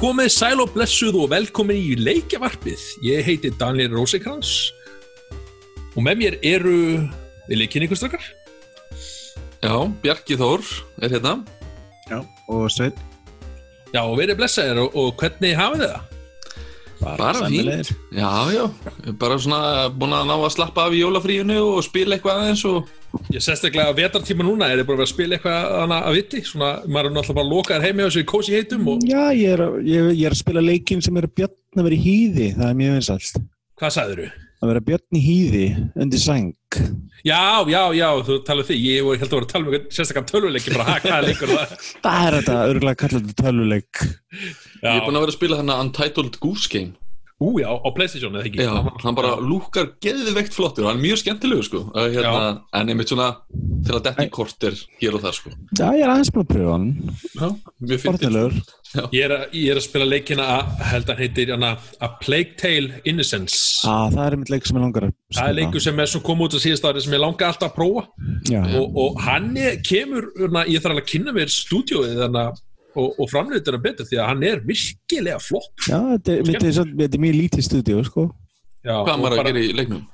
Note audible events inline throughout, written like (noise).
komið sæl og blessuð og velkomin í leikjavarpið. Ég heiti Daniel Rosekrans og með mér eru við leikin ykkur strakkar. Já, Bjarki Þór er hérna. Já, og Svein Já, og verið blessaðir og, og hvernig hafið þið það? Bara fínt. Já, já, bara svona búin að ná að slappa af í jólafríinu og spila eitthvað aðeins og... Ég sérstaklega að vetartíma núna er þið bara að spila eitthvað annað að viti, svona maður er náttúrulega bara lokaður heimi á þessu kósi heitum og Já, ég er, ég, ég er að spila leikin sem er að björn að vera í hýði Það er mjög vinsalt hvað sagður þú? Að vera björn í hýði undir sæng. Já, já, já, þú talaðu því, ég held að vera að tala um sérstaklega tölvuleiki, bara ha, hvað er leikur það? (laughs) Það er þetta, örgulega kallar þetta töluleik Ég er búin að vera að spila hérna Untitled Goose Game. Ú, já, á Playstation eða ekki? Já, hann bara lúkar geðveikt flottur og hann er mjög skemmtilegur sko. Að, Hérna, en einmitt svona til að detti kortir hér og þar sko. Já, ég er aðeins búin að pröfa hann. Já, mjög fyndið. Fornilegur Ég er, að, ég er að spila leikina að held að heitir hana, A Plague Tale Innocence. Á, það er einmitt leik sem ég langar að Það er leikur sem er svo kom út á síðast ári sem ég langa alltaf að prófa. Já, og, og hann er, kemur, hana, ég þarf alveg að kynna mér stúdíóið hana, og, og framleitur hann betur því að hann er virkilega flott já þetta, er, er, svo- þetta er mjög lítið stúdíu, sko Já, Hvað maður að gera í leiknum?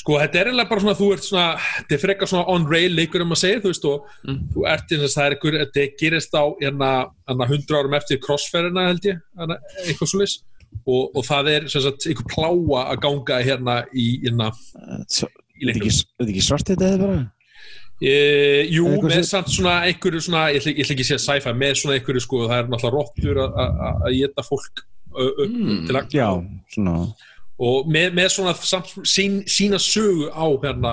Sko, þetta er eiginlega bara svona, þú ert svona, þetta er frekar svona on rail leikur um að segja, þú veist, og Mm. þú ert eins og það er einhver, þetta gerist á hérna, hérna 100 árum eftir crossferðina held ég, hérna, eitthvað svo og, og það er sem sagt einhver pláa að ganga hérna í, hérna, í er leiknum. ekki, þetta er ekki svart þetta eða bara E, jú, Eitthvað með samt svona einhverju svona, ég ætla, ég ætla ekki að segja sci-fi, með svona einhverju sko, það er náttúrulega rottur að- að að- að geta fólk ö, Mm. til að Já, svona. Og með, með svona samt, sín, sína sögu á hérna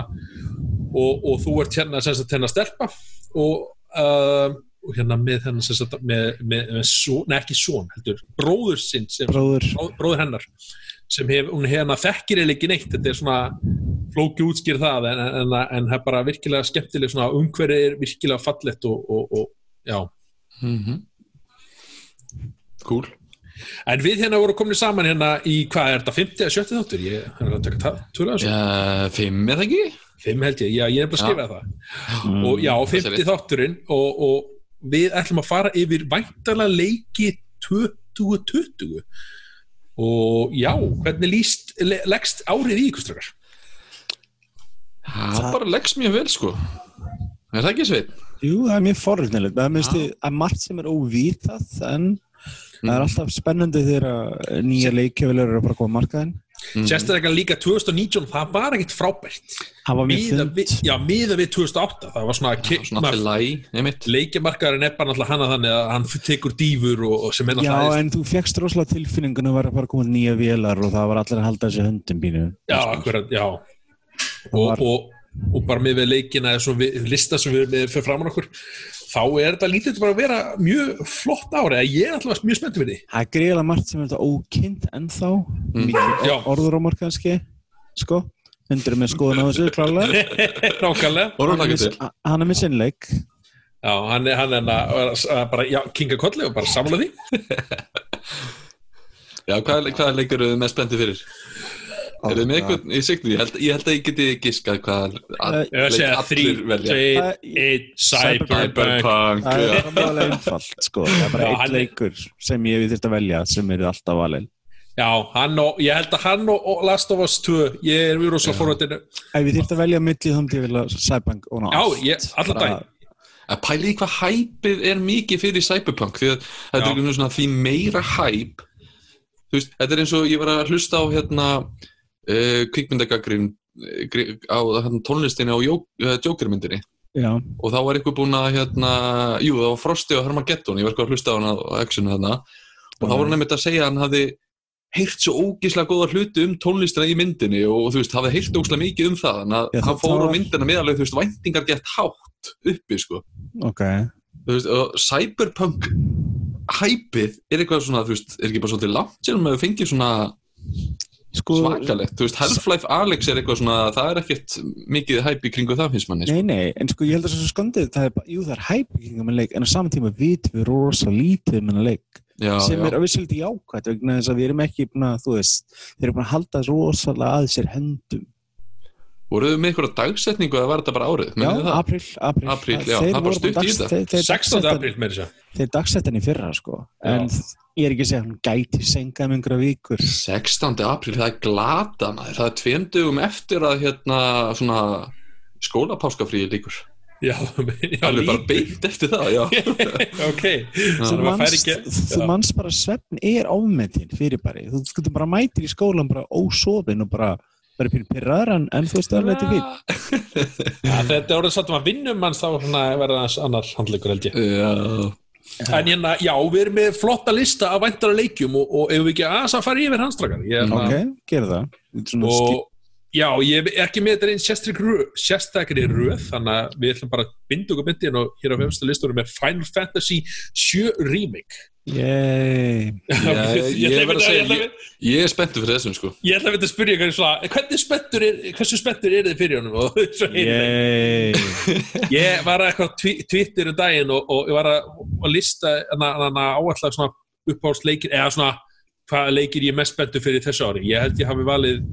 og, og þú ert hérna sem sagt hérna stelpa og, uh, og hérna með hérna sem sagt með, með, með svo, nei ekki són heldur, bróður sinn sem, Bróður. Bró, bróður hennar sem hef, hún hérna þekkir eða ekki neitt. Þetta er svona flóki útskýr það en, en, en, en það er bara virkilega skemmtileg svona umhverfið er virkilega fallett og, og, og já. Mm Cool. en við hérna vorum komin saman hérna í hvað er þetta, 50 eða 70 þáttur? Ég er að taka tölu þessu. Já, fimm eða ekki? Fimm held ég, já, ég er bara að skrifa það. Mm. og já, það er 50 rétt. þátturinn og, og við ætlum að fara yfir væntalega leiki 2020 og já, hvernig líst le, leggst árið í ykkur strakar? Það bara leggst mjög vel sko. Er það ekki sveit? Jú, það er mjög forröfnilegt Það að margt sem er óvitað en það er alltaf spennandi þegar nýja leikjöfilur eru að bara koma á markaðin Mm. Sérstaklega líka 2019, það var ekkit frábært. Það var mjög við, já, miða við 2008 það var svona, Já, Svona leikjamarkaðurinn er bara náttúrulega hana þannig að hann tekur dýfur og, og sem er Já, náttúrulega en þú fegst rosalega tilfinningun að vera bara komið nýja vélar og það var allir að halda þessi höndum bínu Já, akkurat, já. Og, var- og, og bara með við leikina lista sem við erum með fyrir framan okkur þá er þetta lítið bara að vera mjög flott ári, ég er alltaf mjög spenntið við því. Það er greiðlega margt sem er þetta ókynnt ennþá. Mm. Mikið orðurómar kannski Sko, hundur með skoðun á þessu (laughs) klálega nákvæmlega. Hann er með- sinnleik. Já, hann er, hann er bara, já, kinga kolli og bara samla því. (laughs) Já, hvað, hvað leikur þið með spenntið fyrir? Er þið með eitthvað í sigtu? Ég held, ég held að ég geti giskað hvað að, ég að segja þrý, velja. tveir, Það- einn, cyberpunk. Cyberpunk, Það er mjög einfalt sko. Það er bara Já, eitt hann er- leikur sem ég við þurft að velja sem eru alltaf valin. Já, hann og, ég held að hann og, og Last of Us 2 ég er mjög rosalega forvættinu Ef við þurft að velja millið þá myndi ég vilja Cyberpunk og ná já, allt. ég, allan Bara- dag Að pæli í hvað hæpið er mikið fyrir Cyberpunk því að þetta er einhvern svona því meira hæp þú veist, þetta er eins og ég var að hlusta á hérna uh, kvikmyndagagrin á hérna, tónlistinni á uh, Joker-myndinni. Já, og þá var einhver búinn að hérna, jú það var Frosti og Hermageddon ég var eitthvað að hlusta á hann á Action hérna og þá var hann einmitt að segja að hann hafði heyrt svo ógíslega góða hluti um tónlistina í myndinni og, þú veist, hafði heyrt ógíslega mikið um það. Þannig að Já, hann fór á var- myndina meðalveg, þú veist, væntingar gett hátt uppi, sko. Ok. Þú veist, og cyberpunk hæpið er eitthvað svona, þú veist, er ekki bara svolítið langt sem við fengið svona sko, svakalegt, þú veist, Half-Life Alex er eitthvað svona, það er ekkert mikið hæp í kringu það finnst manni, sko. Nei, nei, en sko ég held að það er svo skondið það er, bara- jú, það er hæpbyggingum en leik en á saman tíma vitum við rosa lítið um hennar leik já, sem já. er að vissulítið jákvæmt vegna þess að við erum ekki búin að, þú veist, þeir eru búin að halda rosalega að sér höndum Voruð þið með einhverja dagsetningu eða var þetta bara árið? Já, apríl, apríl. Apríl, já, það bara voru stutt í þetta. þeir- þeir 16. dagsettu- apríl með þess að Þeir dagsett henni fyrra, sko. En ég er ekki að segja hún gæti sengað með einhverja vikur. 16. apríl, það er glata maður, það er tveim dögum eftir að hérna svona skólapáskafríi líkur. Já, (laughs) já Alveg bara beint eftir það, já. (laughs) ok, Þú já. manst bara svefn er ofmetinn fyrir bara. Þú skutur bara mætir í skólan bara ósofin og bara bara fyrir pyrraður en, en þú veist það er þetta fín. (laughs) Já, þetta er orðið satt um að vinnum manns þá verða þess annar handleikur held ég Já, En hérna, já, við erum með flotta lista af væntara leikjum og, og ef við ekki aðeins að fara yfir hans ég, er Ok, hérna- gera það. Þetta er svona skip- og já, ég er ekki með þetta einn sérstakri röð, þannig að við ætlum bara að binda okkur myndin og hér á femstu listunum með Final Fantasy 7 Remake Yay. Já, ég ætla verð að segja, ég er spenntur fyrir þessum sko. Ég ætla að veit að spyrja hvernig svona, hvernig spenntur er, hversu spenntur er þið fyrir honum. (laughs) Yay. (laughs) Ég var að eitthvað twi- Twitter um daginn og, og ég var að, að lista áallega svona uppáhaldsleikir eða svona hvaða leikir ég er mest spenntur fyrir þessu ári. Ég held ég hafi valið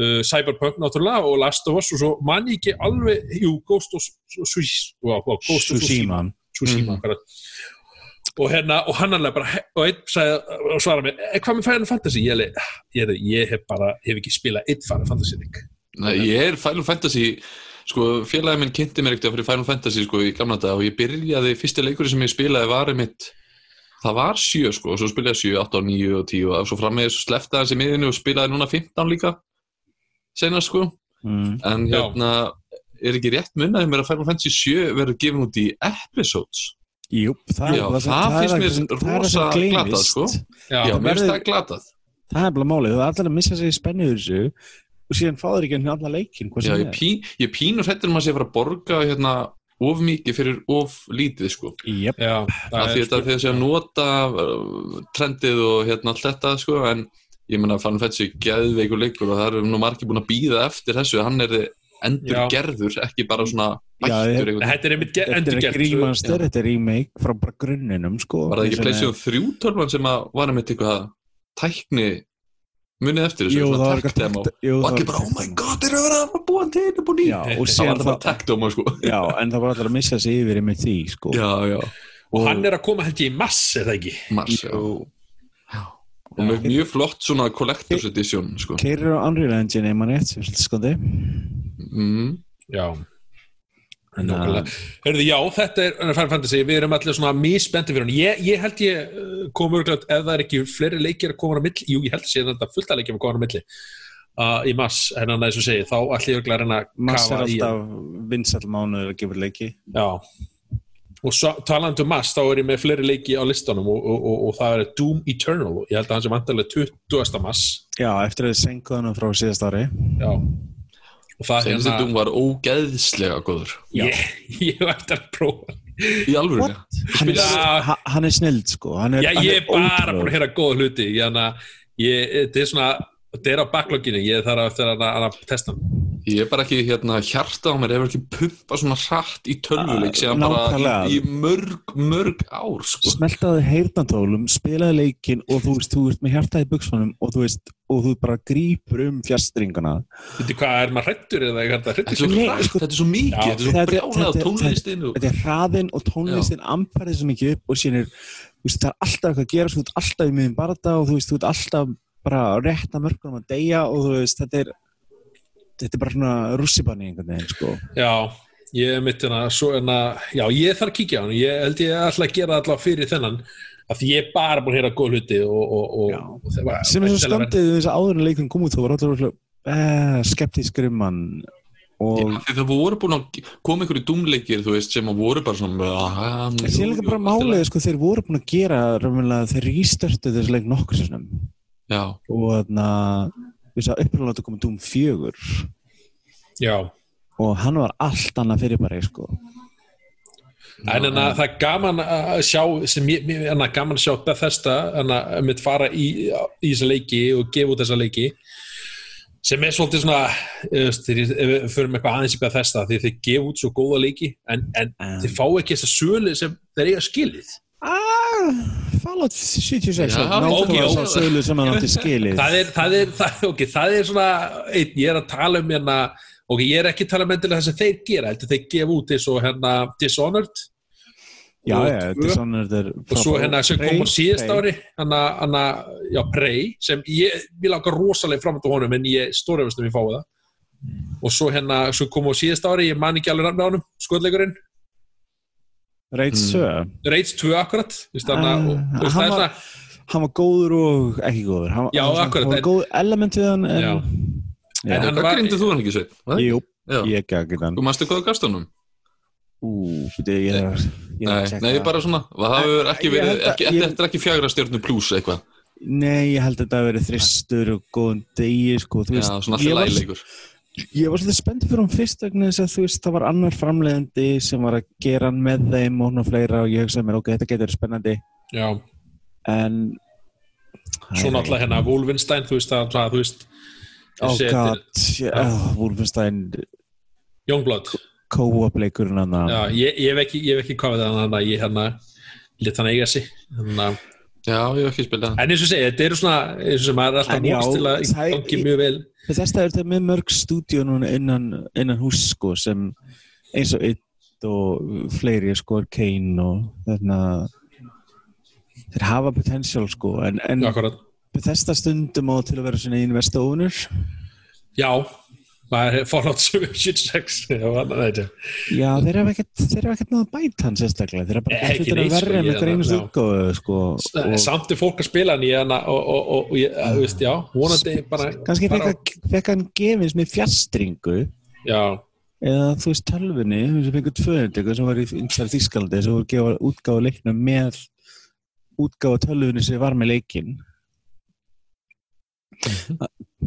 uh, Cyberpunk náttúrulega og Last of Us og svo man ég ekki alveg, jú, Ghost of Tsushima. Tsushima. Mm. og hérna, og hann alveg bara og einn sagði, og svaraði mér "Eh, hvað með Final Fantasy? Ég, alveg, ég, ég hef bara, hef ekki spilað einn Final Fantasy Nei, ég er Final Fantasy sko, félagi minn kynnti mér ekkert fyrir Final Fantasy sko, í gamla dag og ég byrjaði, fyrsti leikurinn sem ég spilaði var mitt það var 7 sko, og svo spilaði ég 7, 8, 9 og 10 og svo frammeði svo sleftaði hans í miðinu og spilaði núna 15 líka senast sko, Mm. en Já. hérna er ekki rétt munnaði mér að Final Fantasy 7 verður gefin út í episodes? Jú, það, Já, er bara- það finnst er mér það það er það rosa glatað, sko. Já, Já, það mér finnst það glatað. Það er bara málið, þú er allir að missa sig í spennu yfir þessu og síðan fáður ekki henni alla leikin Já, ég, pí, ég pínur hrættur um að sé að fara að borga hérna of mikið fyrir of lítið sko. Er Jep, já af því þetta þegar sé að nota uh, trendið og hérna allt þetta sko en ég menna fann Fetsi geðveikur leikur og það eru nú margir búin að býða eftir þessu. Hann er endur Já. gerður ekki bara svona bættur Þetta er er ekki remaster, þetta er remake frá bara grunninum sko. Var það ekki Playstation 3 tölvan sem að var einmitt eitthvað tækni munið eftir þessu svona var tech eitthvað demo? takt- jú, og allir bara oh my god þeir eru að vera að búa til þetta búin í Já, og það var bara það, tech demo sko. Já, en það var allir að missa sig yfir með því sko. Já, já, Og hann er að koma held ég í mass, er það ekki? mars já. Og með mjög flott svona collector's edition sko. Keirir á Unreal Engine, rétt sem svolítið skoði mm. Já að-. Hörðu, já, þetta er Final Fantasy, við erum allir svona misbendi fyrir hann. Ég, ég held ég uh, kom örglætt, ef það er ekki fleiri leikir að koma á milli, jú, ég held sé þetta fullt að leikir að koma á milli uh, í mass, en hann að þessu segi, þá ég örglætt að reyna að Mass er alltaf vinsall mánuður að gefa leiki Já, og svo, talandi um mass, þá er ég með fleiri leiki á listanum og, og, og, og það er Doom Eternal, ég held að hann sem vantarlega 20. mass, Já, eftir að þið senkuðu hann frá síðast ári. Já. Og það Senast hérna, þetta var ógeðslega góður. (laughs) Ég, ég hef eftir að prófa. í alvöru? Hann er, ha- hann er snild sko. Hann er, Já, ég er bara búin að heyra góða hluti. Ég, hana, ég, þetta er svona þetta er á backloginu, ég þarf eftir að, að, að testa hann Ég er bara ekki hérna hjarta á mér hefur ekki pumpa svona hratt í tölvuleik Ah, síðan bara í, í mörg, mörg ár sko. smeltaði heyrnantólum, spilaði leikin og þú veist, þú ert með hjartaði buksmanum og þú veist, og þú bara grípur um fjastringuna Þetta er hvað, er maður hrættur eða hvað er Þetta er svo Nei, hratt, sko- þetta er svo mikið, Já. þetta er svo brjálað þetta- tónlistin og... þetta er hraðinn og tónlistin amfærið svo mikið upp og síðan er, þú veist, það er alltaf eitthvað að gera þú ert alltaf í miðum barða og þú veist, þú ert alltaf bara að rétta mörgunum að deyja og þú veist, þetta er þetta er bara svona russibanni einhvern veginn, sko. Já, ég er mitt hérna, svo að, já, ég þarf að kíkja á hann. Ég held ég ætla að gera það allavega fyrir þennan af því ég er bara búin að heyra góð hluti og, og, og, Já. og það var sem er svo skandið þess að áður en leikurinn kom út þú var alltaf uh, skeptískur um hann. Og Já, því það voru búin að koma einhverju dúmleikir þú veist, sem að voru bara svona ah, En síðan líka bara málið, sko, þeir voru búin að gera þeir rístörtu þessu leik nokkur og þannig að þess að uppröðanlega komið Doom 4 Já, og hann var allt annað fyrir bara, sko. En en að það er gaman að sjá sem ég, en að gaman að sjá Bethesda en að mitt fara í, í þessa leiki og gefa út þessa leiki sem er svolítið svona veist, þegar við förum eitthvað aðeins í Bethesda því þeir gefa út svo góða leiki en, en En- þeir fá ekki þessa sölu sem þeir eiga skilið. Ah, Fallout 76 Já, nákvæmlega ok, sá ok. sölu sem hann átti (laughs) skilið. Það er, það er, það, ok, það er svona einn, ég er að tala um hérna og ég er ekki að tala með endilega það sem þeir gera heldur þeir gefa út eins og hérna Dishonored. Já, Og tvö. þetta er og svo hérna sem kom á síðast ári hana, já, Prey sem ég, ég langar rosalega fram til honum en ég stórefist um ég fái það. Og svo hérna, svo kom á síðast ári ég man ekki alveg nafn á honum, skoðleikurinn Rage Mm. 2 Rage 2 akkurat Ah, og, og hann var- Hann góður og ekki góður hann, Já, hann, var- akkurat, hann var góð element við hann en, Já. Já. En hann var- grindið þú hann ekki sveit? Jú, ég ekki ekki þann Þú manstu hvað gastunum? Ú, fyrir ég er ég er Nei, nei, það. bara svona Það hefur ekki Ég verið, ég- þetta er ekki fjagra stjórnu pluss eitthvað Nei, ég held að þetta hafi verið þristur og góðan degi sko, þú Já, veist, svona ég, allir var, læleikur ég var svolítið spennt fyrir hann fyrst vegna þess að þú veist, það var annar framleiðandi sem var að gera hann með þeim og hún og fleira og ég hugsaði mér, ok, þetta getur spennandi. Já, en svo náttúrulega hérna Wolfenstein, þú veist það, það þú veist Oh god, yeah, Wolfenstein. Youngblood. Co-op leikurinn hann já, ég, ég hef ekki, ég hef ekki kofið þannig að ég hérna lit hann eiga sig þannig að Já, ég hef ekki spilað En eins og segja, þetta eru svona eins og sem maður er alltaf móst til að það- gangi mjög vel. Þess að þetta er með mörg stúdíu núna innan, innan hús sko sem eins og eitt og fleiri sko Kane og þarna þeir hafa potential sko en, en þesta stundum á til að vera svona investor owner Já, það er Fallout 76 Já, þeir hafa ekkert þeir hafa ekkert náða bæta hann sérstaklega. Þeir hafa bara Ekki gert hlutina neitt, sko, verri en ég- einhver einu já. stúdíu sko og Samt er fólk að spila hann í hana og, ég, veist, já, vonandi bara kannski bara, fekk, hann gefins með fjastringu Já, eða þú veist tölvunni sem fengur 200 sem var í Þískaldi sem voru að gefa útgáfa leiknum með útgáfa tölvunni sem var með leikin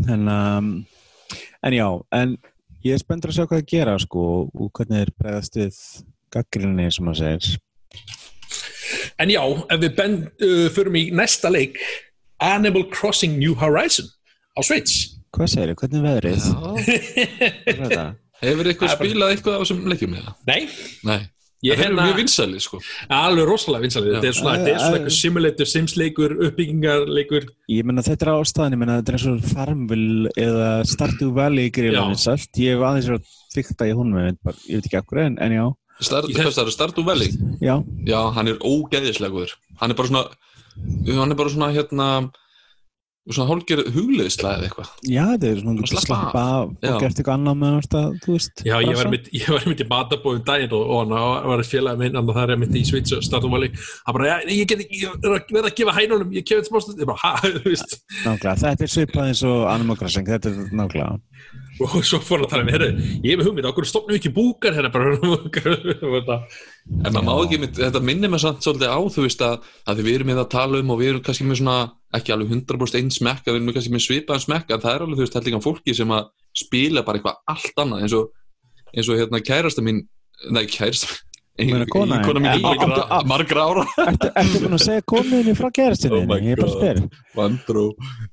en um, en já en ég er spenntur að sjá hvað það gera sko og hvernig þeir bregðast við gaggrinni sem maður segir. En já, ef við bend, uh, förum í næsta leik Animal Crossing New Horizon á Switch. Hvað segir þið, hvernig er veðrið? Já, er hefur eitthvað Það bara- spilað eitthvað á þessum leikjum eða? Nei, Nei, ég það er hérna mjög vinsæli sko. Alveg rosalega vinsalið þetta er svona, þetta er svona eitthvað simulator, simsleikur, uppbyggingarleikur. Ég menna þetta er ástæðan, ég menna þetta er eins og Farmville eða Stardew Valley grílan Já. vinsælt, ég hef aðeins verið að fykta í hún, ég veit, ég veit ekki akkur en, en já, Star, Ég- Hvað það er, Stardew Valley? já, Já, hann er ógeðislega góður Hann er bara svona Hann er bara svona hérna Svona hálfgerð hugleðislega eða eitthvað. Já, þetta er svona Og að slappa og gert eitthvað annað með þetta, Já, ég var, mitt, ég var mitt í matabóðum daginn og, og hann var félagið minn, en það er mitt í Switch og Stardew Valley, hann bara, já, ég get ekki, ég er að gefa hænunum, ég kemur (laughs) þú veist, Nákvæmlega, þetta er svipað eins og Animal Crossing, þetta er nákvæmlega og svo fór hann að tala með, herru, ég hef með hugmynd, okkur stopnum við ekki búkar hérna, bara, (laughs) þetta, En maður má ekki, þetta minnir mig samt svolítið á, þú veist að, að við erum með að tala um og við erum kannski með svona, ekki alveg 100% einn smekk, við erum kannski með svipaðan smekk, en það er alveg, þú veist, hellingan fólki sem að spila bara eitthvað allt annað, eins og, eins og hérna kærasta mín, nei, kærasta Meina kona mín Eh, margra, ára. Ertu, búin að segja konuðinni frá gerastinni, Oh my ég er bara að God. spyr. Vandró.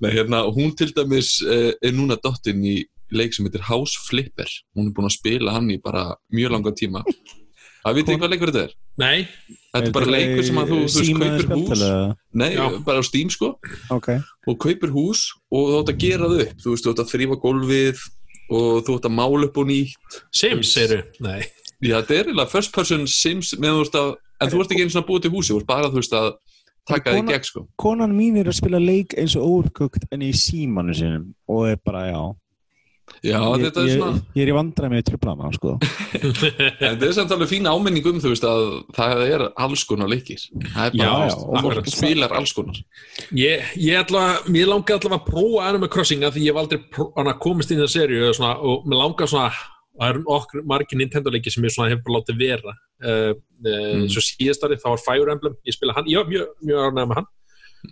Nei, hérna, hún til dæmis uh, er núna dottinn í leik sem heitir House Flipper. Hún er búin að spila hann í bara mjög langa tíma. (laughs) Það veit ekki hvað leikur þetta er? Nei, Þetta er bara leikur sem að þú, þú veist, kaupir hús. Nei, Já. bara á Steam sko. Ok, og kaupir hús og þú ætti að gera það upp. Þú veist, þú ætti að þrýfa gólfið og þú ætti að mála upp og nýtt. Sims, segir nei, Já, þetta er eiginlega first person Sims með þú veist að, en þú ert ekki eins og að búa til húsi þú ert bara þú veist að taka kona- gegn sko. konan mín er að spila leik eins og overcooked en í símanu sinum og er bara, já Já, ég, þetta er ég, svona ég er í vandræði með triplana, sko. (laughs) En það er samt alveg fín áminning um þú veist að það er alls konar leikir. Það er bara, Já, veist, og- spilar alls konar. Ég, ég ætla, mér langar allavega að prófa Animal Crossing að því ég hef aldrei komist inn í það serju og, svona, og mér langar svona, og það eru okkur margir Nintendo leiki sem ég svona hef bara látið vera. Uh, uh, Mm. svo síðast árið, þá var Fire Emblem ég spila hann, ég var mjög, mjög árnæða með hann.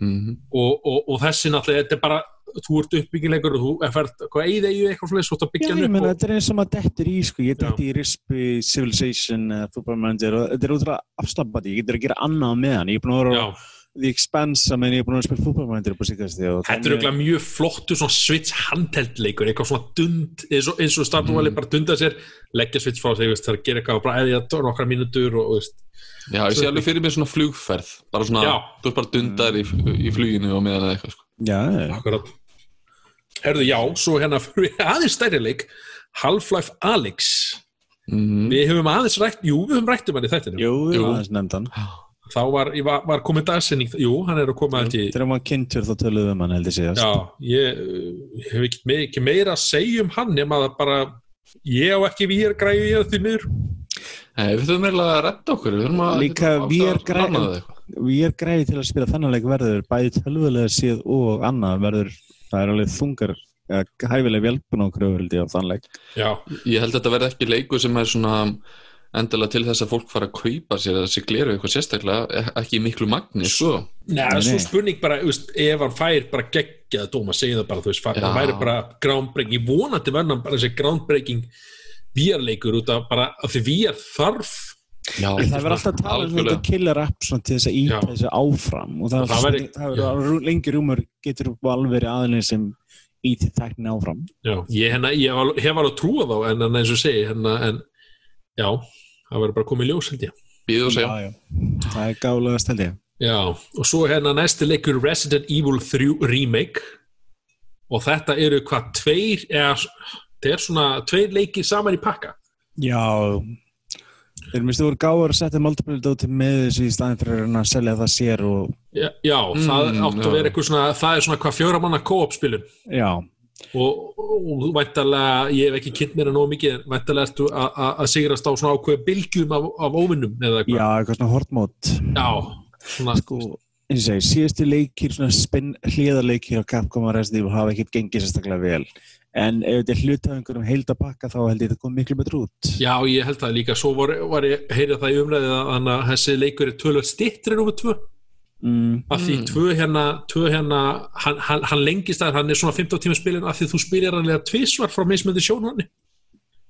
Mm og, og, og þessi náttúrulega, þetta er bara þú ert uppbyggilegur og þú er fært hvað eigið eigið eitthvað svona, svo að Já, byggja ég hann upp og, þetta er eins og maður dettur í, sko, ég Já. detti í Rispi, Civilization, uh, Football Manager og þetta er útrúlega afslappandi, ég getur að gera annað með hann, ég er búin að vera já, á The Expanse, menn ég er búin að spila Football Manager upp á og þetta er auðvitað mjög flottu svona Switch handheld leikur, eitthvað svona dund eins og, eins og Stardew Valley bara dunda sér leggja Switch frá sig, það er að gera eitthvað bara eða nokkra mínútur og, og veist, Já, ég sé alveg fyrir mér svona flugferð bara svona, Já. þú ert bara dundar í, í fluginu og meðan eða eitthvað sko. Já, já, Akkurat Herðu, já, svo hérna fyrir við aðeins stærri leik. Half-Life Alyx. Mhm. við höfum aðeins rætt, jú, við höfum rætt um hann í þættinu Jú, Jú. aðeins nefndan þá var, ég var, var komið dagsinning jú, hann er að koma held ég Þegar maður kynntur þá töluðum við um hann heldur síðast. Já, ég uh, hef ekki, me ekki meira að segja um hann nema það bara ég á ekki við græði ég því miður Nei, við þurfum eiginlega að redda okkur. Við þurfum að Líka. Við er greið til að spila þannig leik verður bæði tölvulega síð og annað verður það er alveg þungar hæfileg velbun á kröfur held ég á þann leik. Já, Ég held að þetta verði ekki leikur sem er svona endilega til þess að fólk fara að kaupa sér þessi gleru eitthvað sérstaklega e- ekki í miklu magni, sko. Nei, Nei, svo nei. spurning bara, veist, ef hann fær bara geggjað dóma, segja það bara, þú veist, það væri bara groundbreaking, vonandi verður hann bara þessi groundbreaking VR-leikur út af bara, af því VR þarf Já, En það verður alltaf að tala um þetta killer app svona til þess að íta þessu áfram og það, verður lengi rúmur getur alveg verið aðeins sem íti tækni áfram. Já, ég, hennar, ég hef alveg- hef alveg trúa þá en, en eins og segi, hennar, en já, það verður bara komið í ljós held ég. já. Það er gálega held ég. Já, og svo hérna næsti leikur Resident Evil 3 Remake. Og þetta eru hvað tveir, eða þetta er svona tveir leikir saman í pakka. Já Þeir minnstu voru gáður að setja multiplayer dóti með þessu í staðin fyrir að selja það sér og Já, já það Mm, átt að vera eitthvað svona, það er svona hvað fjóra manna co-op spilun? Já, og, og þú væntalega, ég hef ekki kynnt mér að nóg mikið, en væntalega ertu að- sigrast á svona ákveð bylgjum af, af óvinnum eða já, eitthvað. eitthvað svona hortmót Já, svona, sko, eins og segi, síðustu leikir svona spinn, hliðarleikir á Capcom og Resident Evil hafa ekkert gengið sérstaklega vel en ef þetta er hlut af einhverjum heildabakka þá held ég þetta kom miklu betur út. Já, ég held það líka, svo var, var ég heyrið það í umræðið að þannig að þessi leikur er tölvöld stittri nummer tvö, mm, af því Mm. tvö hérna, tvö hérna, hann, hann, hann lengist að hann er svona 15 tíma spilin. Af því þú spilir hann lega tvisvar frá mismöndi sjónhorni.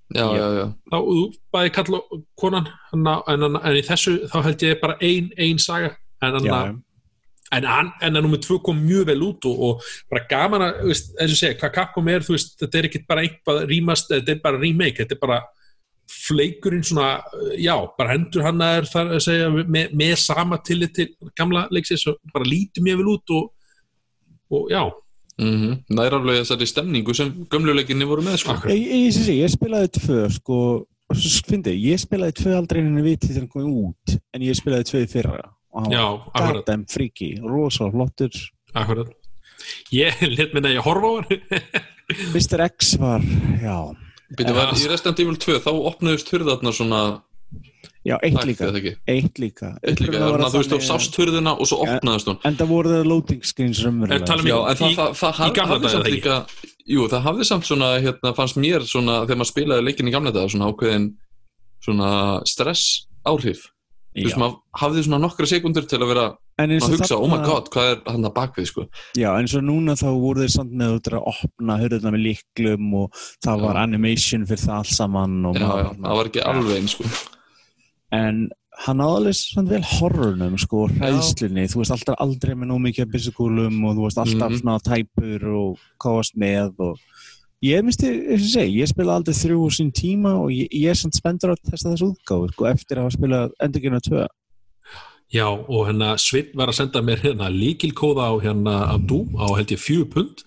Já, já, já þá þú bæði kall og konan en, en, en, en í þessu þá held ég bara ein, ein saga. En, en, já, en, en, að nummer tvö kom mjög vel út og, og bara gaman að, þú veist, eins og segja, hvað Capcom er, þú veist, þetta er ekki bara einhvað rýmast, þetta er bara remake, þetta er bara fleikurinn svona, já, bara hendur hann að er þar að segja með, með sama tillit til gamla leiksins og bara lítur mjög vel út og, og já, mm Næraflega þessari stemningu sem gömluleikinni voru með, sko. Ég, ég, ég, ég, ég spilaði tvö sko, svo fyndi, ég spilaði tvö aldrei henni viti þegar hann kom út en ég spilaði tvö í fyrra og hann var goddamn freaky, rosa flottur. Akkurat. Ég (laughs) let minna að ég horfa á hann. (laughs) Mr. X var, já. Býtu, var í Resident Evil 2, þá opnaðust hurðarnar svona já, eitt líka, eitt líka. Eitt líka, þannig þú veist, þannig- sást hurðina og svo opnaðist hún. En það voru það loading screens Er raunverulega talað um það, það, það hafði samt líka Jú, það hafði samt svona, hérna, fannst mér svona, þegar maður spilaði leikin í gamla daga, svona ákveðin svona stress áhrif Þú veist, maður hafði svona nokkra sekundur til að vera En að hugsa, oh my god, hvað er hann að bakvið, sko? Já, eins og núna þá voru þeir samt með út að opna hörðuna með líklum og það Já. var animation fyrir það allt saman Já, já, það var ekki alveg eins, sko. En hann áðalið samt vel horrornum sko, og hræðslunni, þú veist alltaf aldrei með nóg mikið af byssukúlum og þú veist alltaf Mhm. svona tæpur og káast með og ég minnst ég, ég, segi, ég spila aldrei þrjú úr sín tíma og ég, ég er samt spendur að testa þessu útgáfu sko, eftir að hafa spilað endurgjörna tvö. Já, og hérna Svinn var að senda mér hérna líkilkóða á hérna af Doom á held ég fjögur pund.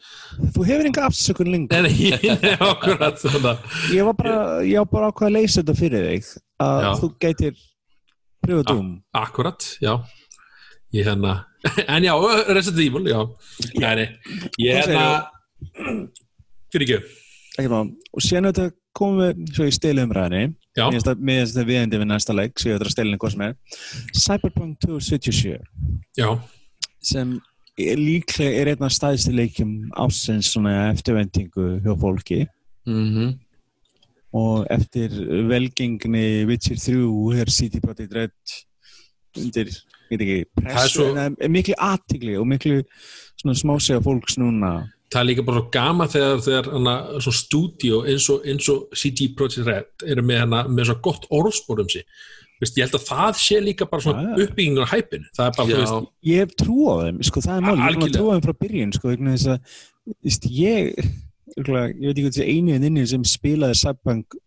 Þú hefur enga afsökun lengur. En ég (laughs) akkurat þannig ég var bara, ég var bara ákvað að leysa þetta fyrir þig að Já. þú gætir pröfa. Doom akkurat, já. Ég hérna, (laughs) en já, Resident Evil já. Nei, ég hérna (clears throat) fyrir ekki, Ekki má. og síðan þetta komum við svo í stilu umræðinni finnst það- mér finnst þetta viðendi við næsta leik svo ég ætla að stila henni hvað sem er Cyberpunk 2077 já. Sem er líklega er einn af stæðstu leikjum ásins svona eftirvendingu hjá fólki. Mm og eftir velgengni Witcher 3 er City Projekt Red undir, ég veit ekki, pressu svo- en það er miklu aðtigli og miklu svona smásega fólks núna það er líka bara svo gama þegar, þegar stúdíu eins og, eins og CD Projekt Red eru með, hana, með svo gott orðspor um sig. Vist, ég held að það sé líka bara svona er bara, þú Já, veist, ég hef trú á þeim, sko það er mál. Ég er Algjörlega. trú á þeim frá byrjun sko, að víst, ég, örugglega, ég veit ekki hvað þessi einu en inni sem spilaði Cyberpunk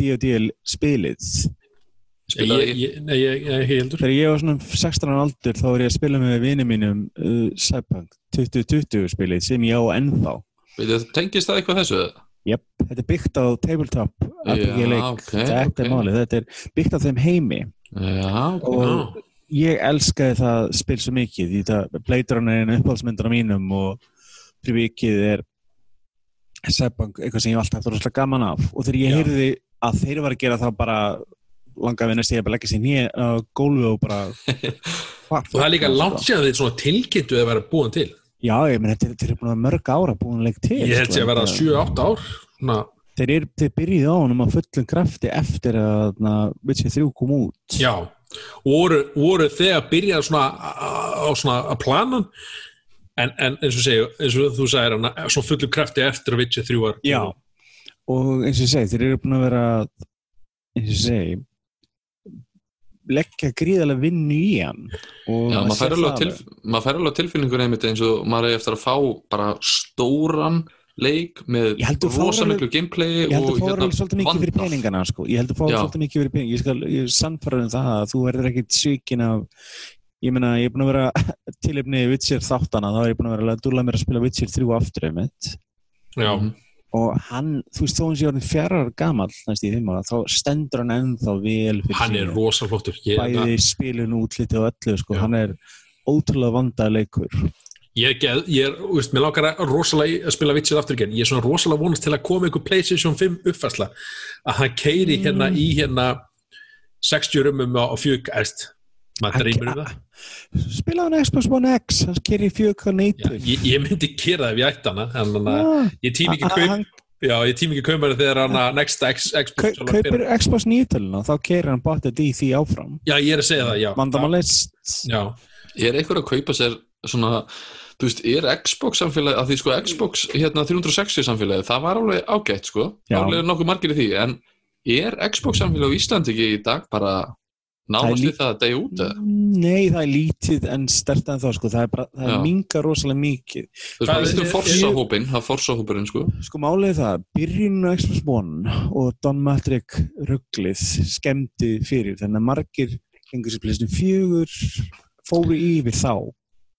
D&D spilið Spilaði ég, ég, nei, ég, ég, heldur þegar ég var svona 16 ára aldur þá var ég að spila með vinið mínum uh, Cyberpunk 2020 spilið sem ég á ennþá Veitu, tengist það eitthvað þessu? Jep, þetta er byggt á tabletop RPG Já, leik, ok, þetta ok. er málið, þetta er byggt á þeim heimi Já, ok. og ég elskaði það spil svo mikið, því þetta Blade Runner er einu uppáhaldsmyndar á mínum og fyrir vikið er Cyberpunk eitthvað sem ég alltaf haft rosalega gaman af og þegar ég heyrði að þeir var að gera það bara langaði við næst ég að leggja sér nýja á gólfi og bara (laughs) og það er líka langt síðan þið svona tilkynntu að vera búin til. Já, ég menn, þetta er- eru búin að mörg ára búin að leggja til ég held sko. sé að vera 7-8 ár Ná, Þeir, þeir byrjuði á honum að fullum krafti eftir að na, Witcher 3 kom út. Já. Voru, voru þegar byrjað svona á svona að plana en, en eins og segju, eins og þú sagðir hana, svona fullu krafti eftir að Witcher 3 var Já, og eins og ég segi, þeir eru búin að vera eins og ég segi leggja gríðarlega vinnu í hann og Já, maður fær alveg, tilf alveg á tilfinningur einmitt eins og maður er eftir að fá bara stóran leik með Ég held þú fáir rosa alveg- miklu gameplay Ég held og að fá alveg svolítið mikið fyrir peningana sko. ég held að Já. svolítið mikið fyrir peningana ég, skal, ég er sannfæður um það að þú verður ekkit svikin af ég meina, ég er búin að vera (laughs) tilefni Witcher þáttana, þá er ég búin að vera að dúla mér að spila Witcher 3 aftur einmitt já, Mhm. Og hann, þú veist, þó hann sé orðin fjarar gamall næst í þeim ára, þá stendur hann ennþá vel fyrir hann er sínu. rosa flottur ég, bæði spilun útliti og öllu sko. Hann er ótrúlega vandað leikur ég, ég, ég er, þú veist, mér langar að rosalega að spila Witcher aftur ég er svona rosalega vonast til að koma einhver PlayStation 5 uppfærsla að hann keiri hérna Mm. í hérna 60 rumum á, á fjög, æst maður dreymir um það? Spila hann Xbox One X, hann kerir 4K Já, native ég, ég myndi gera það ef ég ætti hana þannig að Ah, ég tími ekki kaup já, ég tími ekki kaupa hana þegar hann að next X, Xbox svona kaupir Xbox 9 töluna þá kerir hann botið í því áfram. Já, ég er að segja það, já. Vandamálist já, Er einhver að kaupa sér svona þú veist, er Xbox samfélagi að því sko Xbox hérna 360 samfélagi það var alveg ágætt sko. Já. það var alveg nokkuð margir í því en er Xbox samfélagi á Íslandi ekki í dag bara Það nánast er við það að degja út eða? Nei, það er lítið en stert en þá sko, það er, bara, það er minga rosalega mikið. Þú veist, maður er- veitum Forza-hópin það er Forza-hópurinn sko. Sko málið er það, byrjun á Xbox One og Don Matrick rugglið skemmti fyrir þannig að margir hengur sér plesinu fjögur fóru yfir þá.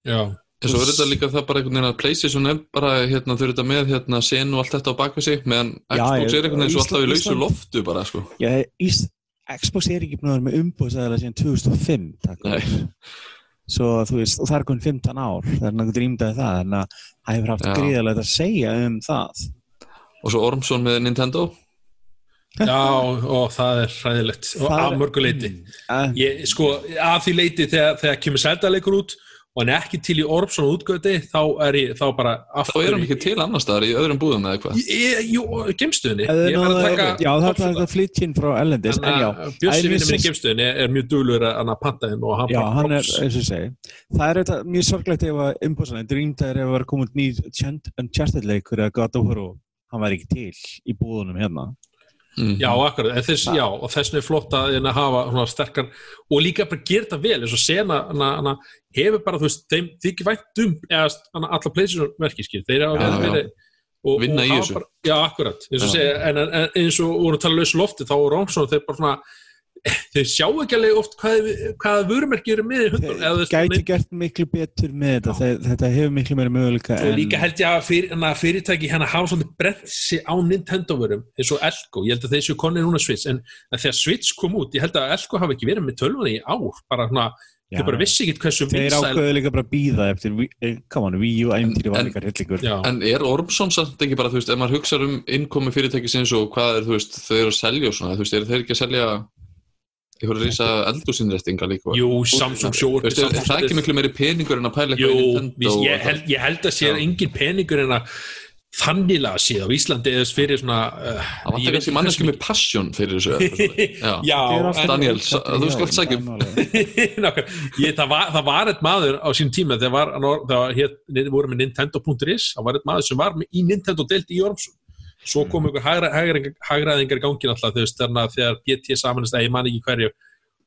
Já, En svo er þetta líka það bara einhvern veginn að PlayStation er bara, hérna, þau eru þetta með hérna, sen og allt þetta á baka sig, meðan Xbox er einhvern veginn svo alltaf í lausu loftu bara, sko. Já, Ís, Xbox er ekki búin að vera með umbúðsæðala síðan 2005 takk. Svo veist, og það er komin 15 ár það er náttúrulega rýmdaði það en að það hefur haft gríðalegt að segja um það Og svo Ormsson með Nintendo. (laughs) já og það er hræðilegt og Það af er- mörgu leiti Uh, ég, sko, af því leiti þegar, þegar kemur Zelda-leikur út og hann er ekki til í Orbson útgöti þá er ég, þá bara Þá er hann ekki til annar staðar í öðrum búðum eða eitthvað. Jú, gemstuðinni eða Ég var að taka Já, það er þetta flytjinn frá Ellendis en vinnur minn í gemstuðinni er mjög duglur að hann að panta þeim og hann Já, hann er, eins og segi Það er þetta mjög sorglegt ef að ef að vera komið ný Uncharted leikur eða of War og hann var ekki til í búðunum hérna Mm. Já, akkurat, þess, já, og þess vegna er flott að hérna hafa svona sterkar og líka bara gera þetta vel, eins og sena hana, hefur bara, þú veist, þeim þykir vænt um eða hana, alla pleysisum verki, skil þeir verið, já. verið og, Vinna og í þessu. bara, Já, akkurat, eins og Já. segja en, en, eins og voru að tala lausu lofti þá voru Rómsson, þeir bara svona þeir sjá ekki alveg oft hvað, hvaða vörumerki eru með í hundun eða þú veist, Gæti gert miklu betur með þetta. Þeir, þetta hefur miklu meira möguleika og líka held ég að fyrir, fyrirtæki hérna hafa svolítið brent sig á Nintendo-vörum eins og Elko, ég held að þessu konir núna Switch en, en þegar Switch kom út, ég held að Elko hafi ekki verið með tölvunni í ár. Bara svona, þau bara vissi ekki hversu Þeir vinsæl ákveðu líka bara að býða eftir eh, Come on, Wii U æmtýri var En- líka hryllingur. Já, En er Ormsson samt ekki bara, þú veist, ef maður hugsa um innkomi fyrirtækisins og hvað er, þú veist, þau eru að selja og svona, þú veist, eru þeir ekki að selja einhverja reysa eldúsinræstinga líka? jú, Samsung sjór veist, er, er það ekki miklu meiri peningur en að pæla Jú, eitthvað ég, það? held, ég held að sé Já. engin peningur en að þannilega séð á Íslandi eða fyrir svona uh, Það vantar kannski manneski með passion fyrir þessu. eitthvað. Já. Daniel, þú skalt sækja það er málið. Nákvæm, ég, það, var, það var eitt maður á sín tíma þegar var, það var voru með Nintendo.is það var eitt maður sem var með, í Nintendo deilt í Ormsson svo kom ykkur hagra, hagra, hagraðingar í gangin alltaf þú veist, þarna, þegar GT samanist að ég man ekki hverju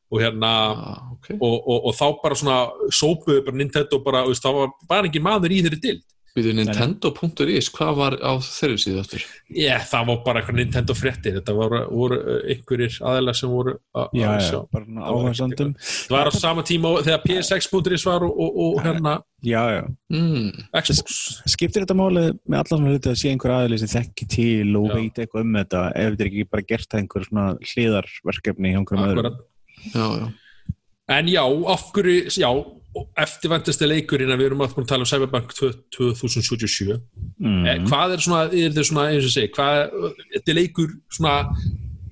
og hérna Ah, ok. og, og, og þá bara svona sópuðu bara Nintendo bara, veist, það var bara engin maður í þeirri dild Býtu Nintendo.is, hvað var á þeirri síðu aftur? Já, það var bara eitthvað Nintendo fréttir þetta voru, voru uh, einhverjir aðeila sem voru að Já, að já, bara áhersandum það var á sama tíma og- þegar PSX.is var og, og, og hérna Já, já Mm. Xbox Skiptir þetta máli með allan svona hluti að sé einhver aðeins sem þekki til og Já. veit eitthvað um þetta ef þetta er ekki bara gert það einhver svona hliðarverkefni hjá einhverjum öðrum Akkurat. Já, já. En já, af hverju, já eftirvæntasti leikurinn að við erum að búin að tala um Cyberpunk 2077 mm. eh, hvað er svona, er þetta svona eins og segi, hvað, þetta er leikur svona,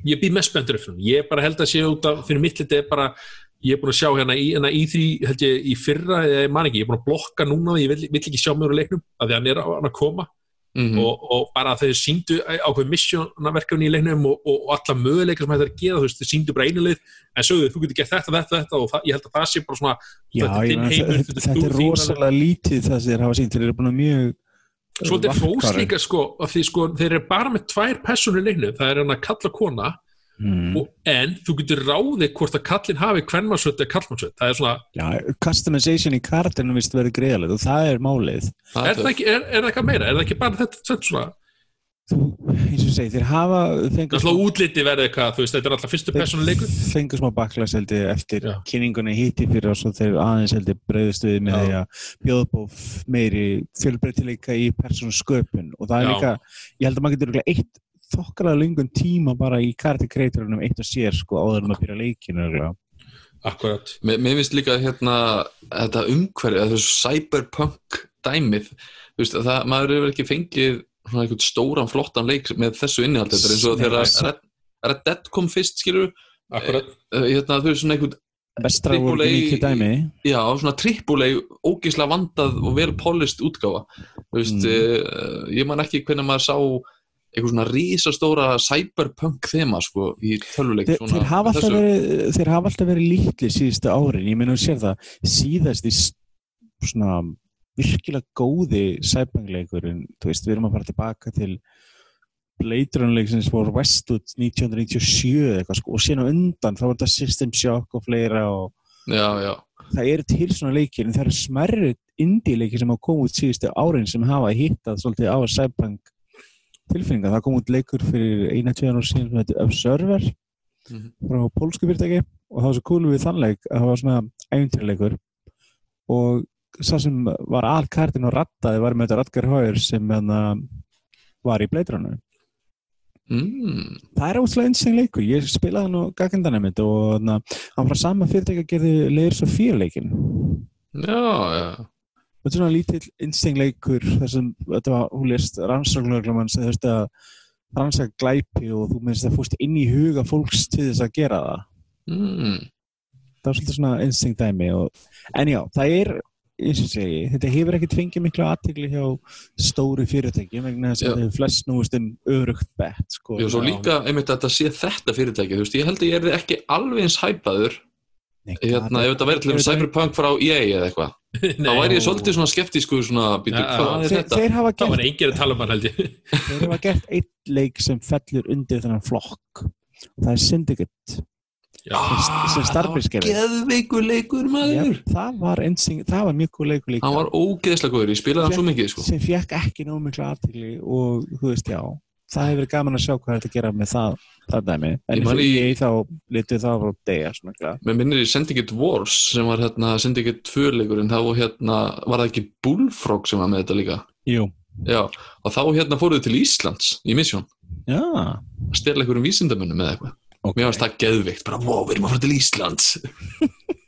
ég býð mest spenntur eftir hún, ég bara held að sé út af, fyrir mitt liti er bara, ég er búin að sjá hérna í, hérna í því, held ég, í fyrra eða ég man ekki, ég er búin að blokka núna ég vill, vill ekki sjá mér úr leiknum, af því að hann er á hann að koma Mm og, og bara þeir síndu ákveð missionaverkefni í leiknum og, og, og alla möguleika sem þetta er að gera, þú veist, þeir síndu bara einu leið en sögðu, þú getur gert þetta, þetta, þetta og það, ég held að það sé bara svona Já, þetta er heimur, þetta, þetta er þetta er rosalega lítið það sem þeir hafa sínt þeir eru búin að mjög Svolítið fós varkarir. líka sko, því sko, þeir eru bara með tvær personur í leiknum, það er hann að kalla kona mm. og, en þú getur ráðið hvort að kallin hafi kvennmannsvöld eða kallmannsvöld, það er svona, Já, customization í kartinu vist verið greiðalegt og það er málið. Það er það ekki, er, er það eitthvað meira, er það ekki bara þetta, þetta svona, þú, eins og segi, þeir hafa það er alltaf útliti verið eitthvað, þú veist, þetta er alltaf fyrstu personu leikur, fengur smá baklas eftir Já. kynninguna hitti fyrir og svo þeir aðeins heldur breyðust við með því að bjóða upp á f- meiri fjölbreytileika í persónu sköpun og það er Já. líka, líka, ég held að maður getur þokkalega lengun tíma bara í kartikreiturunum eitt og sér sko áður en að byrja leikinu akkurat, Mér, mér finnst líka hérna þetta umhverfi, þessu cyberpunk dæmið, þú veist, það, maður hefur ekki fengið svona einhvern stóran flottan leik með þessu innihald, þetta er eins og þegar Red, Red Dead kom fyrst, skilur akkurat, hérna, þau eru svona einhvern, dæmi. Já, svona trippulei ógislega vandað og vel polist útgáfa, þú veist, Mm. mm. ég man ekki hvernig maður sá eitthvað svona risastóra cyberpunk þema, sko, í tölvuleik Þeir, hafa alltaf verið, þeir hafa alltaf verið lítli síðustu árin, ég meina þú sér það síðast í svona virkilega góði sæpangleikurinn, þú veist, við erum að fara tilbaka til Blade-runleiksins for Westwood 1997 eða eitthvað sko, og síðan undan þá var þetta System Shock og fleira og Já, já, það eru til svona leikir en það eru smerri indie-leikir sem hafa komið út síðustu árin sem hafa hittað svolítið á sæpang tilfinninga, það kom út leikur fyrir eina, tvejan ára síðan sem heitir Observer Mhm. frá pólsku fyrirtæki og það var svo cool við þann leik að það var svona æfintýrleikur og sá sem var alkartin og rattaði var með þetta Radgar Hauer sem hana, var í bleidránu mm. það er óslega einsinn leikur, ég spilaði hann á gaggendanum mitt og hana, hann frá sama fyrirtæki að gerði Leir Sofía leikin já, já þetta er svona lítill einsinn leikur þar sem þetta var, hún lést rannsóknarglumann sem veist að rannsaka glæpi og þú minnst að fórst inn í huga fólks til þess að gera það mm. það var svolítið svona instinct dæmi og, en já, það er segi, þetta hefur ekkert fengið miklu aðtegli hjá stóri fyrirtæki vegna þess að það hefur flest núist um örugt bett sko. Já, svo líka einmitt að þetta sé þetta fyrirtæki, þú veist, ég held að ég er ekki alveg eins hæpaður, hérna, ef þetta verður til um Cyberpunk frá EA eða eitthvað, (laughs) þá væri ég svolítið svona skeptísku svona, býtu, Já, hvað er þetta? þeir, hafa það var gert, enginn að tala um hann held ég. (laughs) þeir hafa gert eitt leik sem fellur undir þennan flokk. Það er Syndicate. Já. Það var geðveikur leikur maður, Já, það var, instinct, það var mjög góð leikur líka. Hann var ógeðslega góður, ég spilaði hann svo mikið, sko. sem fekk ekki nóg miklu aðtegli og þú veist, já það hefur gaman að sjá hvað þetta gera með það, það dæmi, en Ég í- ég þá litið það var degja svona klar. Mér minnir í Syndicate Wars sem var hérna Syndicate 2 leikurinn, þá hérna, var það ekki Bullfrog sem var með þetta líka? Jú, Já, og þá hérna fóruðu til Íslands í misjón, já að stela einhverjum vísindamönnum eða eitthvað. okay. Mér varst það geðveikt, bara, wow, við erum að fara til Íslands. (laughs)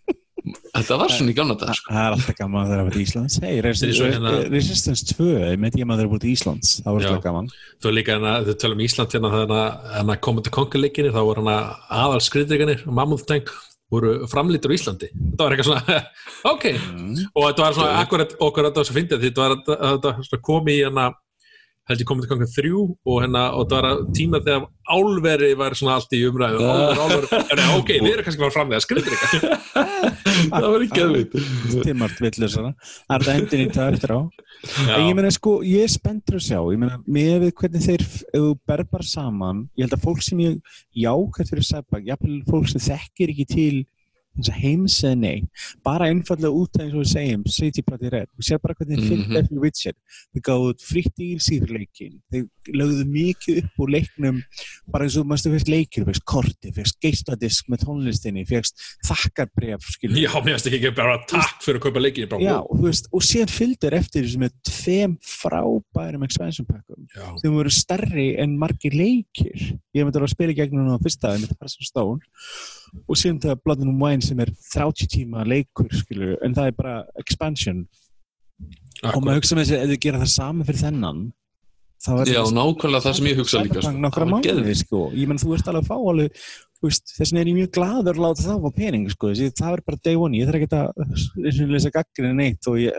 Þetta var svona í gamla dag, sko. Það er alltaf gaman að það er að vera til Íslands Hei, er Resistance, hérna- Resistance 2 ég með ég maður að það er búin til Íslands það var alltaf gaman þú er líka hérna, þau tala um Ísland hérna þannig að koma til kongaleikinni þá voru hana aðal skriðdreganir Mammoth Tank voru framlítur á Íslandi þetta var eitthvað svona, ok og þetta var svona akkurat okkur þetta var svo fyndið því þetta var þetta var svona komið í hérna held ég komið til konga þrjú og hérna og þetta var tíma þegar álveri var svona allt í umræðu. Álver, álver, (laughs) en ok, við erum kannski bara fram með að skriðdrega (laughs) Það var ekki geðveikt. Timmart villusara Það er þetta endin í það eftir á En ég meina sko, ég er spenntur að sjá. Ég meina, með við hvernig þeir ef þú ber bara saman, ég held að fólk sem ég jákvæmt fyrir sæpak, jafnvel fólk sem þekkir ekki til þess að heims eða nei. Bara einfallega út af eins og við segjum City Party Red, við séum bara hvernig þeir Mhm. fylgta eftir Witcher, þeir gáðu fritt í síður leikin, þeir lögðu mikið upp úr leiknum bara eins og maður fyrst leikir, fyrst korti, fyrst geisladisk með tónlistinni, fyrst þakkarbref, skilur Já, mér finnst ekki bara takk fyrir að kaupa leikið bara, Já, og, veist, og síðan fylgdur eftir þessu með tveim frábærum expansion packum sem voru stærri en margir leikir. Ég myndi að spila gegnum á fyrsta að og síðan það Blood and Wine sem er 30 tíma leikur skilur, en það er bara expansion og Akkurat. maður hugsa með þessi ef þið gera það sama fyrir þennan er Já, nákvæmlega það sem ég hugsa líka sko. Það var mánuði sko. ég menn þú ert alveg að fá alveg þess vegna er ég mjög gladur að láta það á pening sko. Það er bara day one, ég þarf ekki að og lesa gaggrinu neitt og ég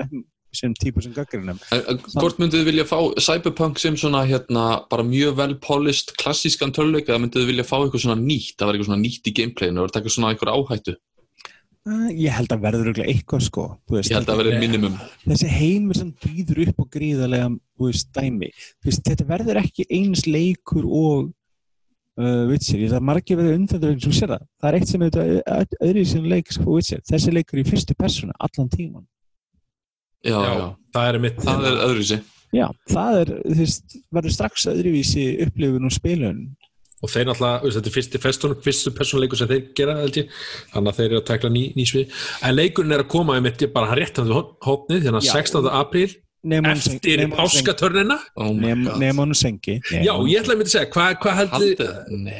sem típu sem gaggrinum Hvort myndið þið vilja fá Cyberpunk sem svona hérna bara mjög vel polished klassískan töluleik eða myndið þið vilja fá eitthvað svona nýtt? Það var eitthvað svona nýtt í gameplayinu og taka svona eitthvað áhættu. Uh, ég held að verður eitthvað sko veist, Ég held að verði minimum. þessi heimur sem býður upp og gríðarlega veist, dæmi. Veist, þetta verður ekki eins leikur og uh, Witcher, ég er margir undandur eins og sér það, það er eitt sem er öðru sem leik sko Witcher, þessi leikur í fyrstu persónu allan tíman, Já, Já, það er mitt það er öðruvísi. Já, það er þú veist, verður strax öðruvísi upplifun og spilun. Og þeir náttúrulega, þetta er fyrsti festunum, fyrstu persónuleikur sem þeir gera, ég. Þannig að þeir eru að tekla ný, ný svið. En leikurinn er að koma um eitt bara hann rétt hann við hópnið, þannig að Já. 16. apríl eftir my nema hún sengi. Já, ég ætlaði að mynda að segja, hvað hva heldur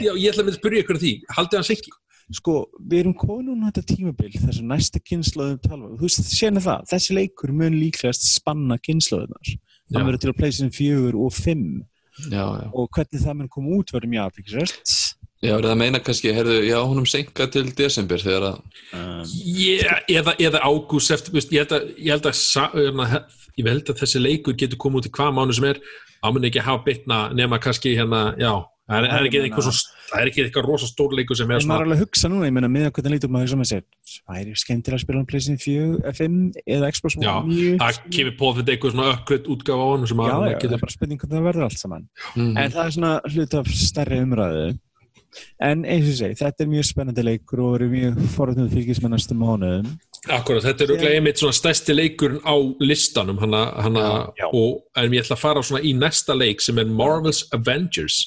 já, ég ætlaði að mynda að spyrja ykkur að því, haldið hann senki sko, við erum komin núna þetta tímabil þessu næsta kynnslóðum talva þú veist, sérna það, þessi leikur mun líklegast spanna kynnslóðunar Já. hann verður til að pleysa 4 og 5 Já, já. Og hvernig það mun koma út verður mjög afvikisvært Já, er það að meina kannski, heyrðu, já, honum senka til desember þegar að um, yeah, eða, eða ágúst eftir, veist, ég held að, ég held að, hérna, ég held að þessi leikur getur komið út í hvað mánu sem er. Áminn ekki hafa bitna nema kannski hérna, já það er, það er ekki eitthvað, svo, það er ekki eitthvað rosa stór leikur sem er en maður er svona alveg að hugsa núna, ég meina með hvernig lítur maður sem að segja, væri skemmtilega að spila um pleysin 4, 5 eða Xbox Já, One 9 það kemur på þetta eitthvað svona ökkvöld útgáfa á hann sem já, að já, maður það er bara spurning hvernig það verður allt saman. Mm, en það er svona hlut af stærri umræðu. En eins og segi, þetta er mjög spennandi leikur og verður mjög forðnum fylgjast með næstu mánuðum. Akkurat, þetta er auðvitað einmitt svona stærsti leikurinn á listanum hana, hana, Já, já. og en ég ætla að fara svona í næsta leik sem er Marvel's Avengers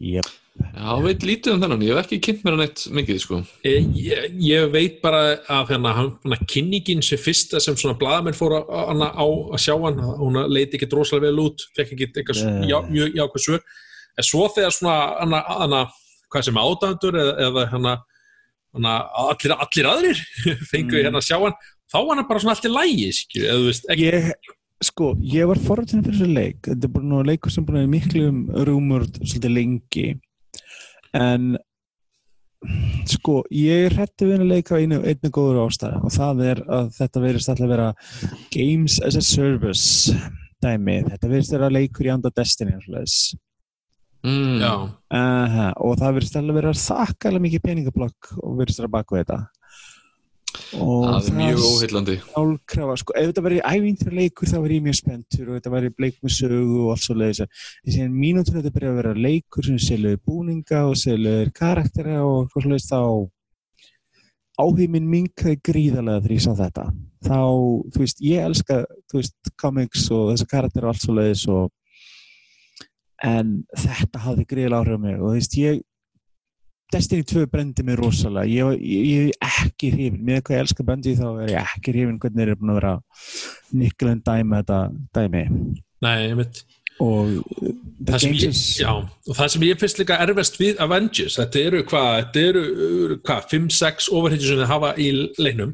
yep. Já, veit lítið um þennan, ég hef ekki kynnt mér hann eitt mikið, sko ég, ég, ég veit bara að hérna, hann, kynningin sem fyrsta sem svona blaðamenn fór að, hana, á að sjá hann hún leiti ekki droslega vel út fekk ekki eitthvað Nei. já, mjög jákvæð svör en svo þegar svona hana, hana, hvað sem ádandur eða, eða hana, hana, allir, allir aðrir (laughs) fengu Mm. hérna að sjá hann þá var hann bara svona allt í lægi skilju, eða þú veist, ekki, ég, sko, ég var forrættinu fyrir þessu leik. Þetta er bara nú leikur sem búin að vera miklu um rúmur svolítið lengi. En sko, ég er hrættu við að leika einu, einu góður ástæða og það er að þetta verðist alltaf að vera Games as a Service dæmi, þetta verðist að vera leikur í anda Destiny og svoleiðis. mm, já, Aha, og það verðist alveg vera þakkalega mikið peningablokk og verðist vera baku þetta og Það er mjög óheillandi. Álkrafa, sko, ef þetta væri ævintur leikur þá væri ég mjög spenntur og þetta væri leik með sögu og allt svo leiðis en mínútur þetta byrja að vera leikur sem selur búninga og selur karaktera og eitthvað svo leiðis þá áhugin minn minkaði gríðarlega þegar ég sá þetta. Þá, þú veist, ég elska þú veist, comics og þessi karaktera og allt svo leiðis og en þetta hafði gríðarlega áhrif á mig. Og þú veist, ég Destiny 2 brendi mig rosalega. Ég, er ekki hrifin. Með hvað ég elska Bungie þá er ég ekki hrifin hvernig þeir eru búin að vera nikkelin dæmi þetta dæmi. Nei, ég veit og það ég, is já, og það sem ég finnst líka erfest við Avengers, þetta eru hvað hvað, 5-6 overhittir sem þið hafa í leiknum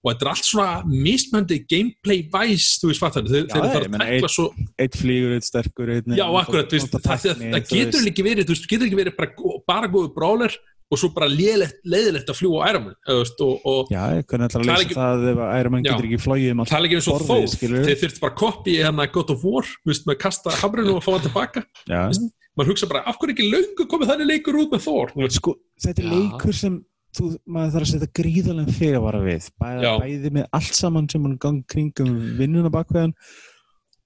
og þetta er allt svona mismöndi gameplay væs, þú veist fattar þeir, Já, þeir fara að tekla svo eitt flýgur, eitt sterkur eitt já, akkurat, það, það, það getur ekki verið þú veist, getur ekki verið bara, bara góðu bráler og svo bara leiðilegt, að fljúa á og Já, ég kunni alltaf að Það er leysa það ef Já. getur ekki flóið um allt það er ekki eins og þó þeir þurft bara koppi hérna God of War, þú veist, með að kasta hamrinu og fá hann tilbaka, maður hugsa bara af hverju ekki þú maður þarf að setja gríðarlega fyrirvara við bæði, Já. bæði með allt saman sem hann gang kringum vinnuna bakveðan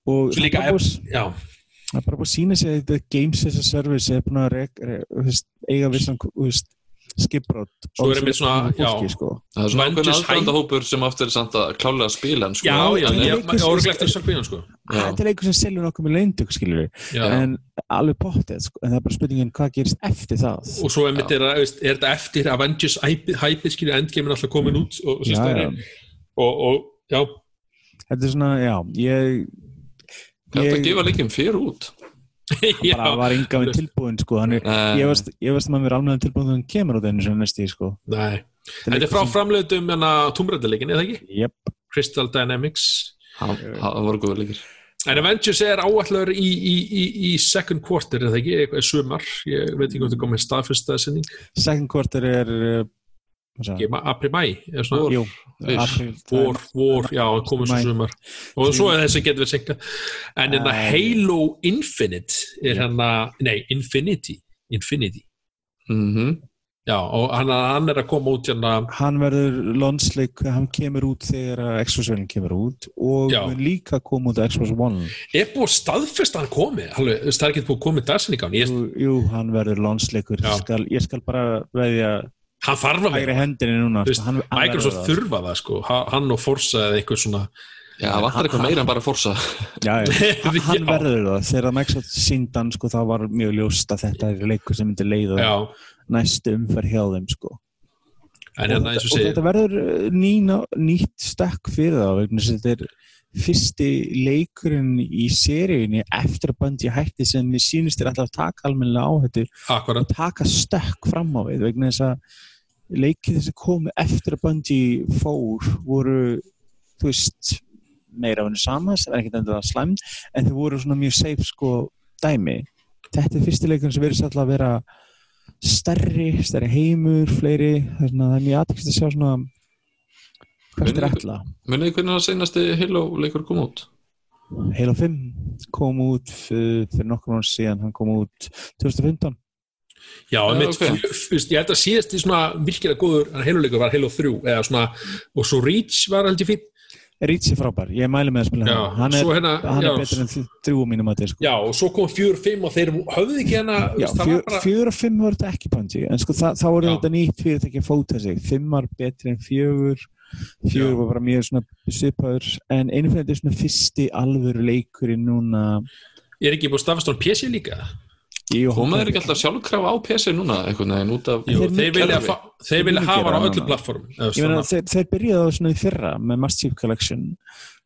og það er bara búið að sína sig að þetta Games as a Service er búin að eiga vissan skipbrot Svo er einmitt svona, já. fólki, sko. Það er svona ákveðin aðstændahópur sem aftur er samt að klálega spila en sko. Já, já, sem- orðið eftir Sarkvíðan sko Já. þetta er leikur sem selur nokkuð með leindug skilur við, Já. en alveg pottið sko. en það er bara spurningin hvað gerist eftir það og svo einmitt er, er þetta eftir Avengers hæpið, skilja, Endgame er alltaf komin út og, og, Já, já. og, og já, þetta er svona, já ég, Þetta gefa leikin fyrir út (laughs) já, bara var enga við tilbúin sko. hann er, ég veist, ég veist að maður verið alveg tilbúin þegar hann kemur á þennu sem næst í sko. nei Þetta er frá framleiðum en að tómrættileikin, eða ekki? yep. Crystal Dynamics Það voru góður leikir En Avengers er áallar í, í, í, í second quarter, eða ekki? Eitthvað sumar, ég veit ekki hvort það komið staðfyrsta sinning, second quarter er april, mæ Vor. Vor, já, komið svo sumar. Og svo er þessi getur við senka en hérna. Halo Infinite er hérna, nei, Infinity Infinity, Mhm. já, og hann, hann er að koma út hérna, hann verður lonsleik, hann kemur út þegar að Xbox-velin kemur út og líka koma út Xbox One. Er búið að staðfesta að hann komi, það er ekki búið að dagsinning á hann, ég, jú, jú, hann verður lonsleikur ég skal bara veðja hann þarf að vera. Sko, Microsoft þurfa það sko, Ha- hann og Forza eða eitthvað svona. Já, það vantar eitthvað meira en bara forsa það. já, já. (laughs) hann, verður það. Þegar Microsoft síndan sko, þá var mjög ljóst að þetta er leikur sem myndi leiða já, næstu umferð hjá þeim sko. en og, hérna þetta, eins og og segir þetta verður uh, nýna, nýtt stakk fyrir það vegna þess að þetta er fyrsti leikurinn í seríunni eftir að bandi hætti sem við sýnist er alltaf að taka almennilega á þetta akkurat, og taka stökk fram á við vegna þess að leikið þessi komu eftir að bandi fór voru þú veist meira af henni sama, það er ekkert endur að slæm en þau voru svona mjög safe sko dæmi. Þetta er fyrsti leikurinn sem verður alltaf að vera stærri, stærri heimur fleiri, það er, er mjög aðtekst að sjá svona hvert er Munið- ætla Munið þið hvernig það seinasti Halo leikur kom út? Halo 5 kom út fyrir, fyrir nokkur mánu síðan, hann kom út 2015 já, mitt, ok. fyrst, ég held að síðast í svona virkilega góður Halo-leikur var Halo 3 eða svona, og svo Reach var aldrei fín Reach er frábær, ég mæli með að spila Já, hann. Hann er, hérna, hann er betur en þ- þrjú mínum að sko. já, og svo kom 4-5 og þeir höfðu ekki það og fimm voru þetta ekki Bungie en sko það, þá voru þetta nýtt fyrirtæki að fóta sig. Fimm var betri en fjögur fjögur Já. var bara mjög svona svipaður. En einu fyrir þetta er svona fyrsti alvöru leikurinn núna. Er ekki búið staðfast á PC líka? Jú, Koma hann- þeir ekki alltaf sjálfkrafa á PC núna einhvern veginn út af Jú, Þeir þeir vilja, fa- þeir vilja hafa á núna. Ég meina, svona, þeir, þeir byrjaði á svona í fyrra með Master Chief Collection.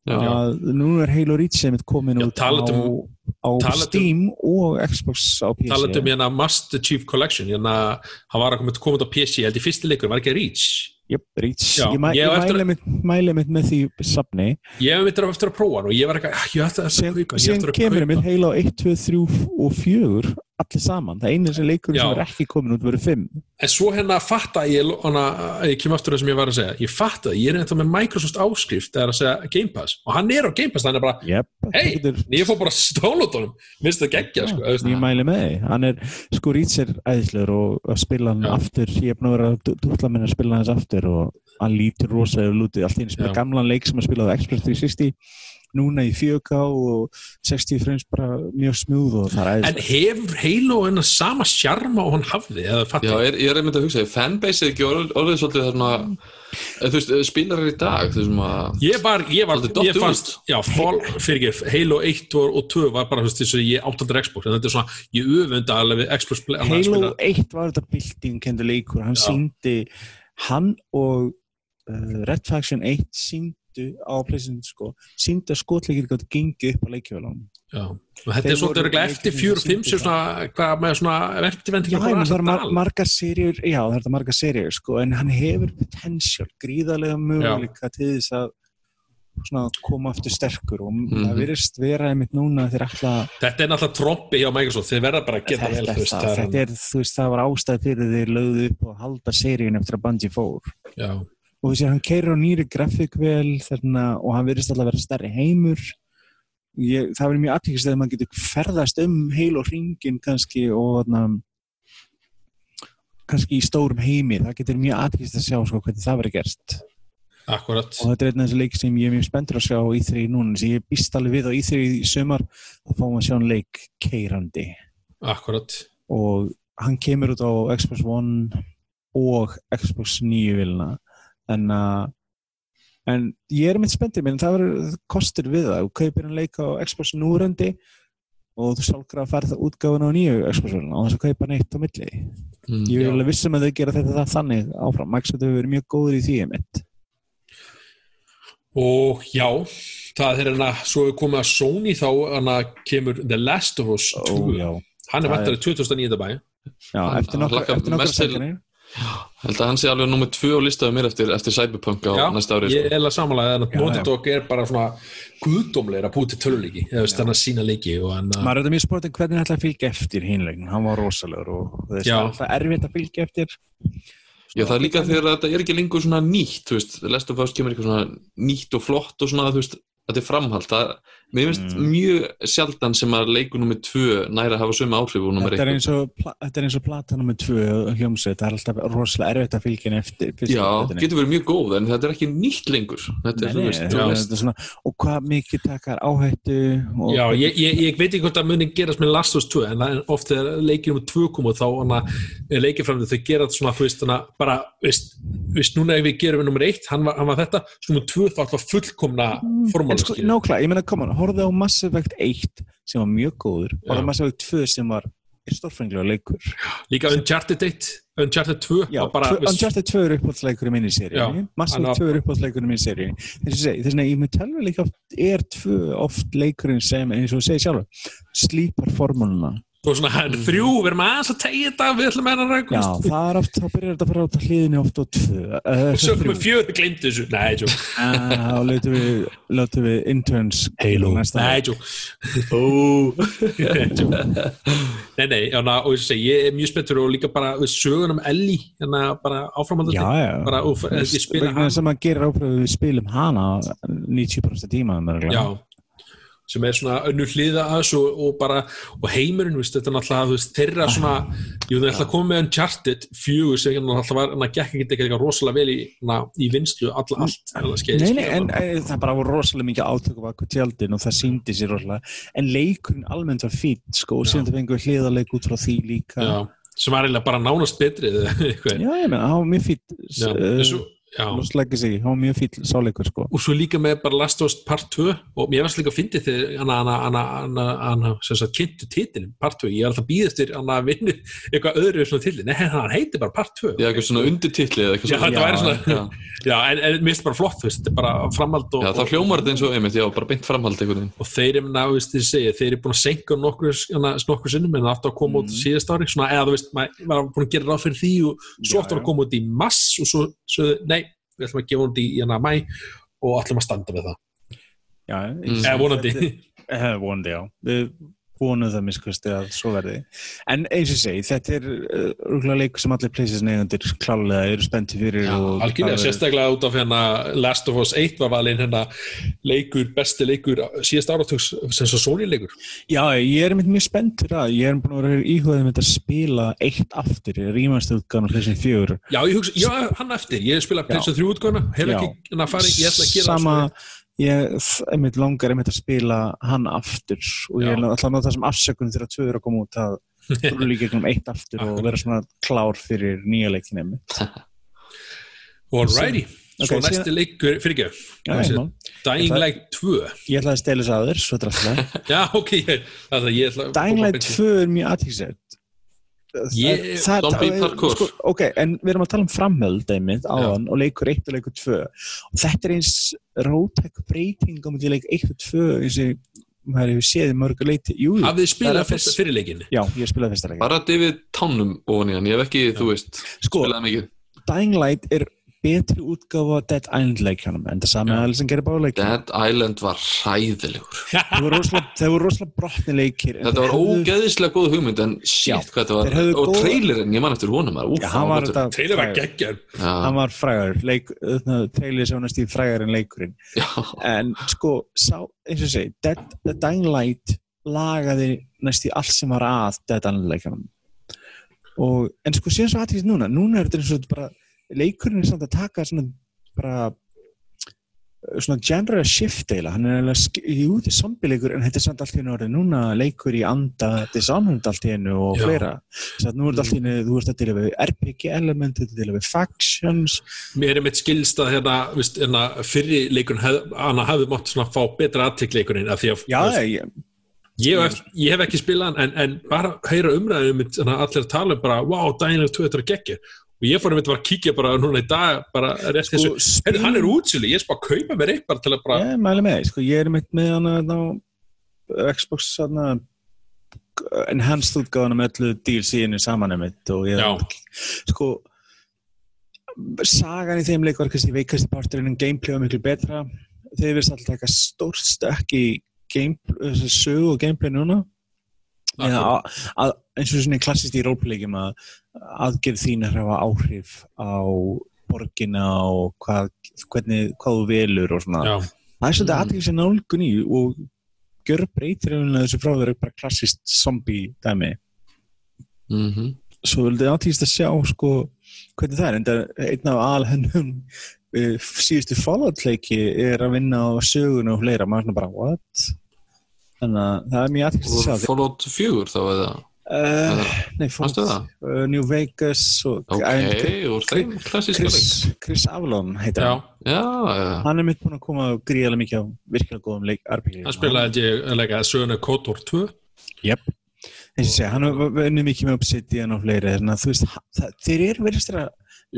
Já. að nú er Halo Reach sem er komin Já, út á, talandi um- á talandi um- Steam og Xbox á PC talandi um hérna Master Chief Collection hérna, hann var að koma koma út á PC, ég held í fyrsti leikur var ekki Reach? Jöp, Reach, Já, ég, mæ, ég ég á mæli, mitt, mæli mitt með því safni. Ég hef mitt eftir að prófa og ég var ekki, ég að ég að kemur við Halo 1, 2, 3 og 4 allir saman, það einu sem leikur sem er ekki komin út verið 5 en svo hérna fatta ég, hana, ég kem aftur það sem ég var að segja. Ég fatta, ég er eitthvað með Microsoft áskrift það er að segja Game Pass. Og hann er á Game Pass þannig að bara, yep, hei, ég fór bara stólutónum minnst það geggja sko, ég mæli með því. Hann er, sko Reach er æðislegur og að spila hann Já. aftur. Ég er búin að dútla minna að spila hann aftur og hann lítur rosalega lútið allt einu spila gamlan leik sem að spila á Xbox 360 núna í 4K og 60 frames bara mjög smúð og það er en hefur Halo hennar sama sjarma og hann hafði Já, er, ég er einmitt að hugsa, er fanbase ekki orð- orðið svolítið þarna þú veist, spilarar í dag þú veist maður ég var, ég var, ég fannst út. já, fyrir ekki, Halo 1 og, og 2 var bara, þú veist, þess að ég áttaldur Xbox en þetta er svona, ég öfunda alveg við Xbox Halo spila. 1 var þetta bilding kendur leikur, hann Já. síndi hann og uh, Red Faction 1 síndu á pleysin sko, síndu að skotleikir gátt gengi upp á leikjöfalunum Já, og þetta Þeir er svolítið örugglega eftir leikirnir 4 og 5 sem svona, hvað með svona verktifendi Já, það er mar margar serjur já, það er margar serjur sko, en hann hefur potential, gríðarlega möguleika til þess að svona, koma aftur sterkur og Mhm. það virðist vera einmitt núna þeir ætla Þetta er náttúrulega trombi hjá Microsoft, þeir verða bara að geta vel, þetta, veist, það, það er þetta er, þú veist, það var ástæð fyrir þeir lögðu upp og halda seríun eftir að Bungie fór. Já, og þessi hann keirir á nýri grafíkvel þarna, og hann virðist alltaf að vera stærri heimur. Ég, það verður mjög aðtíkist að maður getur ferðast um heil og hringin kannski og þarna, kannski í stórum heimi. Það getur mjög aðtíkist að sjá sko, hvernig það verður gerst akkurat. Og þetta er einn af þessi leik sem ég er mjög spenntur að sjá á í3 núna, sem ég býst alveg við á í3 í sumar, þá fáum að sjá hann leik keirandi. Akkurat. Og hann kemur út á Xbox One og Xbox 9 vilna en að en ég er mitt spenntið minn, það verður kostur við það, þú kaupir hann leik á Xbox núrandi og þú sjálfur að ferða útgáfuna á nýju Xbox og þess að kaupa neitt á milli Mm. ég er alveg vissum að þau gera þetta það þannig áfram, Microsoft hefur verið mjög góður í því mitt og já, það er hérna svo er komið að Sony þá hana kemur The Last of Us 2 Ó, já. hann er Það vantarið 2009. bæ Já, Hann- eftir hann nokkur, held að hann sé alveg nummið tvö á listaðu mér eftir, eftir Cyberpunk á já, næsta ári ég er alveg samanlega að. Dog er bara svona guðdómlegur að búið til töluleiki eða veist hann að sína leiki og hann að maður er þetta mjög spurning hvernig ætla að fylgja eftir hinlegin, hann var rosalegur og það er erfitt að fylgja eftir. Já, það er líka þegar þetta er ekki lengur svona nýtt, þú veist, Last of Us kemur eitthvað svona nýtt og flott og svona, þú veist, þetta er framhald, það, mér finnst Mm. mjög sjaldan sem að leikur nummið tvö næra að hafa sömu áhrif og nummið þetta er eitt. eins og, pla- þetta er eins og platan með tvö hljómsveit, það er alltaf rosalega erfitt að fylgja henni eftir fyrstu Já, plötunni. getur verið mjög góð, en þetta er ekki nýtt lengur. Þetta Nei, er, nei, þú veist, þetta þú er- þetta er svona, og hvað mikið takar áhættu og Já, ég, ég, ég veit ekki hvort það muni gerast með Last of Us 2 en það er oft þegar leikir um 2 kom og þá hana, leikir fram þau gera þetta svona þú veist, hana, bara, veist, veist núna ef við gerum við nummer 1, hann var, hann var þetta svo nummer 2 þá alltaf fullkomna en formála nákvæmlega, ég meina, koma, horfðu á Mass Effect 1 sem var mjög góður, horfðu Já. á Mass Effect 2 sem var stórfenglega leikur. Líka Uncharted 1, Uncharted 2 Já, bara, Uncharted 2 er uppáhaldsleikur í minni séri Mass Effect var- 2 er uppáhaldsleikur í minni séri þess að ég með telva líka oft er 2 oft leikurinn sem eins og þú segir sjálfur, slípar formúluna og svona hann er þrjú, við erum aðeins að tegja þetta við ætlum að hennar Já, rækust það er oft, þá byrjar þetta að fara át á hliðinni oft á 2 (laughs) og svo komum fjör, við glemdu þessu. Nei, tjó, (laughs) Þá látum við, látum við interns Halo, nei, tjó Tjó. (laughs) nei, nei, já, og ég segi, ég er mjög spenntur og líka bara við sögun um Ellie, hérna bara áframaldandi Já, já. Bara, og, ég spila Vegna þess að maður gerir ábyrðu við spilum hana 90% tíma já, sem er svona önnur hliða að þessu og, og bara og heimurinn, veist, þetta er náttúrulega þú veist, þeirra svona, jú það er alltaf komið með Uncharted fjögur sem hérna alltaf var, hann gekk ekki eitthvað rosalega vel í, na, í vinslu alla allt, alla skeið Nei, nei, en e, það bara voru rosalega mikið átök á baku tjaldin og það síndi sér rosalega. En leikurinn almennt var fýtt sko, og síðan það fengur hliðarleik út frá því líka. Já, sem var eiginlega bara nánast betri eða eitthvað, Já, ég menna, hann var mjög fýtt já, já Lost Legacy, hann var mjög fýtt sáleikur sko. Og svo líka með bara Last of Us Part 2 og mér varst líka að fyndi þegar sagt kynntu titilin Part 2, ég er alltaf að býða eftir hann að vinna eitthvað öðru svona titil, nei hann heitir bara Part 2 Já, eitthvað svona eitthvað Já, þetta væri svona, (laughs) Já, en, en mér finnst bara flott, þetta er bara framhald og, já þá hljómar þetta eins og einmitt, já, bara beint framhald veginn. og, þeir eru, ná, veist, þið segja, þeir eru búin að senka nokkur, nokkur sinnum en það átti að koma út Mm. síðast ári, svona, eða þú veist, maður var búin að gera ráð fyrir því og svo átti að koma út í mass og svo, svo nei, við ætlum að gefa út í hana mæ og ætlum að standa við það, Já, Mm. eða vonandi Eh, vonandi, já. Vonum það miskusti að svo verði. En eins og segi, þetta er uh, leikur sem allir playstation eigendur klálega eru spennti fyrir og algjörlega, það sérstaklega út af hérna Last of Us 1 var valinn hérna leikur, besti leikur síðast áratugs sem svo Sony leikur Já, ég er einmitt mjög spenntur að ég er búin að vera íhugaðið með að spila eitt aftur, ég rýmast útgáðan á PlayStation 4. Já, ég hugsa, já, hann eftir, ég spila. Pilsa 3 útgóna, hef ekki hann að fara, ég ætla að gera Sama, það. Ég einmitt langar einmitt að spila hann aftur og ég er alltaf að nota það sem afsökun þegar tvö eru að koma út að rúli gegnum eitt aftur og vera svona klár fyrir nýja leikin einmitt. (laughs) Alrighty, svo næsti síðan- leikur, fyrir ekki. Dying Það- Light 2 Ég ætlaði að stela þess aður, svo alltaf. Já, ok, það er ég ætla að Dying Light beint í- 2 er mjög aðtíksett. Ég- Zombie Parkour. sko, ok, en við erum að tala um framhöld einmitt áðan og leikur 1 og leikur 2 og þetta er eins rótæk breyting á milli leik 1 og 2 eins og maður hefur séð mörgu leiti Hafið þið það spilað að fyrst fyrst- fyrir leikinni? já, ég spilaði leik Bara David ofan í hann, ég hef ekki, þú veist, Sko, spilaði mikið. Dying Light er betri útgáfa Dead Island leikjanum en það sami aðeins sem gerir báða leikjanum Dead Island var hræðilegur. (laughs) þeir voru rosalega, þeir voru rosalega brotni leikir Þetta var hefðu- ógeðislega góð hugmynd, en shit hvað þetta var. Og góða- trailerinn, ég man eftir honum, Trailer var geggjar hann var frægur. Leik, trailer sem hann stíð frægur en leikurinn. Já, en sko, sá, eins og segi Dead, Dying Light lagaði næstu allt sem var að Dead Island leikanum og, en sko síðan svo aðtíðist núna núna er þetta eins og þetta bara leikurinn er samt að taka svona bara svona genre shift eiginlega, hann er alveg þetta er zombileikur en þetta er samt allt í hennu orðið núna leikur í anda Dishonored allt í hennu og Já. fleira. Þess að nú er þetta allt í hennu, þú ert að dila við RPG element, þetta dila við factions. Mér er mitt skilst að hérna, hérna fyrri leikurinn hef, hana hefði mátt svona fá betra aðtikleikurinn af því að já, veist, ég, ég, hef, ég hef ekki spilað hann en, en bara heyra umræðum mitt, hérna, allir að tala um bara, wow, Daniel 2 þetta er geggir og ég fór að mitt bara að kíkja bara núna í dag bara rétt Sko, þessu, Heyrðu, hann er útsölu ég er bara að kaupa mér eitthvað til að bara ég mæli með, sko, ég er mitt með hana á Xbox hana enhanced útgáðan með öllu DLC-inu saman einmitt og ég Já. sko sagan í þeim leik var kannski veikasti parturinn en gameplay var miklu betra. Þeir verðist alltaf eitthvað game, þessi sögu og gameplay núna. að, að, eins og svona klassist í rólpleikjum að aðgerð þín að hafa áhrif á borgina og hvað, hvernig, hvað þú velur og svona já, það er svolítið Mm. aðeins sem nálgun í og gjör breytir einhvern þessu frá þeirra bara klassist zombie dæmi Mhm. svo vildi aðtýrst að sjá sko hvernig það er, en það er einn af alhennum síðustu Fallout-leiki er að vinna á sögun og fleira, maður er svona bara what? Þannig að það er mjög aðtýrst að sjá Og Fallout 4 þá eða? Uh, nei, það? uh, New Vegas og Ok, en- úr þeim klassíska leik. Chris, Chris Avalon heitir já, hann. Já, já, hann er mitt búin að koma gríðarlega mikið á virkilega góðum leik RPG hann spilaði leika söguna Kotor 2 Jep. eins og segja, hann har vunnið mikið með Obsidian og fleiri þannig að þú veist, það, þeir eru verið að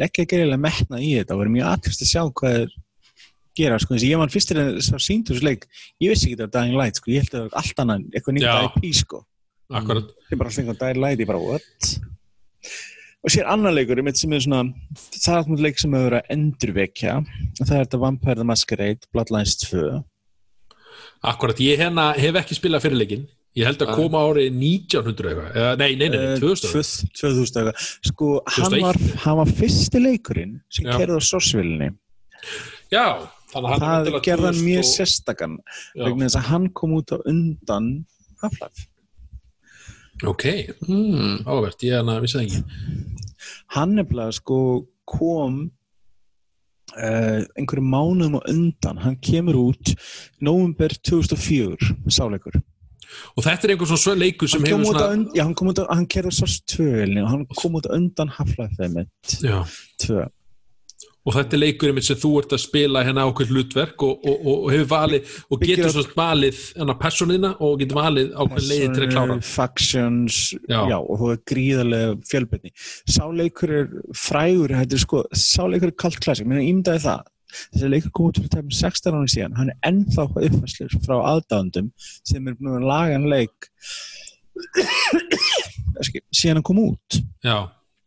leggja gerilega metna í þetta og verið mjög aðkvæmst að sjá hvað er gera, sko, ég var fyrstir að sá síndúrsleik, ég vissi ekki þetta var Dying Light, sko, ég held að það var allt annað, eitthvað nýtt. IP, sko, akkurat, ég bara alltaf einhvern Dying Light, ég bara, what? Og sér annar leikur, sem er svona, það er alltaf leik sem hefur verið að endurvekja, það er þetta Vampire the Masquerade, Bloodlines 2, akkurat ég hérna hef ekki spilað fyrirleikin ég held að koma árið 1900 eitthvað nei, nei, nei, nei, Eh, 2000 2000 2000 eitthvað. sko, hann 2001. var, hann var fyrsti leikurinn sem kerði á sorsvillinni já, þannig er það 2000 mjög og- sérstakann vegna þess að hann kom út á undan Half-Life. Ok, Mm. áverð, ég hann að vissi það ekki. Hann nefnilega sko kom uh, einhverju mánuðum á undan. Hann kemur út november 2004 sáleikur. Og þetta er einhver svona svo leikur sem hefur svona undan, já hann kom út á hann kerði Source 2 og hann kom út á undan Half-Life einmitt, já, 2 og þetta er leikurinn mitt sem þú ert að spila hérna ákveð hlutverk og, og, og, og hefur valið og getur svona valið hérna personina og getur valið ákveð leiði til að klára factions, Já. já. og þú er gríðarlega fjölbyrni. Sáleikur er frægur, þetta er sko, sáleikur er kalt klassik, mér er ímdaði það. Þessi leikur út fyrir tæmum 16 ára síðan, hann er ennþá uppfæslir frá aðdáðandum sem er búin að laga hann leik (coughs) síðan hann kom út. já,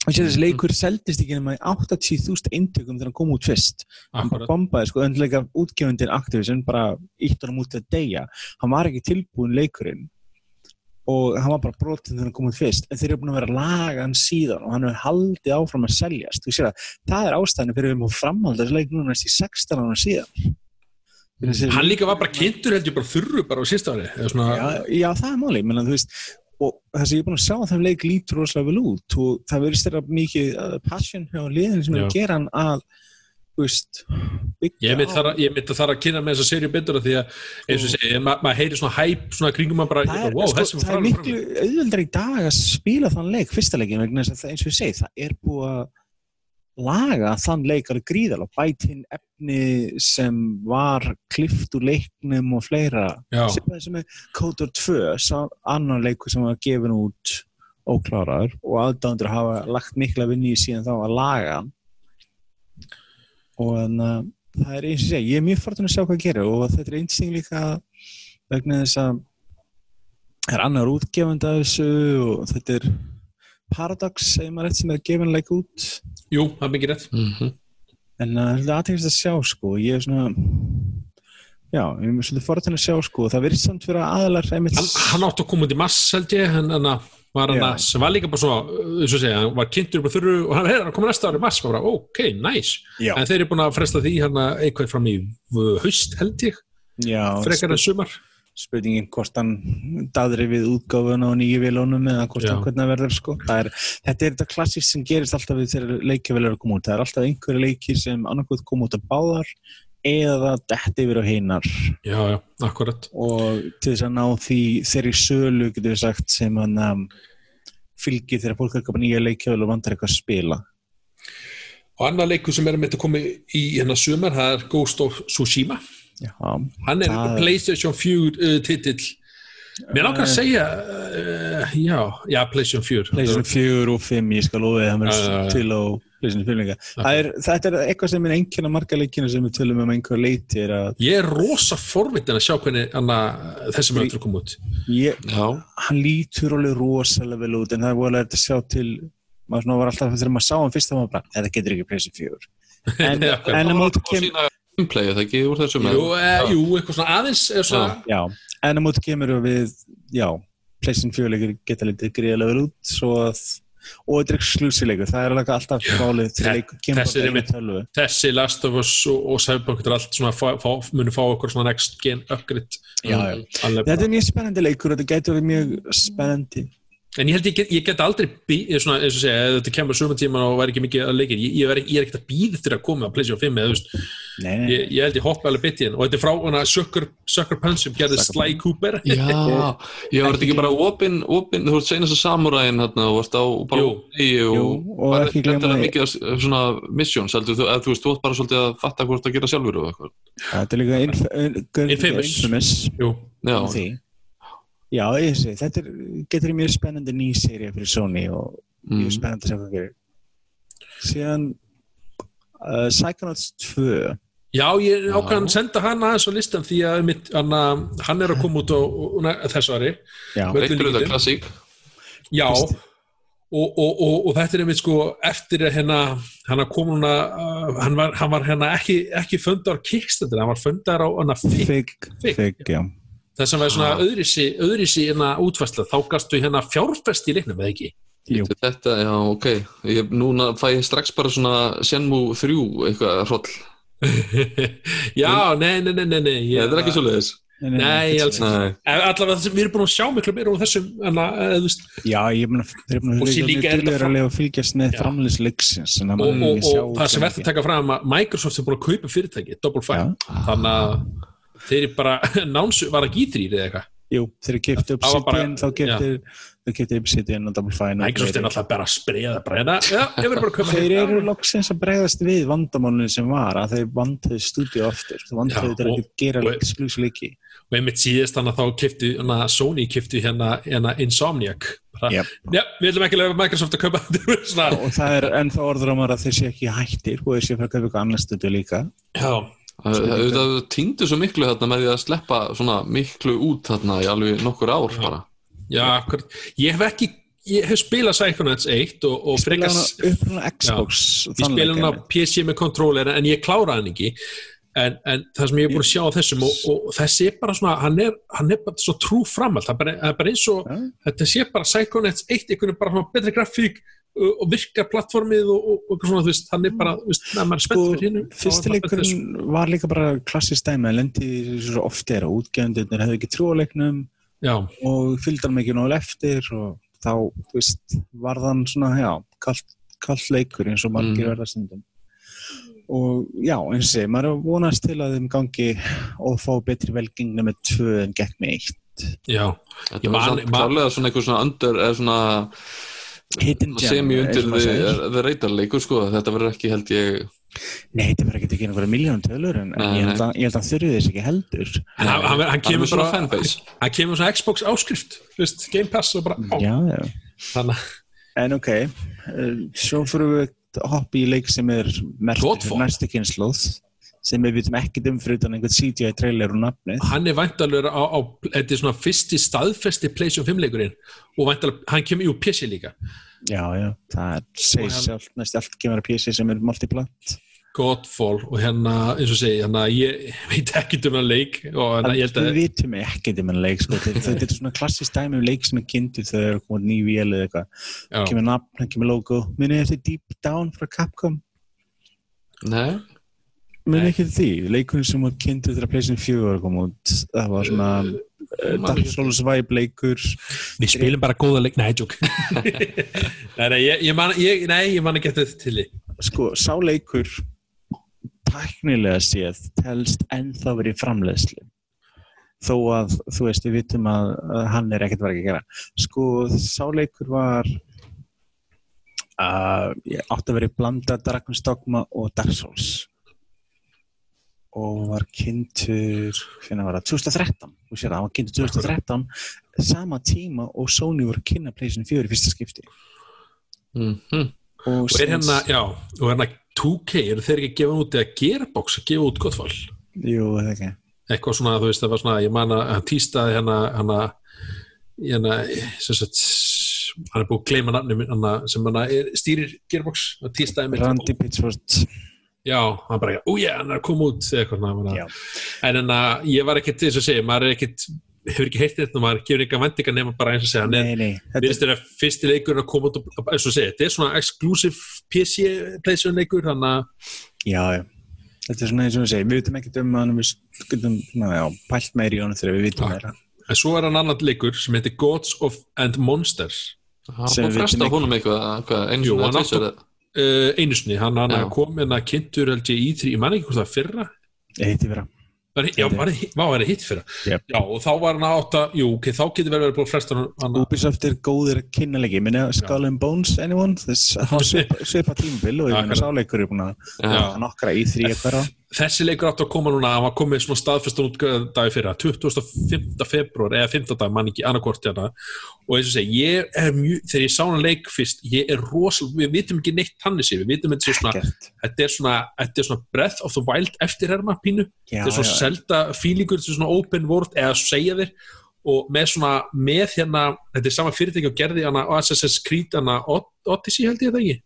Og sér þessi leikur seldist ekki nema í 80.000 eintökum þegar hann kom út fyrst. Hann bara bombaði sko, öndilega útgefundin Activision bara ítt honum út að deyja. Hann var ekki tilbúin leikurinn og hann var bara brotinn þegar hann kom út fyrst en þeir eru búin að vera að laga hann síðan og hann hefur haldið áfram að seljast. Að það er ástæðinu fyrir við erum að framhalda þessi leik núna næst í 16 ára síðan. Hann líka var bara kynntur held ég bara þurru bara á sísta ári Já, já, það er máli, menn að þú veist og það sem ég er búin að sjá að það leik lítur rosalega vel út. Og það verðist þeirra mikið uh, passion hjá liðin sem er að gera hann að byggja ég á- þar þar að kynna með þessa serju betur því að eins og ég segi, ma maður heyri svona hæp svona kringum maður bara, það er, wow, sko, það er miklu auðveldar í dag að spila þann leik, fyrsta leikin vegna þess að það, eins og ég segi, það er búið að laga þann leik alveg gríðal og bæti inn efni sem var klift úr leiknum og fleira. Sem er Kotor 2 sá annan leikur sem var gefin út óklárar og aðdándur hafa lagt mikla vinni í síðan þá að laga og þannig að það er eins og segi, ég er mjög fortun að sjá hvað að gera og þetta er eins og líka vegna þess að það er annar útgefandi af þessu og þetta er Paradox, segir maður rétt sem er gefinleik út. Jú, það er mikið rétt. Mhm. en uh, það er aðtegist að sjá sko ég er svona já, ég er svolítið forðan að sjá sko það verður samt fyrir að aðalar einmitt hann, hann átti að koma út í mass held ég hann, hann var var líka bara svona segja, hann var kynntur upp á þurru og hann er að koma næsta ári í mass, bara, ok, nice. Já, en þeir eru búin að fresta því hann eitthvað fram í haust held ég, já frekar en sumar spurningin hvort hann daðri við útgáfun á nýju vilónum eða hvort hann hvernig verður sko. Er, þetta er þetta klassist sem gerist alltaf við þegar leikjavel eru að koma út. Það er alltaf einhverju leikir sem annarkoð koma út af báðar eða detti yfir á hinnar já, já, akkurat. Og til þess að ná því þeirri sölu getur við sagt sem hann um, fylgir þegar fólk er að koma nýja leikjöl og vantar eitthvað að spila. Og annar leikur sem er að mynda að koma í hérna sumar, það er Ghost of Tsushima Já, hann er Það- PlayStation 4 uh, titill. Mér langar að segja uh, já, já, PlayStation 4 PlayStation 4 og 5 ég skal lofa því að það Já, já, já. verður til á PlayStation 5 líka. Það er, þetta er eitthvað sem er einnkjörna marga leikina sem við tölum um einhver leiti er að ég er rosa forvitin að sjá hvernig anna, þessi að koma út. Ég, hann lítur alveg rosalega vel út en það er erfitt að sjá til maður var alltaf þegar maður sá hann fyrst þetta getur ekki PlayStation 4 (laughs) en, Já. en á móti kem, gameplay, það ekki úr þessum jú, e, jú, eitthvað svona aðeins er svona, já, en á móti kemur við já, PlayStation 4 leikir geta litið gríðilega vel út svo að, og þetta er exclusive-leikur það er alveg alltaf þe- þegar leikur kemur þessi er bara einmitt- tölvu. þessi Last of Us og, og Cyberpunk er allt svona fá, fá, munu fá okkur svona next gen upgrade. Já, já. Þetta er mjög spennandi leikur og þetta getur verið mjög spennandi en ég held ég get, ég get aldrei ég svona, eins og segja, ef þetta kemur suma tíma og væri ekki mikið að leikir, ég, ég, er, ég er ekkert að býða til að koma að PlayStation 5 eða, þú veist, nei, nei, ég, ég held ég hoppa alveg bitið inn og þetta er frá hana Sucker, Sucker Punch sem gerði Sucker Sly Cooper. Já, ég var ekki bara opin, opin, þú veist seinast að samuræin hérna og varst á bara Jú. í og, Jú, og var ekki því- mikið af svona missions, heldur þú, þú veist, þú varst bara svolítið að fatta hvort að gera sjálfur og eitthvað. þetta er líka inf Infamous. infamous. Jú, Já, því. Já, ég sé, þetta er, getur verið mjög spennandi ný seria fyrir Sony og mm. mjög spennandi að sjá hvað gerir. Síðan uh, Psychonauts 2 Já, ég ákvæðan senda hann aðeins á listan því að mitt, hann, hann er að koma út á, þessu ári Já, Reyktur þetta klassík. Já, og, og, og, og þetta er einmitt sko eftir að hérna hann að koma núna uh, hann, var, hann var hérna ekki, ekki fundar á Kickstarter, hann var fundar á hana Fig, Fig, Fig. Fig, já. Þess að var svona Ah. öðrisi, öðrisi hérna útfærsla, þá gastu hérna fjárfest í leiknum, eða ekki? Jú. Þetta, já, ok. Ég, núna fæ ég strax bara svona Shenmue 3 eitthvað hroll. (laughs) Já, nei, nei, nei, nei, nei ég- Þetta er ekki svo leiðis. Nei, alls ekki. Nei. Allavega þess að við erum búin að sjá miklu meira um þessum, hana, eða, þú veist, Já, ég meina, þeir eru búin Og að þetta vera fram- að fylgjast með framlýsleiksins og, og, og það sem verður að taka fram að Microsoft er búin að kaupa fyrirtæki, Double Fine þannig að þeir bara (laughs) nánsu, var það gítrýr eða eitthvað? Jú, þeir keipt upp Það Obsidian, þá þeir kefti Obsidian og Double Fine Microsoft er náttúrulega bara að spreða bara hérna, já, ég verður bara að kaupa Þeir hérna. eru loksins að bregðast við vandamálunum sem var að þeir vantuðu stúdíu oftir þeir þetta og- ekki að gera og- exclusive leiki og einmitt síðast þannig að þá hana, Sony kiftu hérna, hérna Insomniac. Bara, Yep. já, við ætlum ekki lefa Microsoft að kaupa (laughs) svona, og það er ennþá orður á maður að þeir sé ekki hættir og þeir sé að kaupa eitthvað annað stúdíu líka. Já, Það það týndu svo miklu þarna með því að sleppa svona miklu út þarna í alveg nokkur ár bara. já, akkurat ég hef ekki, ég hef spilað Psychonauts 1 og, og spila frekar hana upp á Xbox ég spila hann á PC með kontroller en ég klára hann ekki en, en það sem ég er búin að sjá á þessum og, og þessi er bara svona, hann er, hann er bara svo trú framhald, það er bara, er bara eins og Já. þetta sé bara Psychonauts 1 einhvern veginn bara svona betri grafík og virkar plattformið og, og, og svona, veist, hann er bara, veist, neða maður er spennt fyrir hinn Sko, fyrsti leikurinn var líka bara klassist dæmi að lendi svo oft er að útgefndurnir hefði ekki trú á leiknum Já, og fylgdi hann mikið náðu eftir og þá, þú veist, var þann svona, já, kallt, kallt leikur eins og margir Mhm. verða stundum. Og já, eins og sé, maður er að vonast til að þeim gangi og fá betri velgengna með tvö en gekk með eitt. Já, Þetta Ég var man- samt man- klárlega svona eitthvað svona under eða svona Semi eins undir þið reytarleikur sko, þetta verður ekki held ég Nei, þetta verður ekki ekki einhverja miljónum tölur en, en Nei, ég held að, ég held að þurfi þess ekki heldur. En hann, hann, hann hann kemur svona fanbase. hann kemur svona Xbox áskrift, þú veist, Game Pass og bara, á, Já, já En ok, uh, svo fyrir við að hoppa í leik sem er fyrir næstu kynnslóð sem við vitum ekkert um fyrir utan einhvern CGI trailer og nafnið. hann er væntalur á, á þetta er svona fyrsti staðfesti PlayStation 5 leikurinn og væntalur, hann kemur í PC líka Já, já, það er hann- sjálf, næstu allt kemur að PC sem er multiplant. Godfall og hérna, eins og segi, hérna ég veit ekki um hann leik og hérna, ég held Við vitum ekkert um enn leik, sko. þetta (laughs) þetta er svona klassist dæmi um leik sem er kynntur þegar það er komið ný vél eða eitthvað. Kemur nafn, kemur logo. Munið eftir Deep Down frá Capcom? Nei, Nei. ekki því? Leikurinn sem var kynntur þegar PlayStation 4 var komið út. Það var svona uh, man Dark Souls vibe leikur. við spilum bara góða leik, nei, tjók (laughs) nei, nei, ég, ég man, ég, nei, ég man ekki eftir þetta til því sko, sá leikur tæknilega séð telst ennþá verið í framleiðslu þó að þú veist við vitum að, að hann er ekkert verið að gera sko sáleikur var uh, ég átti að verið blanda Dragon's Dogma og Dark Souls og var kynntur hvernig var það, 2013 þú sér það, hann var kynntur 2013 sama tíma og Sony voru kynna PlayStation 4 í fyrsta skipti. Mhm. og, og er hérna, já, og hérna 2K, eru þeir ekki að gefa út eða Gearbox að gefa út Godfall jú, það ekki. Eitthvað svona, þú veist, það var svona ég man að hann týstaði hérna hérna, hérna sem sagt hann er búið að gleyma nafnum hana, sem hann er, stýrir Gearbox hann týstaði mitt Randy Pitchford já, hann bara, ó já, hann er að koma út eitthvað Já. bara- en en að ég var ekkert, þess að segja, maður er ekkert hefur ekki heyrt þetta, maður gefur ekki að vendinga nema bara eins og segja, hann nei, nei, Mér þetta, finnst þetta fyrsti leikur að koma út og, eins og segja, þetta er svona exclusive PC PlayStation leikur, þannig að já, já. Þetta er svona eins og við segjum, við vitum ekkert um hann við svona, já, pælt meir í honum þegar við vitum meira. En svo er hann annan leikur sem heitir Gods of and Monsters. Sem við vitum á eitthvað, uh, einu sinni, hann, hann Já. kom en að kynntur held ég í því, ég man ekki hvort það fyrra. Ég heiti vera var, já, var, var, var hitt fyrra? Yep. já, og þá var hann átt að, jú, ok, þá getur vel verið búin að fresta hann, hann Ubisoft er góðir að kynna leiki minna Skull and Bones, anyone? þess (laughs) að hafa svipa, tímabil og ég akkurat. sáleikur er búin að nokkra í þrý að hverja þessi leikur átt að koma núna, hann var komið svona staðfestan út dagi fyrra, 25. februar eða 15. dag, mann ekki annarkvort hérna og eins og segi, ég er mjög þegar ég sá hann leik fyrst, ég er rosal við vitum ekki neitt hann sér, við vitum þetta svona þetta er svona, þetta er svona breath of the wild eftirherma pínu, Já, þetta er svona já. selda fílingur, þetta er svona open world eða segja þér og með svona, með hérna þetta er sama fyrirtæki og gerði hana Assassin's Creed hana Od- Odyssey held ég það ekki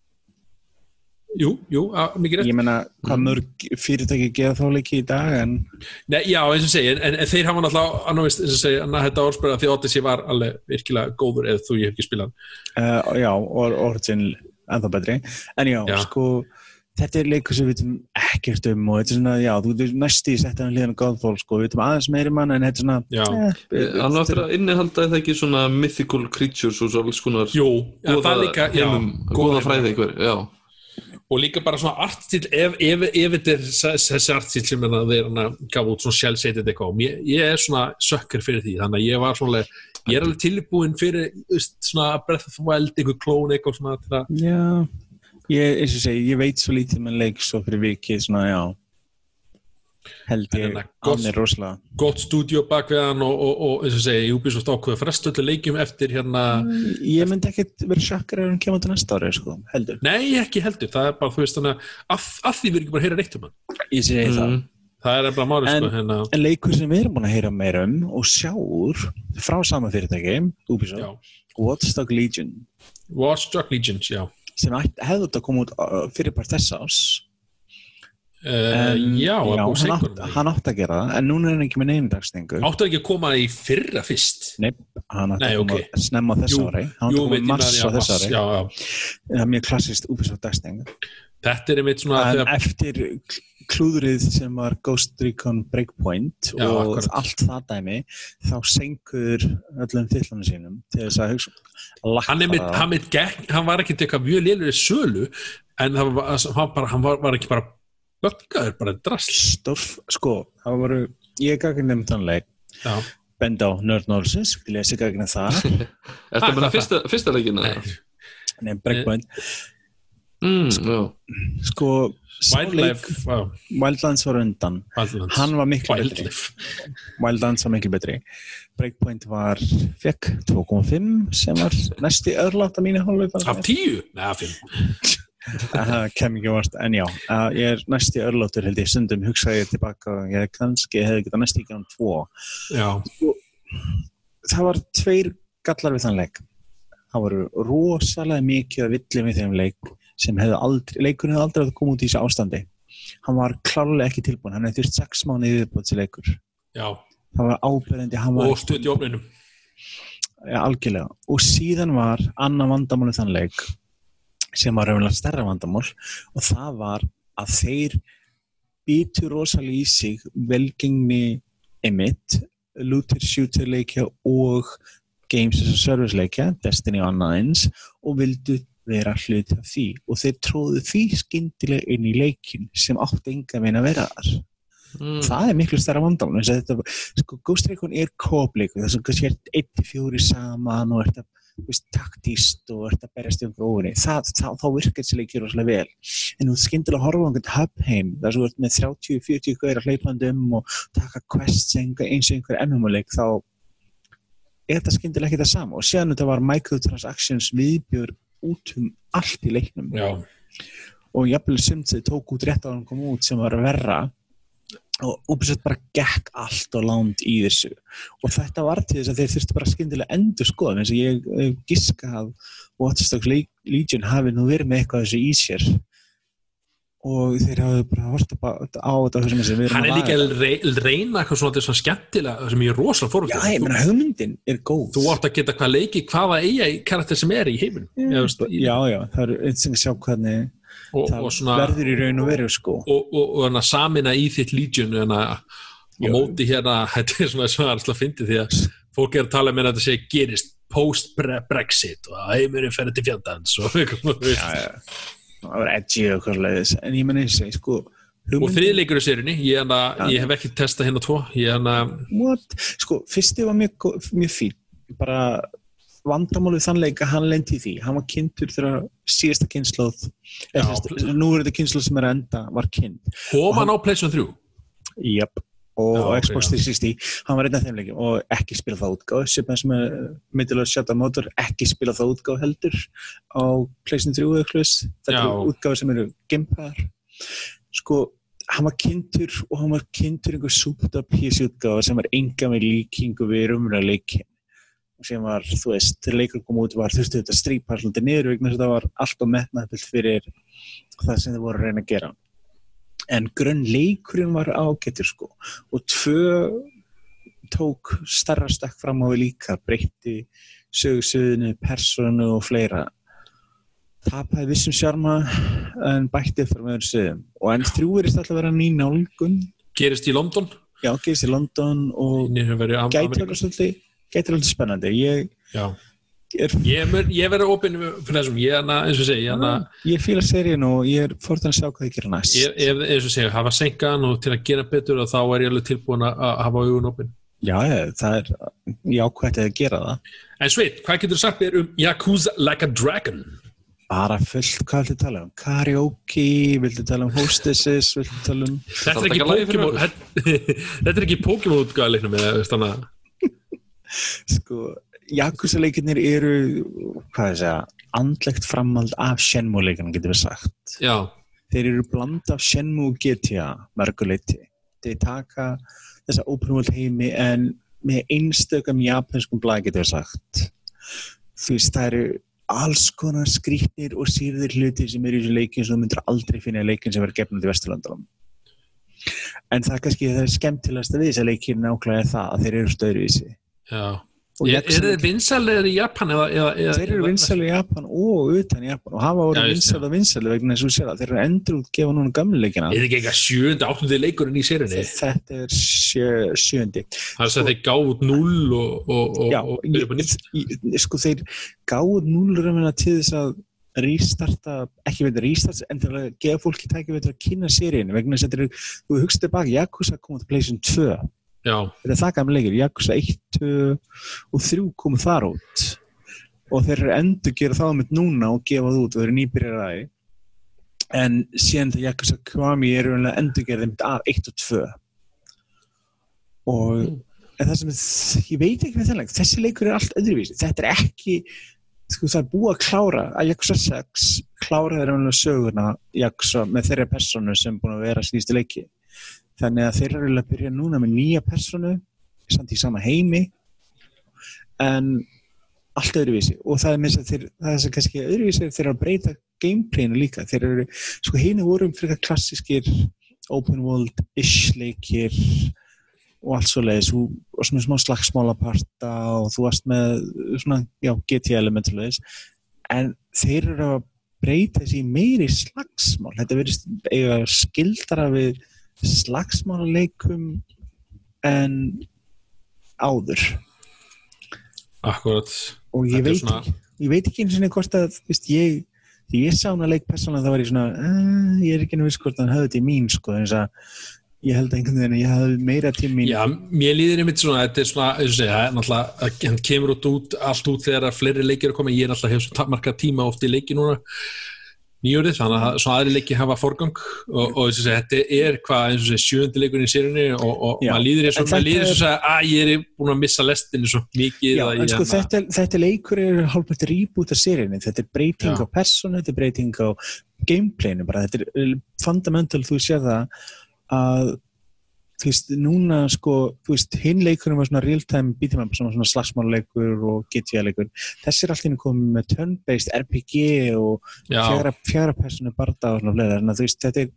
jú, jú, að, mikið rétt ég meina Mm. hvað mörg fyrirtæki geða þá leiki í dag en Nei, já, eins og segi, en, en þeir hafa náttúrulega annað veist, eins og segi, annað þetta orðspyrða því Odyssey var alveg virkilega góður eða þú ég hef ekki spilað uh, já, or, origin ennþá betri, en já, Já. sko þetta er leikur sem við vitum ekkert um og þetta er svona, já, þú veit næst í setja hann liðan Godfall, sko, við vitum aðeins meiri mann en þetta er svona Já. eh, Hann var eftir að innihalda eða ekki svona mythical creatures og svo alls konar Jú, og líka bara svona artstíl ef, þetta er þessi artstíl sem er að þeir hann að gafa út svona shell-setið eitthvað ég, ég er svona sökkur fyrir því, þannig að ég var svona ég er alveg tilbúin fyrir svona Wild, einhver klón eitthvað svona Já, ég, eins og segi, ég veit svo lítið með leik svo fyrir vikið, svona, já held ég hérna, hann er rosalega gott stúdíu bak við hann og, og, og eins og segi, Ubisoft ákveða frest öllu leikjum eftir hérna Ég myndi ekkert vera sjakkar ef hann kemur til næsta ári, sko, heldur. Nei, ekki heldur, það er bara, þú veist þannig að að, því við erum ekki bara að heyra neitt um hann. Ég segi það. Mm. það er bara máli, En- sko, hérna. En leikur sem við erum búin að heyra meira um og sjá úr frá sama fyrirtæki, Ubisoft, já, Watch Dogs Legion. Watch Dogs Legions, já. Sem hefði þetta koma út uh, fyrir part þess ás Uh, já, já hann, átt, hann átti að gera það en núna er hann ekki með neina dagstengu Áttu ekki að koma í fyrra fyrst? Nei, hann átti að koma ok. snemma á þessu Jú, ári hann átti að koma mars á þessu ári það er mjög klassist Ubisoft dagsteng Þetta er einmitt svona þegar, eftir kl- klúðrið sem var Ghost Recon Breakpoint Já, og akkurat. allt það dæmi þá senkur öllum fyllunum sínum til þess að hugsa hann, er mitt, hann, mitt gekk, hann var ekki eitthvað mjög í sölu en það var, hann, bara, hann var, var ekki bara böggaður, bara drasl. Stórf, sko, það voru ég gagði nefnt þann leik. Já, bend á Nerd Nolsins, ég lesi gagði það Er þetta bara fyrsta, fyrsta leikina? Nei. Breakpoint, Mm, sko leik, Wildlife wow, Wildlands var undan. Wildlands. Hann var miklu betri. Wildlife. Wildlands var miklu betri. Breakpoint var, fekk 2.5 sem var næsti öðrlátt að mínu hálfu Af tíu? Nei, af fimm það kem ekki vart, en já uh, ég er næsti örlóttur held ég. Stundum hugsaði ég tilbaka. Og ég kannski hefði getað næsti ekki án tvo. Já, það var tveir gallar við þann leik. Það voru rosalega mikið að villi við þeim leik sem hefði aldrei, leikurinn hefði aldrei að koma út í þessu ástandi. Hann var klárlega ekki tilbúin hann hefði þurft sex mánu viðbúið til leikur já, það var var og stutt í ofninum. Ja, algjörlega. Og síðan var annað vandamáli þann leik sem var raunlega stærra vandamál og það var að þeir býtu rosalega í sig velgengni emitt, looter shooter leikja og games as a service leikja, Destiny annað eins og vildu vera hluti af því. Og þeir tróðu því skyndilega inn í leikin sem átti enga meina að vera þar. Mm. það er miklu stærra vandamál. Að sko, Ghost Recon er kópleikur þess að kannski er 1-4 saman og er þetta veist, taktíst og ert að berjast það, það, þá virkar þessi leikir rosalega vel. En þú skyndilega horfa á einhvern hub heim þar sem þú ert með 30-40 gauðir að hleypandi um og taka quests eins og einhver MMO-leik þá er þetta skyndilega ekki það sama. Og séðan þetta var microtransactions viðbjör út um allt í leiknum. Já, og jafnvel sumt þau tók út rétt á hann kom út sem var verra og Ubisoft bara gekk allt og lánt í þessu. Og þetta var til þess að þeir þurftu bara skyndilega endur skoða eins og ég eh, giska að Watch Dogs Le- Legion hafi nú verið með eitthvað þessu í sér. Og þeir hafi bara hort á þetta hann er að líka að rey- reyna eitthvað svona, er svona skemmtilega sem ég er rosalega fórum Já, ég meina hugmyndin er góð. Þú átt að geta hvað leiki, hvaða eiga í karakter sem er í heiminum já, í- já, já, það er eins og að sjá hvernig og, það og svona verður í raun og veru sko og, og hana, samina í þitt hana, á Já. móti hérna (laughs) þetta er svona svona alltaf fyndið því að fólk er að tala með að þetta sé gerist post-Brexit og að heimurinn fer til fjandans og, (laughs) eitthvað, já, já. það var edgi og eitthvað leiðis en ég menna eins og sko og þriðleikur í sérunni ég, Já. ég hef ekki testað hérna tvo ég hana, What? Sko, fyrsti var mjög, mjög fín bara vandamálið þannleika hann lendi í því, hann var kynntur þegar síðasta kynnslóð nú er þetta kynnslóð sem er að enda var kynnt, kom hann á PlayStation 3 jöp og Já, Xbox já. 360 hann var einn af þeim leikin og ekki spila það útgáð sem er Middle of Shadow Motor ekki spila það útgáð heldur á PlayStation 3 eða eitthvað svoleiðis. þetta eru útgáð sem eru gimpaðar sko, hann var kynntur og hann var kynntur einhver súpta PC útgáð sem var enga með líkingu við rumra leikin sem var, þú veist, þegar leikur kom út var þurftu þetta strípa svolítið niður vegna þess að þetta var allt og metnaðbild fyrir það sem þið voru að reyna að gera. En grunn leikurinn var ágættur sko. Og tvö tók starra stakk fram á við líka breytti sögursöðinu, personu og fleira. Tapaði vissum sjarma en bætti fyrir með öðru sögum og en þrjú er alltaf að vera ný nálgun. Gerist í London. Já, gerist í London og alveg svolítið gæti alveg spennandi. Ég Já. er ég, mun- ég verður opinn fyrir þessum. Ég hana, eins og segi ég, hana, ég fíla seríun og ég er fórtan að sjá hvað ég gera næst. Ég, ef, eins og segi, hafa senkan og til að gera betur og þá er ég alveg tilbúin að hafa augun opinn já, ég, það er jákvæmt að gera það. En Sveit, hvað getur þú sagt mér um Yakuza Like a Dragon? Bara fullt, hvað viltu tala um? Karaoke, viltu tala um hostesses, viltu tala um þetta er ekki Pokémon (laughs) þetta er ekki Pokémon útgáða leiknum eða að sko, Yakuza leikinnir eru hvað ég segja, andlegt framhald af Shenmue leikinum, getur við sagt. Já, þeir eru bland af Shenmue og GTA mörguleiti, þeir taka þessa open world heimi en með einstökum japanskum blæði getur við sagt. Þú veist, það eru alls konar skrýtnir og sýrðir hluti sem eru í þessu leikin sem þú myndir aldrei finna í leikin sem verður gefnum til Vesturlandunum en það er kannski það er skemmtilegast við þessa leikin nákvæmlega er það að þeir eru stöðruvísi er, þeir leikir- vinsalegir í Japan eða, eða, eða þeir eru vinsæli í Japan og utan í Japan og hafa orðið og vinsæli vegna þess að þú sér að þeir eru endur útgefa núna gamleikina er ekki eitthvað sjöndi, áttundi leikurinn í sérunni? Þetta er sjö, sjöndi það er að þeir út 0 og, og, og, Já, og byrja upp á nýtt. sko þeir gáðu núlur að til þess að restarta, ekki veit að restarta en til að gefa fólki tæki veit að kynna seríinu vegna þess að þetta eru, þú hugst tilbaka Yakuza kom til PlayStation 2 já, þetta er það gamla leikir, Yakuza 1 2 og 3 komu þar út. Og þeir eru endur gera það með núna og gefa það út og þeir eru nýbyrjar að því. En síðan þegar Yakuza Kiwami er endur gera þeim af 1 og 2 og en það sem ég veit ekki með þennan þessi leikur er allt öðruvísi, þetta er ekki sko það er búið að klára að Yakuza 6 klára þeir söguna Yakuza með þeirra personu sem búin að vera síðustu leiki þannig að þeir eru að byrja núna með nýja personu samt í sama heimi en allt öðruvísi. Og það er þess að þeir, það er sem kannski öðruvísi þeir eru að breyta gameplayinu líka. Þeir eru, sko hínu vorum fyrir klassískir open world-ish leikir og allt svo leiðis og svona smá slagsmálaparta og þú varst með svona, já, GT element en þeir eru að breyta þessi meiri slagsmál. Þetta eiga skildara við slagsmálaleikum en áður. Akkurat og ég veit, svona- ég veit ekki eins og hvort að veist, ég því ég sá hana leik persónulega þá var ég svona uh, ég er ekki nefnir hvort hann höfði þetta í mín sko þess að ég held einhvern veginn að ég hafði meira til mín. Já, mér líður einmitt svona, þetta er svona, eins segja, náttúrulega, hann kemur út, allt út þegar að fleiri leikir er að koma, ég er náttúrulega hef marga tíma oft í leiki núna nýjórið, þannig að svona aðri leiki hafa forgang og, og þess að þetta er hvað eins og segja, sjöndi leikurinn í sérunni og, og maður líður eins og, maður líður eins og segja, að ég er búin að missa lestinu svo mikið Já, að en sko hérna- þetta, þetta leikur er hálfbært rýbút af seríunni, þetta er breyting Já. á personu, þetta er breyting á gameplayinu bara, þetta er fundamental þú sér það að þú veist, núna sko þú veist, hinn leikurinn var svona real time beat'em up, svona, svona slagsmáleikur og GTA leikur, þessi er alltaf komið með turn-based RPG og fjara, fjara personu barda og svona fleira, þannig að þú veist, þetta er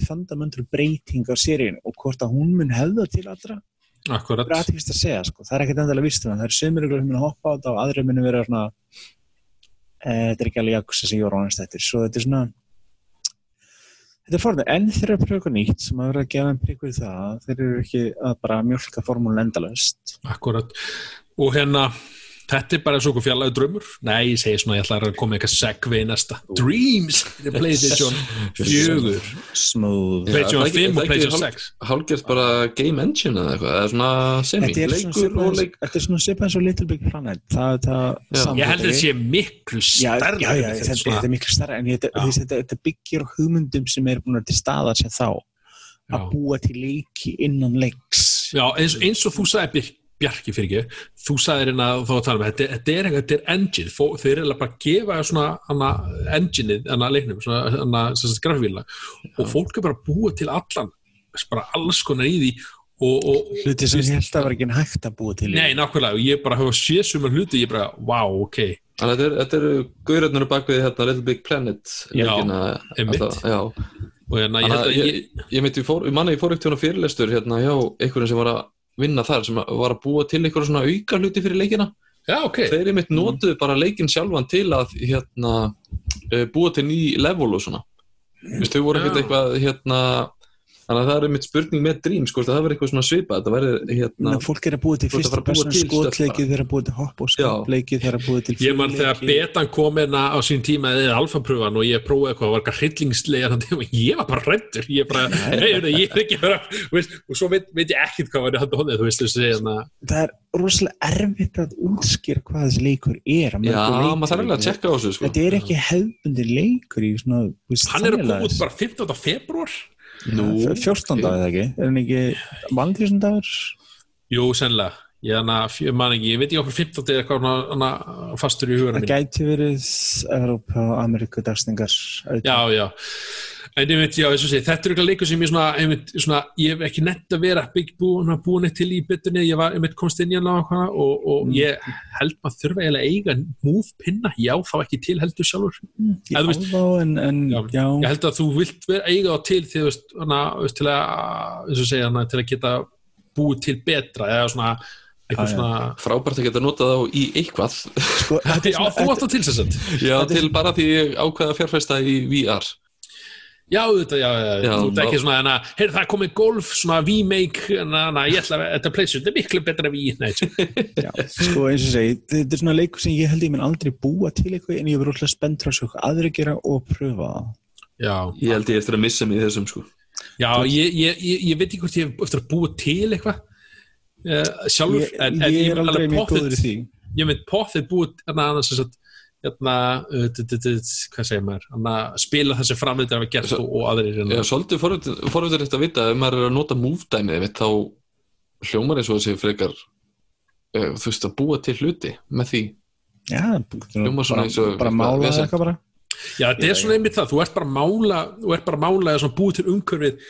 fundamental breyting á seríunni og hvort að hún mun hefða til allra akkurat. það er aðtíkist að segja sko. það er ekkert endalega vist um það. Eru sömur ykkur sem mun hoppa á þetta og aðrir mun vera svona e, þetta er ekki alveg jakkusa sem ég var ánast eftir svo þetta er svona þetta forðið, en þeir eru að pröfa eitthvað nýtt sem að vera að gefa en prík við það þeir eru ekki að bara mjölka formúlun endalöst Akkurat. Og hérna, þetta er bara svo okkur fjallaðu draumur. Nei, ég segi svona, ég ætla að koma eitthvað segvi í næsta. Dreams! (laughs) Þetta er PlayStation 4, smooth PlayStation það er ekki- 5 og PlayStation hálf- 6. hálfgerð bara game engine eða eitthvað, eða svona semi, Þetta er svona svipað eins og Little Big Planet það er það Já. samfélagi. Ég held að þetta sé miklu Já, stærra. já, já, en þetta, er miklu starra en þetta, byggir hugmyndum sem er búin að til staðar sem þá að búa til leiki innan leiks Já, eins, eins og þú sagði Bjarki, Bjarki fyrir ekki, þú sagði hérna þá að tala um, þetta, þetta er eitthvað, þetta er engine. Fó, þeir eiginlega bara að gefa svona hana, engineið, hana leiknum svona, hana, sem sagt, grafvíla og fólk er bara að búa til allan bara alls konar í því. Og, og hluti sem ég held að var ekki hægt að búa til. Nei, nákvæmlega, ég bara hafa séð sumar hluti, ég bara, wow, ok. Þannig að þetta er- þetta eru gaurarnir bak við hérna Little Big Planet Já, og hérna, ég ég, Ég myndi, ég, fór, ég manna ég fór ekkert hérna fyrirlestur hérna hjá einhverjum sem var að vinna þar sem var að búa til einhverja svona auka hluti fyrir leikina. Já, ok. Þeir einmitt notuðu bara leikin sjálfan til að hérna eh, búa til ný level og svona. Vist, þau voru ekkert eitthvað hérna þannig að það er einmitt spurning með Dream sko, það verður eitthvað svona svipað þetta verður hérna Ná, fólk er að búa til að fyrsta fara að búa persónu til hopp og skotleiki þeir eru að búa til Ég man þegar betan kom hérna á sín tíma eða alfapröfan og ég prófaði eitthvað, var eitthvað hryllingslega og ég var bara rættur, ég bara, hey, ég er ekki bara, þú veist, og svo veit, veit ég ekkert hvað var hóðið, þú veist, þessi, hérna, það er rosalega erfitt að útskýra hvað þessi leikur er að já, maður þarf eiginlega að tjekka á þessu sko. þetta er ekki hefbundi leikur í svona hann er að koma út bara 15. februar. 14. dag eða ekki, er hann ekki valgrísundagur? jú, sennilega, ég hana, ekki, ég veit ekki okkur 15. er eitthvað hana, hana fastur í hugunum það gæti verið Evrópa og Ameríku dagsningar Já, já, en ég veit, já, eins og sé, þetta er eitthvað leikur sem ég svona, einmitt, svona, ég hef ekki nett að vera bygg búin að búin eitt til í byttunni, ég. Var einmitt komst inn í hana og, hana, og, og Mm. ég held maður þurfa eiginlega að eiga move pinna, já, þá ekki til heldur sjálfur. í Eða þú veist- álfá en, en Já, já, Ég held að þú vilt vera eiga á til því, þú veist, hana, veist, til að, eins og segja, hana, til að geta búið til betra, eða svona, eitthvað svona, frábært að geta notað þá í eitthvað. Sko, þetta er já, svona- þú átt að tilsessast. já, Þetta til bara því ég ákveða að fjárfesta í VR Já, þetta, já, já, Já, þú ert ekki svona, hana, heyrðu, það er komið golf, svona V-make, hana, hana, ég ætla að, þetta pleysu, þetta er miklu betra en V, nei, tjó. Já, sko eins og segi, þetta er svona leikur sem ég held ég minn aldrei búa til eitthvað en ég verður alltaf spennt frá svo aðri gera og pröfa það. Já, ég held ég eftir að missa mig í þessum sko já, ég, ég, ég, ég veit ekki hvort ég hef eftir að búa til eitthvað uh, sjálfur, en, en ég ég er mynd aldrei mjög góður í því. ég mynd pottið búið, hérna, annars þess að, hérna, uh, hvað segir maður, hérna, spila þessi framleitir hafa gert Svo- og, og aðrir, Já, hérna, svolítið forvöldur eftir að vita ef maður er að nota move-dæmið mitt, þá hljómar eins og þessi frekar uh, þú veist að búa til hluti með því. Já, Hljómar svona eins og bara mála eitthvað bara. já, þetta er svona einmitt það, þú ert bara að mála, þú ert bara að mála eða svona búið til umhverfið,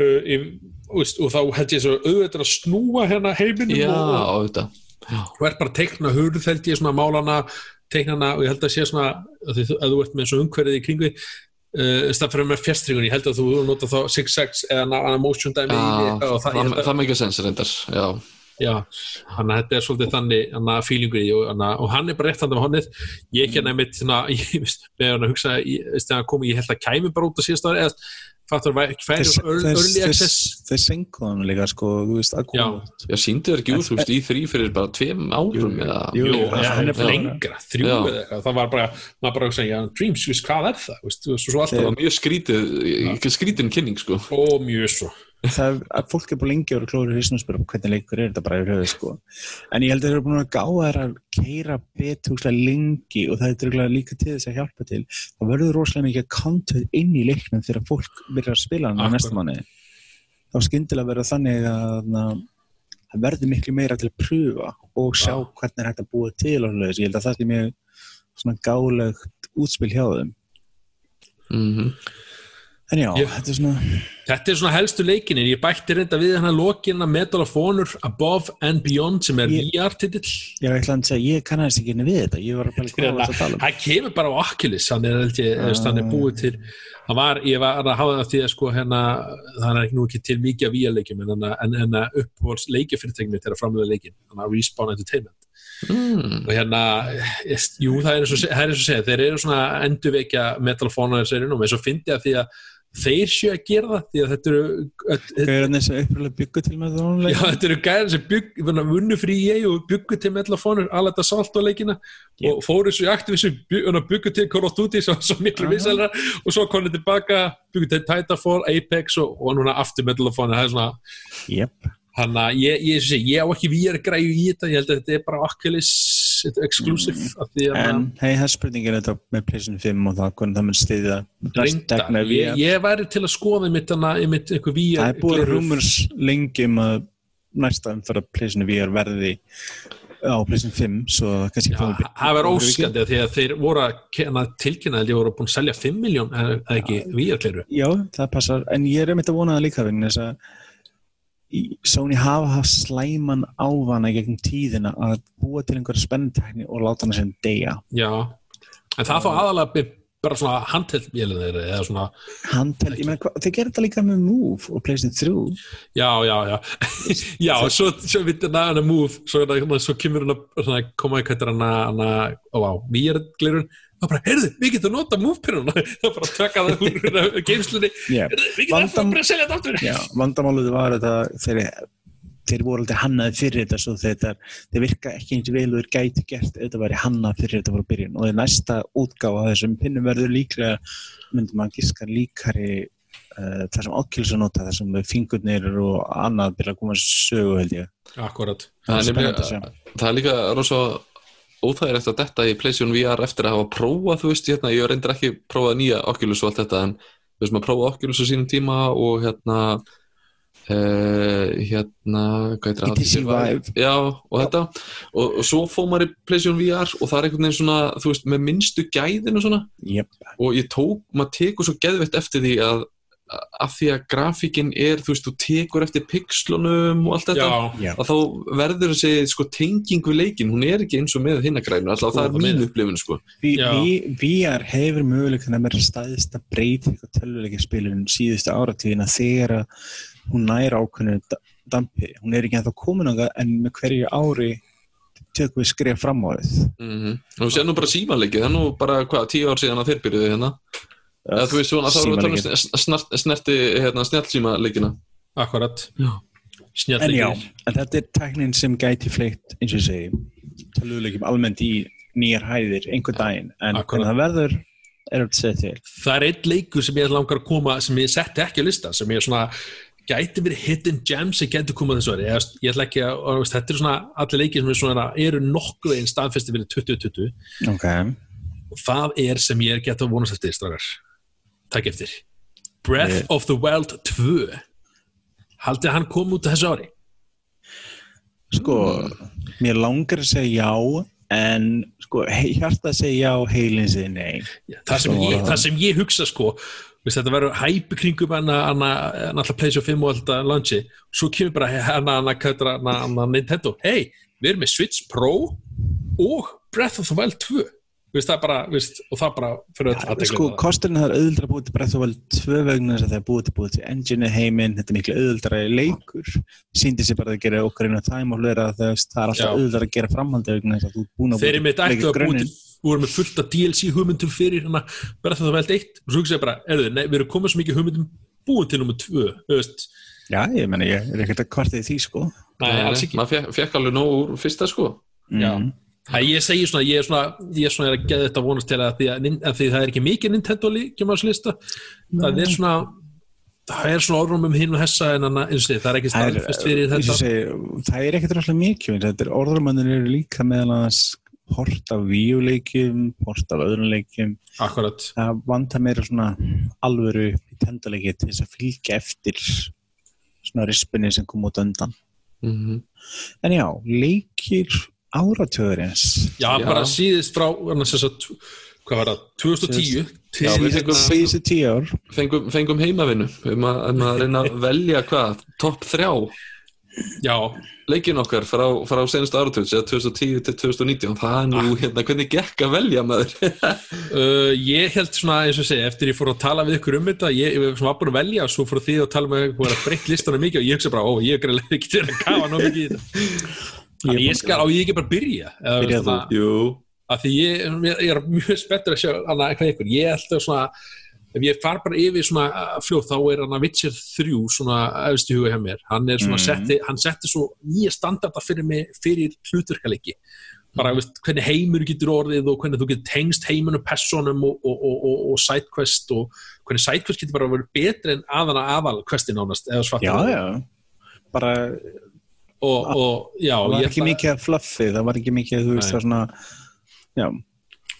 uh, í, og, veist, og þá held ég svo auðvitað að snúa hérna heiminum Já, og, Já, þú ert bara að teikna hurð held ég svona málana teikna hana og ég held að sé svona að, þið, að þú ert með svona umhverfið í kringu uh, stað fyrir með fjastringun, ég held að þú nota þá 6-6 eða annað motion dæmi Já, og það, það, það, að, mikið sens reyndar Já, já, þannig að þetta er svolítið þannig annað fílingur í og, hana, og hann er bara rétt hann af honnið, ég ekki hann svona, (laughs) ég veist, með hann að hugsa, þegar hann kom ég held að kæmi bara út að síðast ári eða fattur það ekki færi early access? þeir sengu hann líka sko, að Já. Já, síndi þér ekki út, þú veist, í þrý fyrir bara tveim árum Jú, eða jú. Jú, það- ja, hann er bara- lengra, þrjú eða eitthvað. Það var bara, maður bara að segja, Dreams, veist, hvað er það? Veist, svo, svo Það var mjög skrítið, skrítin kynning, sko. ó, mjög svo það að fólk er búin lengi að vera klóður í hausnum og spyrja hvernig leikur er þetta bara í höfuð sko. en ég held að þeir eru búin að gá þær að keira betur húslega lengi og það er líka til þess að hjálpa til. Það verður rosalega mikið content inn í leiknum þegar fólk byrjar að spila hann á næsta manni þá skyndilega verður þannig að það verður miklu meira til að pröfa og sjá Já. hvernig er hægt að búa til ég held að það er mjög gálegt útspil hjá þeim. Mm en já, Ég- þetta er svona Þetta er svona helstu leikinir, ég bætti reynda við hann að lokina Medal of Honor Above and Beyond sem er Ég- VR-titill ég ætla að segja, ég kannast ekki inn við þetta ég var að bara var þetta að tala um Það kemur bara á Oculus, hann er, ég, Ah. uh. hann er búið til hann var, ég var að hafa það því að sko hérna, það er ekki nú ekki til mikið af VR-leikjum en, en, en uppbóls leikjafyrirtækjum mitt er að framlega leikin, hann að Respawn Entertainment -hmm. og hérna, jú það er eins og, er eins segja, þeir eru svona endurvekja Metal of Honor serinu og svo fyndi að því að þeir séu að gera það því að þetta eru Gauðarnir sem uppröðlega byggu til með Já, þetta eru gæðin sem bygg, vunnu fyrir EA og byggu til Metal of Honor alveg þetta salt á leikina Yep. og fóru svo í Activision byggu til Call of Duty svo, svo miklu Aha. vinsælra og svo konið tilbaka byggu til Titanfall, Apex og, og núna aftur Metal of Honor það er svona yep. Hann að ég, ég, ég, ég á ekki VR græju í þetta, ég held að þetta er bara Oculus exclusive mm. að En hei, það er spurningin þetta með PlayStation 5 og það hvernig það mun stiðja reynda, ég, ég væri til að skoða mitt, einhver VR Það er gleraugu. rumurs lengi um að næsta umfæra PlayStation VR verði á PlayStation 5 svo kannski Já, fáum við- það var óskandi því að þeir voru að tilkynna að þeir voru búin að selja 5 miljón eða ekki VR-kleiru Já, það passar, en ég er einmitt að vona það líka þess að í- Sony hafa haft slæman ávana í gegnum tíðina að búa til einhverja spenntekni og láta hana sem deyja. Já, en það þá aðalega bara svona þeir eða svona, Handheld, ég meina, þeir gera þetta líka með Move og PlayStation 3 já, já, já. (laughs) Já, svo, svo við þetta hana move, svo, svo kemur hana, hana koma eitthvað hana, hana, ó, á, VR-gleirun og bara, heyrðu, við getum nota move-piruna (laughs) það bara taka það úr geimslunni yeah. við getum bara að selja þetta aftur. Já, vandamálið var þetta þeir, þeir voru aldrei hannaði fyrir þetta svo þetta, þeir virka ekki eins vel og þeir gæti gert þetta væri hannað fyrir þetta voru byrjun. Og þeir næsta útgáfa af þessum pinnum verður líklega myndum að giska líkari uh, þar sem Oculus að nota þar sem fingurnir og annað byrja að koma sögu held ég. Akkurat, það Það er er líka rosa óþægilegt að detta í PlayStation VR eftir að hafa prófað, þú veist, hérna, ég reyndir ekki prófað nýja Oculus og allt þetta, en þú veist, maður prófað Oculus á sínum tíma og hérna uh, hérna hvað heitir það? HTC Vive. Já, og þetta og, og svo fóð maður í PlayStation VR og það er einhvern veginn svona, þú veist, með minnstu gæðin og svona yep. og ég tók, maður tekur svo geðvett eftir því að af því að grafíkin er, þú veist, þú tekur eftir pixlunum og allt þetta já, Já. að þá verður þessi sko, tenging við leikin, hún er ekki eins og með hinnagrænu, alltaf það er það mín meina. upplifun sko. VR hefur möguleikin að vera staðist að breyta eitthvað tölvuleikjaspilun síðustu áratíðina þegar hún næra ákveðinu da- dampi. Hún er ekki ennþá komin á það en með hverju ári tökum við skref fram á þið. mm og þú sér nú bara símanleiki það er nú bara, hvað, tíu ár síðan að þeir byrjuðu hérna eða þú veist svona, þá erum við að tala um snerti hérna, snjallsímaleikina akkurat. En já, en þetta er tæknin sem gæti fleikt, eins og segi, tölvuleikjum almennt í nýjar hæðir einhver daginn, en hvernig það verður er þetta segið til. það er einn leikur sem ég langar að koma sem ég setti ekki á lista sem ég svona gæti verið hidden gems sem gæti komað þessu ári. Ég, ég ætla ekki að, og, þetta eru svona allir leikir sem er svona, eru nokkuð einn staðfesti fyrir 2020 Ok. og það er sem ég get að vonast eftir strákar takk eftir. Breath Ég- of the Wild 2 haldið hann kom út þessu ári? Sko, mér langar að segja já, en sko, hjarta að segja já, heilin segja nei. það sem, ég, það sem ég hugsa sko veist, þetta verður hæpi kringum hann að náttúrulega PlayStation 5 og alltaf lanchi svo kemur bara hann að Nintendo. Hei, við erum með Switch Pro og Breath of the Wild 2 veist, það bara, veist, og það bara fyrir öll Ja, sko, það. kosturinn það er auðvildra að búið til Breath of the Wild tvö vegna þess að það er búið til búið til engine heiminn, þetta er miklu auðvildra leikur. Síndi sér bara að gera okkar inn á time og hlera það, það er alltaf auðvildra að gera framhaldi vegna þess að þú er búin að þeir eru leika ættu að búið til voru með fullt af DLC hugmyndum fyrir hana Breath of the Wild 1 og svo hugsa ég bara, erðu, nei, við erum komið svo mikið hugmyndum búin til þú veist, Já, ég að. Æ, ég segi svona, ég er svona, ég er svona að geða þetta að vonast til að því að, að því það er ekki mikið Nintendo líkjum á þessu lista það er svona það er svona orðrum um hinn og hessa en annað, það er ekki staðfest fyrir þetta. segi, það er ekkert ráðslega mikið, orðrumannir eru líka meðal annars hort af víuleikjum, hort af akkurat, Það vantar meira svona alvöru tenduleiki til þess að fylgja eftir svona rispinni sem kom út undan. mm En já, leikir áratöðurins. já, Já. bara síðist frá að, hvað var það? 2010 til Já, við síðast- fengum- Síðustu tíu ár. fengum, fengum heimavinnu. Um að, um að reyna að velja hvað? Topp þrjá já, leikin okkar frá, frá senastu áratöðs eða 2010 til 2019 það er nú hérna hvernig gekk að velja maður? (laughs) Uh, ég held svona, eins og segi, eftir ég fór að tala við ykkur um þetta, ég, ég var búin að velja og svo fór því að tala með ykkur að breytt listana mikið og ég hugsa bara, ó, ég er greiðlega ekki til að kafa ná mikið í þetta (laughs) Þannig ég skal, á ég ekki bara að byrja? Byrja svona, Jú, að því ég, ég ég er mjög spenntur að sjá annað eitthvað ykkur, ég held að svona ef ég far bara yfir svona uh, fljóð þá er hann að Witcher 3 svona efst í huga hjá mér, hann er svona Mhm. setti hann setti svo nýja standarda fyrir mig fyrir hlutverkaleiki bara veist, hvernig heimur getur orðið og hvernig þú getur tengst heimunum, personum og, og, og, og, og sidequest og hvernig sidequest getur bara verið betri en aðana aðal questin ánast eða Já, svartur já. Bara, og, og já, það var ekki ætla- mikið fluffi, það var ekki mikið, þú veist, svona,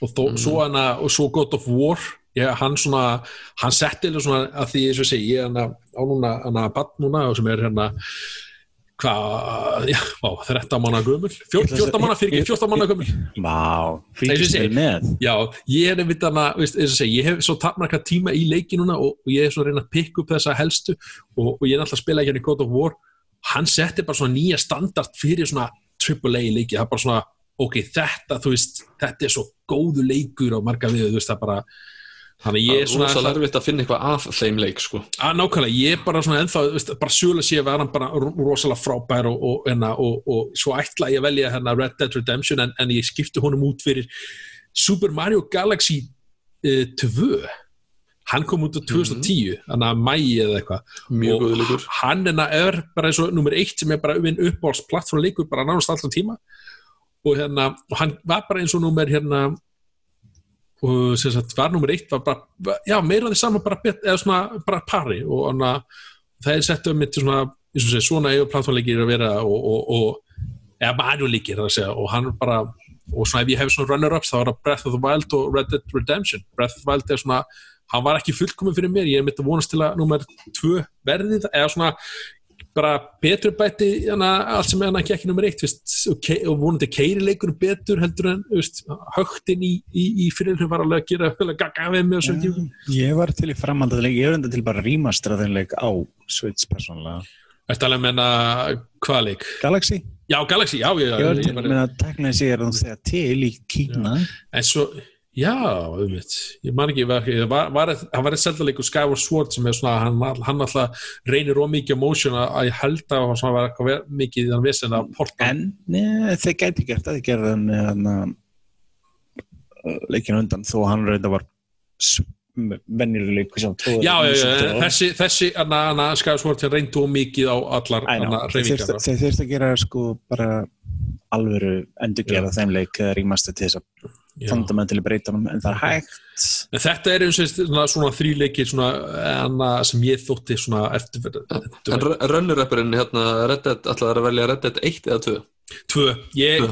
og, þó, svo hana, og svo God of War ég, hann svona, hann setti svona að því eins og segi, ég hana á núna, hana badd núna og sem er hérna hvað, já, vá, 13 mánu gömul, Fjó, Ég ætla að 14 mánu fyrir ég- ekki, 14 mánu gömul Vá, segi. þið með. já, ég er einmitt hana, veist, eins og segi, ég hef svo tapmarka tíma í leiki núna og, og ég er svo að reyna að pikka upp þessa helstu og, og ég er alltaf að spila hérna í God of War hann setti bara svona nýja standard fyrir svona AAA leiki, það er bara svona ok, þetta, þú veist, þetta er svo góðu leikur á marga við, þú veist, það bara þannig það ég er er svona rosa lærfitt að finna eitthvað að þeim leik sko. Að nákvæmlega, ég er bara svona ennþá, veist, bara sjöla sé að vera hann bara ro- rosalega frábær og, og, og, og, og svo ætla ég að velja hérna Red Dead Redemption en, en ég skipti honum út fyrir Super Mario Galaxy uh, 2 hann kom út á 2010 þannig að mæi eða eitthvað. Og hann er, er bara eins og nummer eitt sem er bara minn uppáhalds plattformleikur bara nánast alltaf tíma. Og hérna, og hann var bara eins og nummer hérna og sem sagt var nummer eitt var bara, já meira því saman bara bet, eða svona bara pari. Og hana, það er sett um mitt svona segja, svona eigu plattformleikir að vera og, og, og eða segja. Og hann bara og svona ef ég hef svona runner-ups þá er það Breath of the Wild og Red Dead Redemption. Breath of the Wild er svona hann var ekki fullkominn fyrir mér, ég er mitt að vonast til að nummer tvö verði það, eða svona bara betur bæti allt sem hann ekki ekki nummer eitt veist, og, ke- og vonandi keiri leikur betur heldur en veist, högtin í, í, í fyrirlum var alveg að gera alveg gaga við mig tíma Ég var til í framhaldaðleik, ég er enda til bara rýmastra þeim leik á Switch persónulega. Ertu alveg að menna hvað leik? Galaxy? Já, Galaxy, já, ég, Ég var til ég, með að tekna þessi er það til í Kína. en svo já, mitt, ég man ekki var, var, var, hann var eitt seldaleikur Skyward Sword sem er svona, hann, hann alltaf reynir ómikið á motion að að ég held að hann var eitthvað mikið í þann vesen að porta. En ne, þeir gæti gert það, þeir það með hann leikinu undan þó að hann reynda var tóð Já, þessi, þessi anna, anna, Skyward Sword reyndu ómikið á allar anna, Þeir þeir þurfti að gera sko bara alvöru endurgera þeim leik rýmast til þess að. Fundamentally breyta honum en það er hægt. En þetta er eins og svona, svona þrýleikir svona, anna, sem ég þótti svona eftir En runner-upperinn hérna ætlaði að velja Red Dead 1 eða 2 tvö, ég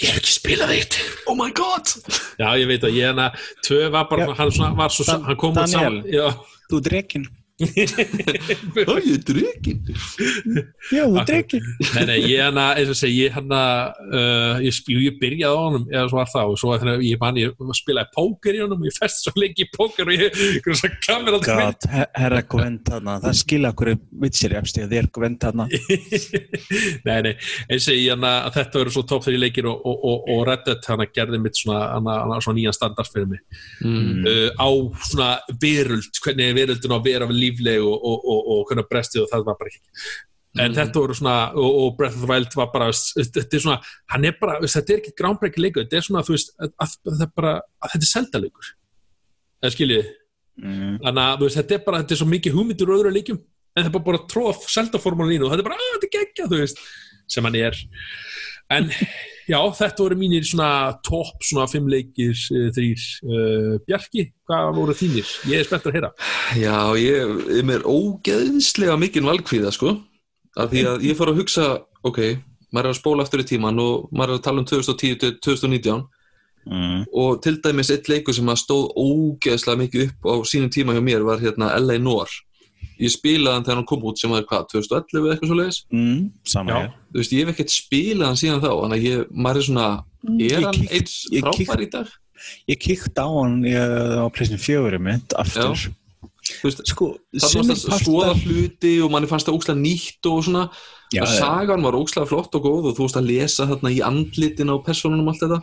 ég hef ekki spilað eitt. Oh my god! Já, ég veit að ég hana, tvö var bara, Já. hann svona, var svo, hann kom út Daniel. saman Já, Þú er drekin Ó, ég er drukkin Já, þú er drekin nei, nei, ég hana, eins og segi, ég hana uh, ég, sp- ég byrjaði á honum eða svo var það og svo þegar ég man, ég spilaði póker í honum og ég festi svo lengi í póker og ég, ég svo kamera aldrei mynd herra Gwent þarna það skilja okkur vitsir efstíð þér Gwent þarna. (laughs) Nei, nei, eins og ég hana að þetta verður svo topp þegar ég leikir og, og, og, og Reddit hana gerði mitt svona, hana, hana, svona nýjan standard fyrir mig. Mm. uh, á svona veröld hvernig er lífleg og, og, og, og hvernig brestið og það var bara ekki en Mhm. þetta voru svona og, og Breath of the Wild var bara þetta er svona, hann er bara, þetta er ekki groundbreaking leikur þetta er svona, þú veist, að, að, að, er bara, þetta er seldaleikur það skiljið mm. þannig að veist, þetta er bara, þetta er svo mikið hugmyndur og öðru leikjum, en það er bara, bara seldaformúlan í og þetta er bara, að þetta er geggja, þú veist sem hann er en já, þetta voru mínir svona topp svona fimm leikir uh, þrýr uh, Bjarki, hvað voru þínir? Ég er spenntur að heyra Já, ég er mér ógeðslega mikinn valkvíða, sko. Af því að ég fór að hugsa, ok, maður er að spóla aftur í tíman og maður er að tala um 2010 til 2019 Mm. og til dæmis eitt leikur sem að stóð ógeðslega mikið upp á sínum tíma hjá mér var hérna LA Noir. Ég spilaði hann þegar hann kom út sem var hvað, 2011 eða eitthvað svo leiðis. Mm. Sama Já. hér Þú veist, ég hef ekkert spilað hann síðan þá, þannig að ég, maður er svona, er Ég hann eins frábær í dag? Ég kíkt á hann ég, á plessin fjögur mitt aftur Já. Þú veist, Sko, það var að skoða hluti og manni fannst það ókslega nýtt og svona Já, og sagan var ókslega flott og góð og þú veist að lesa þarna í andlitin á personunum allt þetta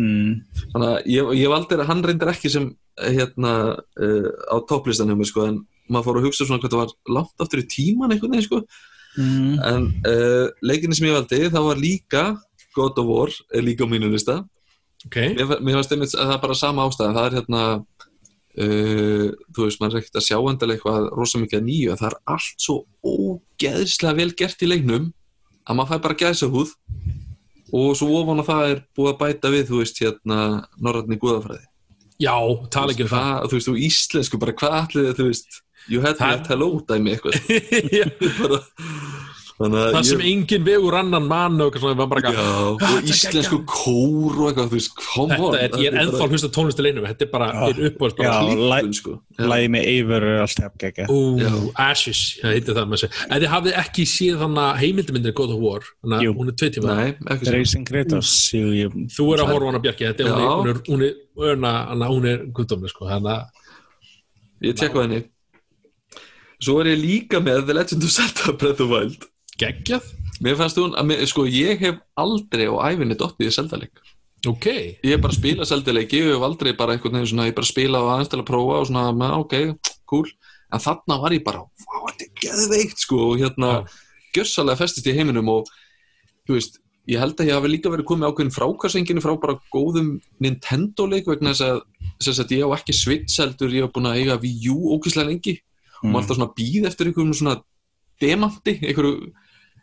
mm. þannig að ég, ég valdi að hann reyndar ekki sem eh, hérna uh, á topplistan hjá mér sko en maður fór að hugsa svona hvað það var langt aftur í tíman einhvern veginn sko. Mm. en uh, leikinni sem ég valdi það var líka God of War er líka á mínu lista. Ok, mér, mér fannst einmitt að það er bara sama ástæðan. Það er hérna uh, þú veist, maður er ekkert að sjá endalega eitthvað rosa mikið að nýju, en það er allt svo ógeðslega vel gert í leiknum að maður fær bara gæsa húð og svo ofan að það er búið að bæta við, þú veist, hérna norrætni guðafræði já, tala ekki um það. þú veist, þú íslensku, bara hvað allir þú veist, you had me at hello dæmi eitthvað, (laughs) bara þannig að það sem ég engin vegur annan mann og eitthvað svona, bara Já, eitthvað og þetta er íslensku kór og eitthvað, þú veist, come on. þetta er, ég er ennþá að hlusta tónlist til einum þetta er bara, Já. er sko. Já. Lægi með er geggja Ú, Já. Ashes, það heitir það með sig. En þið hafið ekki séð þannig heimildamindin God of War, þannig að hún er tvei tíma Nei, ekki sem Racing ég, Þú er að horfa á hana Bjarki, þetta er hún er, hún er, hún er, hún er, hún er, hún er guðdómli, sko, þannig að Ég tekka henni Svo er ég líka með The Legend of Zelda Breath of the Wild. Geggjað, Mér fannst hún, að mér, sko, ég hef aldrei á æfinni dottið í Zelda-leik ok. Ég hef bara spilað Zelda-leik, ég hef aldrei bara einhvern veginn svona, ég bara spilað og aðeins til að prófa og svona, með, ok, cool. En þarna var ég bara, þetta er geðveikt, sko, og hérna gjössalega festist í heiminum og, þú veist, ég held að ég hafi líka verið komið ákveðin frákarsenginu frá bara góðum Nintendo-leik vegna þess að, þess að ég á ekki Switch heldur, ég hef búin að eiga Wii U ókvæslega lengi og maður alltaf svona býð eftir einhverjum svona demanti, einhverju,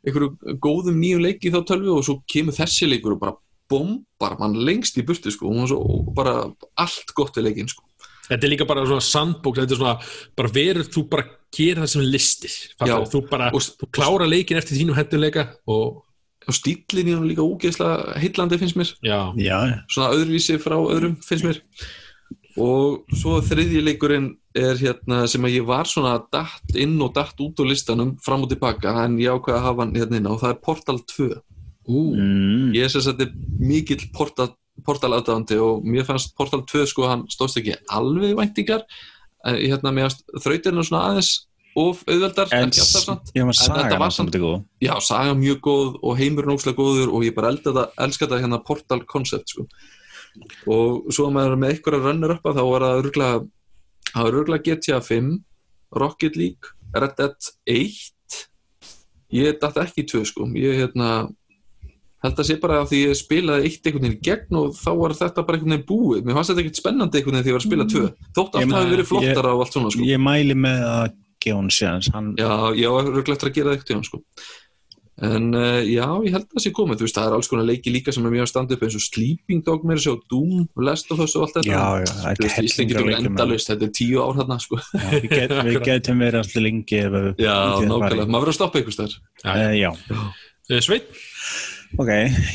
einhverju góðum nýjum leiki þá tölvu og svo kemur þessi leikur og bara bombar mann lengst í burtu sko. Og svo og bara allt gott við leikinn sko. Þetta er líka bara svona sandbóks, þetta er svona bara verður þú bara gera það sem listir. Já. þú bara, Og- þú klára leikin eftir þínum henduleika og og stílinn í hún líka ógeðslega heillandi finnst mér, já, Já, svona öðruvísi frá öðrum finnst mér. Og svo þriðji leikurinn er hérna sem að ég var svona datt inn og datt út á listanum fram og tilbaka en ég ákveða að hafa hann hérna inn og það er Portal 2 ú, mm. ég er sem sagt mikill portal, portal aðdáðandi og mér fannst Portal 2 sko hann stóðst ekki alveg í væntingar en hérna mér þrautirna svona aðeins of auðveldar, En ég var þetta var samt já, saga mjög góð og heimurinn ókslega góður og ég bara elda þetta, elska þetta hérna Portal koncept sko. Og svo að maður er með einhverja rönnur uppa þá var það örgulega það var örgulega GTA 5 Rocket League, Red Dead 1 ég datt ekki í 2 sko, ég hérna að sé bara að því ég spilaði eitt einhvern veginn í gegn og þá var þetta bara einhvern veginn búið. Mér fannst þetta ekkert spennandi einhvern veginn því ég var að spila 2 þótt Ég allt hafi meina, verið flottara og allt svona sko. Ég mæli með að gefa hún séðans hann, Já, ég var örgulega eftir að gera það ekkert í hann sko. En uh, já, ég held að það sé komið. Þú veist, það er alls konar leiki líka sem er mjög að standa upp eins og Sleeping Dog með þessu og Doom, Last of Us og allt þetta. Já, já, Þú er veist, tók leikjum, endalaust, þetta er tíu ár þarna sko. Já, Við, get, (laughs) við getum verið alltaf lengi ef Já, nákvæmlega, maður verður að stoppa ykkur stær Eh, Já, Eh, Sveinn? Ok,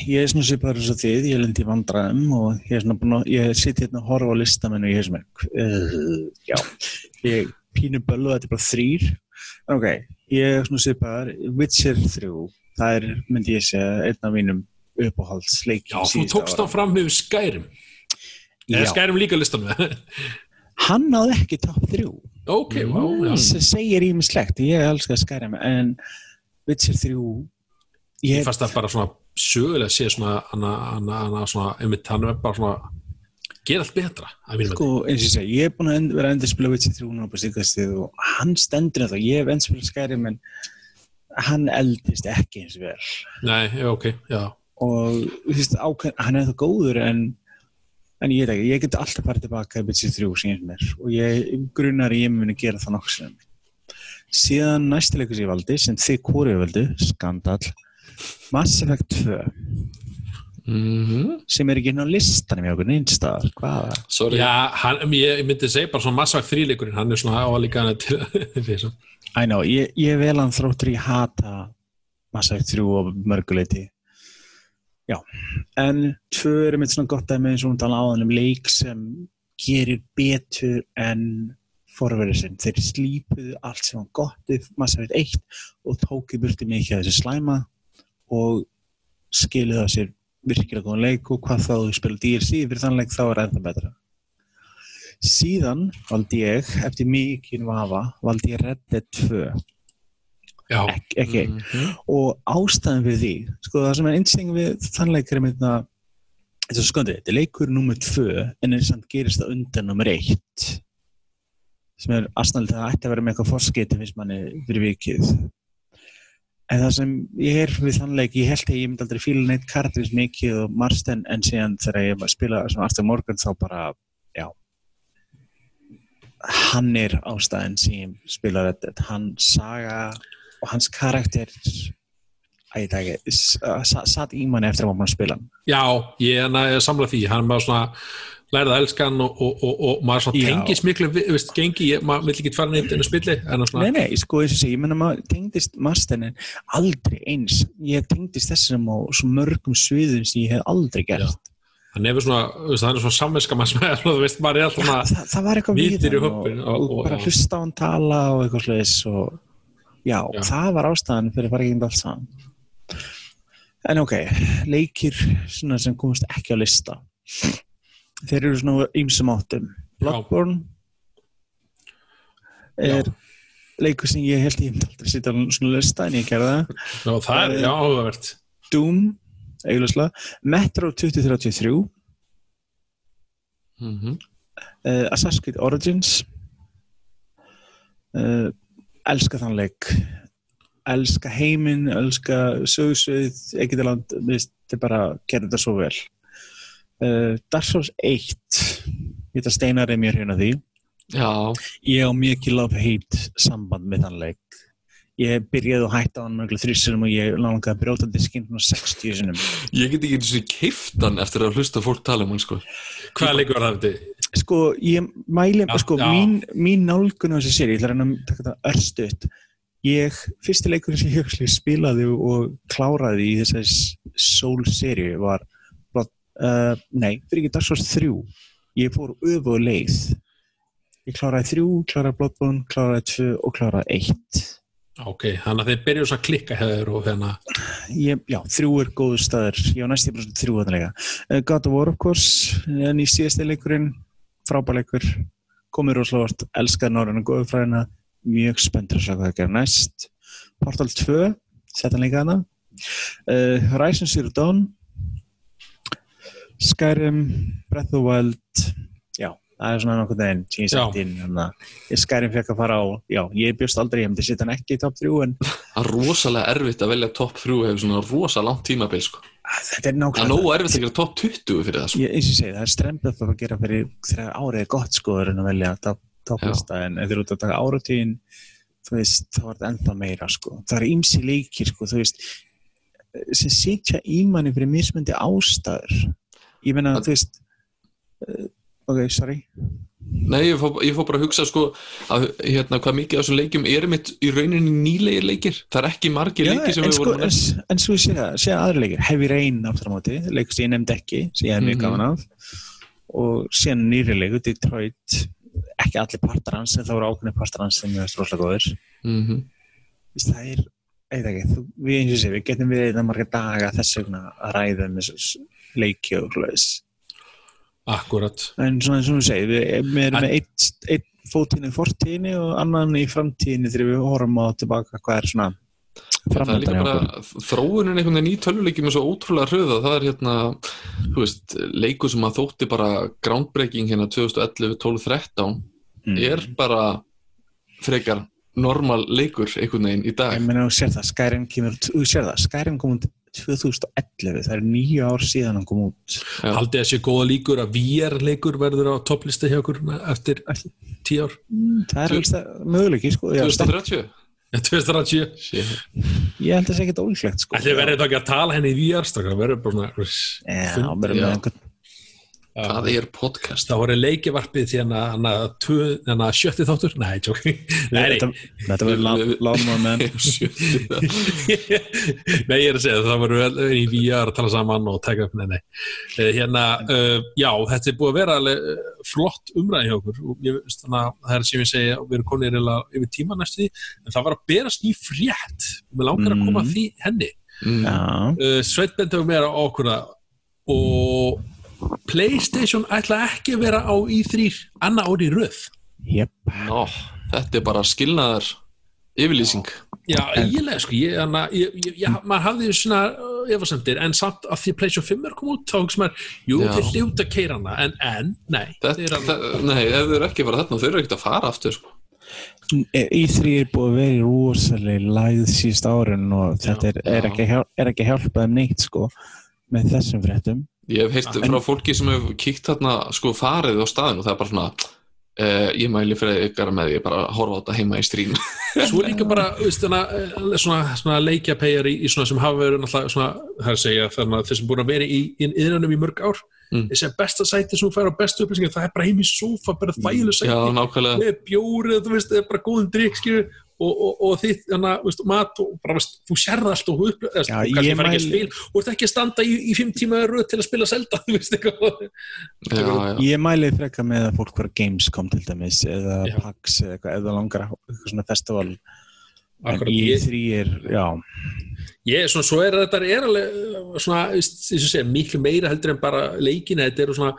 ég er svona svipaður eins og þið, ég lendi í vandræðum og ég er svona búin að, ég sitt hérna að horfa á listamennu og ég er svona, uh, já, ég pínu böllu þetta er bara þrýr, ok, ég er svona svipaður, Witcher 3, það er, myndi ég segja, einn af mínum uppáhaldsleikjum Já, þú tókst á fram með Skyrim. Eða Já, Skyrim líka listan með hann náði ekki top 3, Ok, já. Það segir ímislegt, ég elska Skyrim, en Witcher 3, Ég ég, fannst það bara svona sögulega að sé svona hana, hana svona, einmitt hann er bara svona gera allt betra að Sko, eins og ég segi, ég er búin að vera að endur spila Witcher 3 núna på síkastið og hann stendur þetta, ég hef endur spila Skyrim en hann eldist ekki eins vel. Nei, já, ok, já. Og þú veist, hann er það góður en en ég veit ekki, ég get alltaf farið tilbaka í Witcher 3 sem ég er mér og ég grunar að ég muni gera það nokkuð sem. Síðan næsti leikur sem ég valdi sem þið kórið völdu, skandal Mass Effect 2 mm sem er ekki inn á listanum í okkur neinstað, hvaða? Sorry, Já, hann, ég, myndi segja bara svona massvagt þrýleikurinn, hann er svona áalíka til (laughs) þess að I know, ég, ég vel hann þróttur ég hata Mass Effect 3 og mörguleiti já, en tvö er mitt svona gott dæmi eins og hún tala áðan um leik sem gerir betur en forverið sinn, þeir slípuðu allt sem var gott við Mass Effect 1 og tók í burti mikið af þessi slæma og skiluðu af sér virkilega góðan leik og hvað þá þú spila DLC fyrir þann leik þá er ennþá betra. Síðan valdi ég eftir mikið vafa valdi ég Red Dead 2 Já, Ek, ekki. Einn Mhm. og ástæðan fyrir því sko það sem er einsting við þann leikar er mynda þetta er skoðið, þetta er leikur nummer 2 en er samt gerist það undan nummer 1 sem er aðstæðan það ætti að vera með eitthvað manni fyrir vikið en það sem ég er við þann leik ég held að ég myndi aldrei fíla neitt karakterins mikið og Marsten en síðan þegar ég var að spila sem Arthur Morgan þá bara já. Hann er ástæðan sem ég spila þetta hann saga og hans karakter ég sa- satt í manni eftir að maður spila já, ég að samla því, hann er bara svona lærið að elska hann og, og, og, og maður svona Já. tengis miklu, veist, gengi, ég, maður vill ekki fara neitt inn spilli, að svona, Nei, nei, sko, og sé, ég menna maður tengdist Marstenin aldrei eins ég tengdist þessum á svo mörgum sviðum sem ég hef aldrei gert hefur svona, veist, hann er svona samviska maður sem er, þú veist, maður er alltaf Já, svona, það, það var eitthvað Vitir í hópinn og, bara já. hlusta á hann tala og eitthvað sluðis og já, Já. það var ástæðan fyrir að fara ekki allt saman en ok, leikir svona sem komast ekki á lista þeir eru svona ýmsum áttum. Bloodborne er leikur sem ég held ég myndi aldrei sitja á svona lista en ég gerði það. Já, það er, já, áhugavert Doom, eiginlega. Metro 2033 Mhm. uh, Assassin's Creed Origins. Uh, elska þann leik. Elska heiminn, elska sögursvið, Egitaland þetta er bara, gerði þetta svo vel uh, Dark Souls 1 ég veit að Steinar er mér hérna því Já, ég á mikið love-hate samband með þann leik ég byrjaði og hætti á hann mjög þrjusunum og ég langaði að brjóta diskinn svona 60 sinum ég get ekki eins og keift hann eftir að hlusta fólk tala um hann sko. hvað leikur var það þetta? sko, ég mæli Já, sko, já. mín, mín nálgun á þessi séri, ég ætla að reyna að taka þetta örstuðt ég, fyrsti leikurinn sem ég (laughs) spilaði og kláraði í þessari Soul-seri var Blood, uh, nei, fyrir ekki Dark Souls 3 ég fór öfu leið. Ég kláraði 3, kláraði Bloodborne kláraði 2 og kláraði 1 ok, þannig að þeir byrjuðu svo að klikka hefur og hérna, ég, já, þrjú er góðu staður. Ég var næst í bara þrjú að leika uh, God of War of course, en í síðasti leikurinn frábær leikur. Komið rosalega elskað norðan og góðu fræðina mjög spenntur að sjá hvað það gerir næst. Portal 2, setja líka hana uh, Horizon Zero Dawn Skyrim Breath of the Wild. Já, það er svona nokkuð þeim sem ég sett inn þannig að Skyrim fekk að fara á já, ég bjóst aldrei, ég myndi setja hann ekki í top 3 en Það er rosalega erfitt að velja topp 3 hefur svona rosalega langt tímabil sko. þetta er Það er nógu erfitt að gera topp 20 fyrir það sko. Ég, eins og segi, það er strempið að gera fyrir þegar árið er gott sko en að velja top- topplista en ef þið eru út að taka áratíðin þú veist, þá er þetta enda meira sko. Það er ýmsi leikir sko, þú veist sem sitja í manni fyrir mismöndi ástæður ég meina, þú veist uh, ok, sorry. Nei, ég fór, ég fór bara að hugsa sko að hérna hvað mikið af þessum leikjum er mitt í rauninni nýlegir leikir? Það er ekki margir leikir sem við sko, vorum en, að en svo sé það, sé aðra leikir. Heavy Rain aftur á móti, leikur sem ég nefndi ekki sem ég hef mjög Mhm. gaman af. Og síðan nýri leikur, Detroit. Ekki allir partar hans en það voru ákveðni partar hans sem ég veist rosalega góður mm -hmm. Það er, eitthvað ekki, við eins og sé, við getum við það marga daga þess vegna að ræða um leiki og hljóðis. akkurat En svona eins og við segjum, við, erum með eitt, eitt fótíni í fortíðinni og annan í framtíðinni þegar við horfum á tilbaka hvað er svona þróunin einhvern veginn í tölvuleikjum er svo ótrúlega hröða það er hérna, veist, leikur sem að þótti bara groundbreaking hérna 2011, 12, 13 Mm. er bara frekar normal leikur einhvern veginn í dag Ég meina, þú sér það, Skyrim kemur, út- þú sér það, Skyrim kom út 2011, það er nýju ár síðan hann kom út Já. haldið þessi góða líkur að VR-leikur verður á topplisti hjá okkur eftir tíu ár það er alveg möguleiki sko Já, 2030? 2030 Shit. ég held að það sé ekkert ólíklegt sko Ætli verður þetta ekki að tala henni í VR strákar, verður bara svona Já. með einhvern Hvað er podcast? það voru leikjavarpið því hann að sjötti þáttur. Nei, tjók nei. Þetta, þetta verður láma menn Sjötti nei, ég er að segja það voru vel í VR að tala saman og taka upp, nei, nei. Eh, hérna, uh, já, þetta er búið að vera alveg uh, flott umræði hjá okkur. Og ég veist þannig að það er sem ég segja við erum konið yfir tíma næstu því en það var að berast í frétt. Mér langar að koma að því henni. Mm. Já, uh, Sveit bendur mér á okkur það og Playstation ætla ekki að vera á í3 annað ári í röð jöp Nó, þetta er bara skilnaðar yfirlýsing Já, eiginlega sko, ég, hana, ég, ég, ég, maður hafði svona uh, efasemdir, en samt að því PlayStation 5 er komið út, þá hugsa maður, jú, Já. þeir hljóta að keira hana, en, en, nei, þetta, þeir það, Nei, ef eru ekki fara þarna þau eru ekkert að fara aftur sko. Í3 er búið að vera í rosalega lægð síðust árin og þetta er, er, Já. ekki, að hjál- er ekki að hjálpa þeim neitt sko með þessum fréttum Ég hef heyrt frá fólki sem hefur kíkt þarna sko farið á staðinu og það er bara svona uh, ég mæli fyrir ykkar með því bara að horfa á þetta heima í strím (laughs) Svo er líka bara, eh, svona, svona leikjapegjar í, í svona sem hafa verið svona, það er að segja, þannig að þeir sem búin að vera í, í innrænum í mörg ár, Mm. þessi besta sæti sem þú fær á bestu upplýsingar, það er bara heim í sófa, bara þægileg sæti, með bjórið, þú veist, eða bara góðum drikk, og, og, og þitt, þannig að, veist, mat og bara, veist, þú sérða allt og upp, eða, Já, þú kannski fara ekki að spila, og ert ekki að standa í, í fimm tíma röð til að spila selda, (laughs) þú veist, eitthvað. já. Ég mæli frekka með að fólk vera Gamescom til dæmis eða Já. PAX eða eitthvað, eða langar eitthvað svona festival en Akkurat, í ég- þrý er, já Ég, svona, svo er þetta er alveg svona, segja, miklu meira heldur en bara leikina, þetta eru svona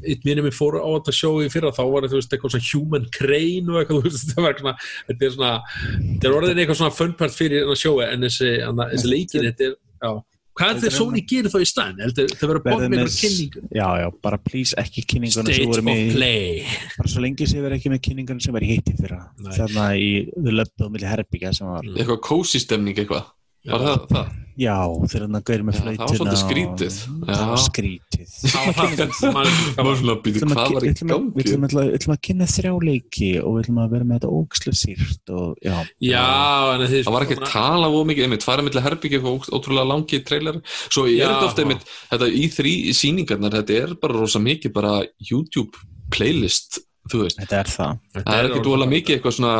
eitt minnum ég fór á þetta sjó í fyrra þá var þetta, þú veist, eitthvað svona human crane og eitthvað, þú veist, (laughs) þetta var svona þetta er svona, þetta er orðin eitthvað svona fun part fyrir þennan sjói, en þessi, anna, þessi leikin, þetta er, já. Hvað er þetta Sony gerir þá í staðin? Heldur það verður að bóða Verður með eitthvað kynningu Já, já, bara please ekki kynninguna sem State voru of með í- Play. Bara svo lengi sem verður ekki með kynninguna sem var í hitti fyrra. Nei. þarna í og milli herbyggja sem var eitthvað kósi stemning eitthvað var það, það? Já, þeir hann gauðir með Já, það var svolítið skrítið. Það var skrítið (laughs) Það var svona býtið hvað var í að- við gangi ætlum að- við ætlum að kynna þrjá leiki og við ætlum að vera með þetta ógslu sýrt og já, Já, en Það var ekki að tala of mikið, einmitt, fara milli herbyggja og ótrúlega langi trailer. Svo ég er þetta ofta einmitt, þetta í þrý sýningarnar, þetta er bara rosa mikið bara YouTube playlist, þú veist. Þetta er það. Það er ekkert voðalega mikið eitthvað svona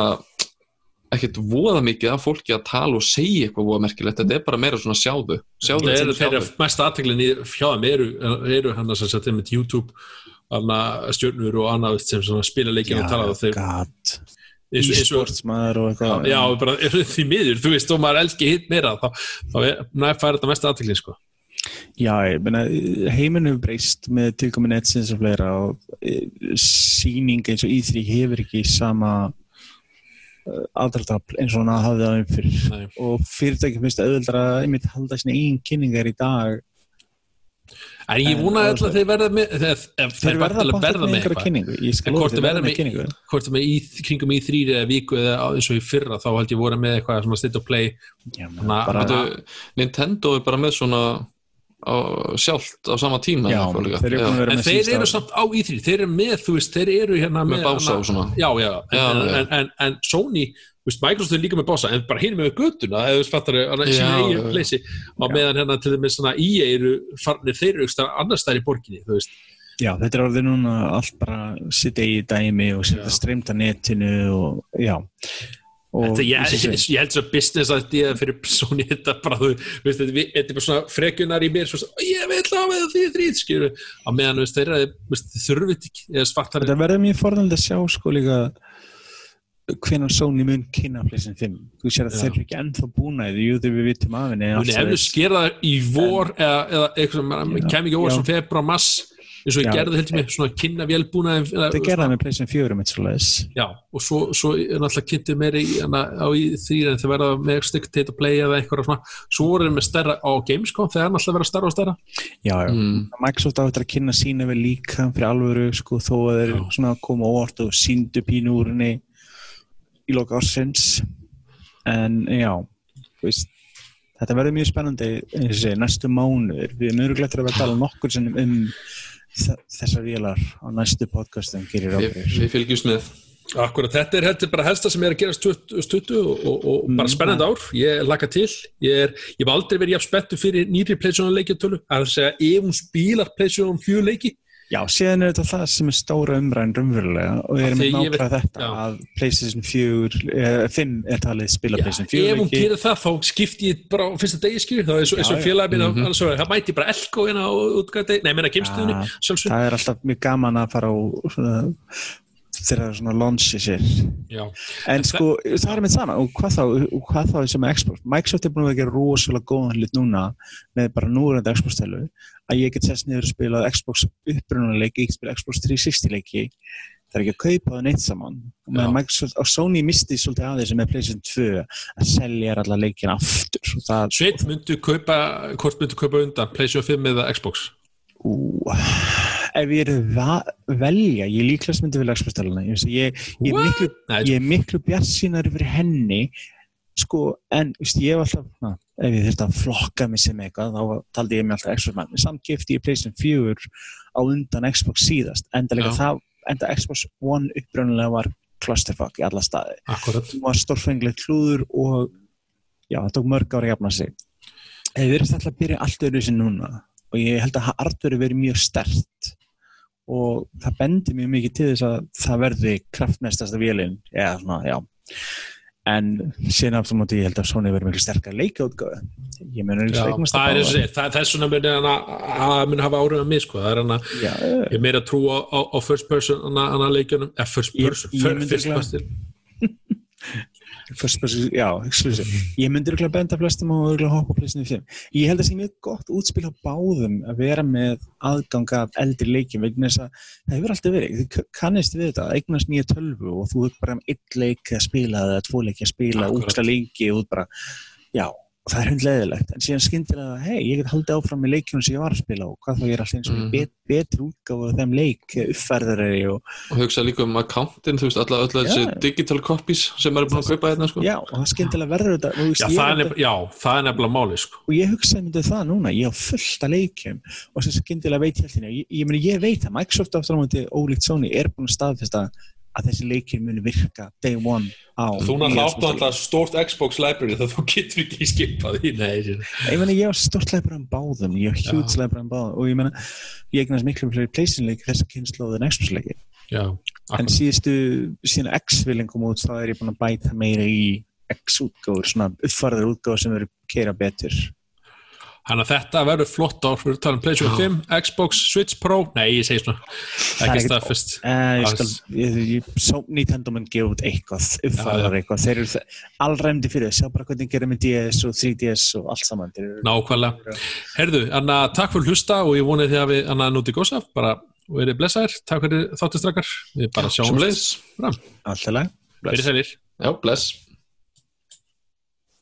ekkert voða mikið af fólki að tala og segja eitthvað voða merkilegt, þetta er bara meira svona sjáðu. Sjáðu Það þetta eru sem þeirra sjáðu mest aðteglin þeim eru, eru hann að setja með YouTube annað stjörnur og annað sem spila leikin og tala og þeir eins og- eitthvað. Já, bara (laughs) því miður, þú veist, og maður elski hitt meira þá, fær þetta mest aðteglin sko. Já, ég meina, heiminn hefur breyst með tilkomin netsins og fleira og eh, sýning eins og í3 hefur ekki sama aðdraftafl eins og hann hafði aðeins fyrir. Nei. og fyrirtækjum finnst auðvöldra að einmitt halda sinni eigin kynningar í dag. En ég vona alltaf að þeir verða með þeir, þeir, þeir verða verða bátt verða með með eitthvað. hvort þeir þeir verða verða með með- kynningu. hvort það með í, kringum í þrýri eða viku eða eins og í fyrra þá held ég voru með eitthvað svona state of play. Já, að- bara, Nintendo er bara með svona sjálft á sama tíma já, þeir að en með þeir eru samt á í þrýri þeir eru með, þú veist, þeir eru hérna með bása hana- og svona. Já, já, en, Já, en. En, en, en Sony þú veist, Microsoft er líka með bása en bara hinn með göttuna eða þú veist, fattar þau, á meðan hérna til þeim svona EA eru farnir þeir annars þær í borginni þú veist, já, þetta er orðið núna allt bara sitt eigi dæmi og setja streymt að netinu og já. og Þetta, ég, og (laughs) ég, ég held svo business að þetta fyrir Sony þetta bara, þú veist, þetta, er- bara svona frekjunar í mér, svo, ég vil hafa það því skilur, á meðan, veist, þeirra, þurfið eða þetta verður mjög forðanlega að sjá sko líka hvenar Sony mun kynna Playson 5 þú sér að þeir eru ekki ennþá búna því, jú þegar við vitum af henni svoleiðis. gera það í vor eða, eða eitthvað sem Já, kem ekki já. sem februar, mass eins og ég Já. gerði heldur mig, svona kynna vélbúna það með Playson 4 mitt svo leiðis já, og svo, svo er náttúrulega kynntu meiri í, hana, á í því en þeir verða með stikkt að play eða eitthvað svona, svo voru þeir með stærra á Gamescom, þeir er náttúrulega verða stærra og stærra já, já. mm. Microsoft á þetta að kynna sína vel líka fyrir alvöru sko, þó að þeir svona koma óvart og síndu pínu úr henni í loka ársins en já þú veist, þetta verður mjög spennandi næstu mánuður við erum öruglega að tala nokkur um þessar vélar á næstu podcastum gerir Við, ábyrgir við fylgjumst með. Akkurat, þetta er, þetta er bara helsta sem er að gerast 2020 og, og, og bara Mm, spennandi ár. Ég laka til, ég er ég hef aldrei verið jafn spenntu fyrir nýri Playstation leikjartölu að segja ef hún spílar Playstation 4 leiki Já, síðan er þetta það sem er stóra umræðin raunverulega og við erum nákvæða þetta já. að PlayStation 4, eh, 5 er talið spila Já, PlayStation ef 4 hún leiki. gerir það þá skipti ég bara á fyrsta degi skilur það er svo, eins og Já, já. félagi mín mm -hmm. það mæti bara elko hérna á útgæti nei, meina sjálfsög Það er alltaf mjög gaman að fara á svona, þegar það er svona launchi sér Já, En sko, það er með sama og hvað þá, og hvað þá sem er Xbox Microsoft er búin að gera rosalega góðan hlut núna með bara núrandi Xbox-tælu að ég get sest niður og spila Xbox upprunaleiki, ég spila Xbox 360 leiki það er ekki að kaupa það neitt saman. Microsoft, og Sony misti svolítið að þessu með PlayStation 2 að selja alla leikina aftur Sveit myndu kaupa hvort myndu kaupa undan Playstation 5 eða Xbox? Ú, ef ég er að velja, ég líklegast myndi velja Xbox-tæluna ég, ég, ég, er miklu, er miklu bjarsýnar yfir henni sko, en veist, ég hef alltaf na, ef ég þurfti að flokka mig sem eitthvað þá taldi ég mig alltaf Xbox mann samt kefti ég PlayStation 4 á undan Xbox síðast enda það, enda Xbox One uppröðulega var clusterfuck í alla staði. Það var stórfenglegt klúður og já, það tók mörg ára að jafna sig. Ef við erum alltaf að byrja allt öðru sem núna og ég held að hardveri verið mjög stert og það bendir mjög mikið til þess að það verði kraftmestasta vélinn eða svona, já. En síðan aftur móti ég held að Sony verið miklu sterkar leikaútgáðu ég Já, ekki það er eins og segir, það er þess vegna muni hann að hafa áhrif á mig sko, það er hann að já, ég meira að trúa á, á first person hann að, hann að leikjunum, eða first Ég- person ég myndi first person (laughs) First person, já, exclusive. Ég myndi örugglega benda flestum og örugglega hoppa á PlayStation 5. Ég held að það sé mjög gott útspil á báðum að vera með aðgang af eldri leikjum vegna þess að það hefur alltaf verið, k- kannist við þetta, að eignast nýja tölvu og þú ert bara um einn leik að spila eða tvo leiki að spila, úksla lengi og þú bara, já, og það er hundleðilegt, en síðan skyndilega, hei, ég get haldið áfram með leikjunum sem ég var að spila og hvað þá ég er alltaf eins og mm. bet, betri útgáfa af þeim leik, uppfærðari og og hugsa líka um accountin, þú veist, alla öll þessi digital copies sem maður er búin að kaupa hérna, sko. já, og það skyndilega verður þetta veist, já, ég það er nefn, já, það er nefnilega máli sko. og ég hugsaði myndið það núna, ég á fullt að leikjum og sem skyndilega veit ég alltaf ég, ég, meni, ég veit að Microsoft aftur á móti ólíkt Sony er búin að staðfesta að þessi leikir muni virka day one á þú náttúrulega áttu Xbox alltaf stórt Xbox library þá þú getur ekki skipað í sér. ég meina ég á stort leipur um báðum ég á huge leipur um báðum og ég meina ég eignast miklu fleiri PlayStation leik þessa kynnslóð en Xbox leiki. En síðustu síðan X-villing kom út þá er ég búin að bæta meira í X-útgáður, svona uppfarðar útgáður sem eru keira betur Þannig að þetta verður flott ár fyrir að tala um PlayStation 5, Xbox, Switch Pro. Nei, ég segi svona, er ekki staðfest. Svo Nintendo mun gefa út eitthvað, uppfæðar eitthvað. Þeir eru allræmdi fyrir, sjá bara hvernig gerum með DS og 3DS og allt saman. Nákvæmlega. Herðu, Anna, takk fyrir að hlusta og ég vonið því að við, Anna, núti gósa bara, og verið blessaðir, takk fyrir þáttistrakar við bara sjáum leiðis. alltaf lag Verið sælir. Já, bless.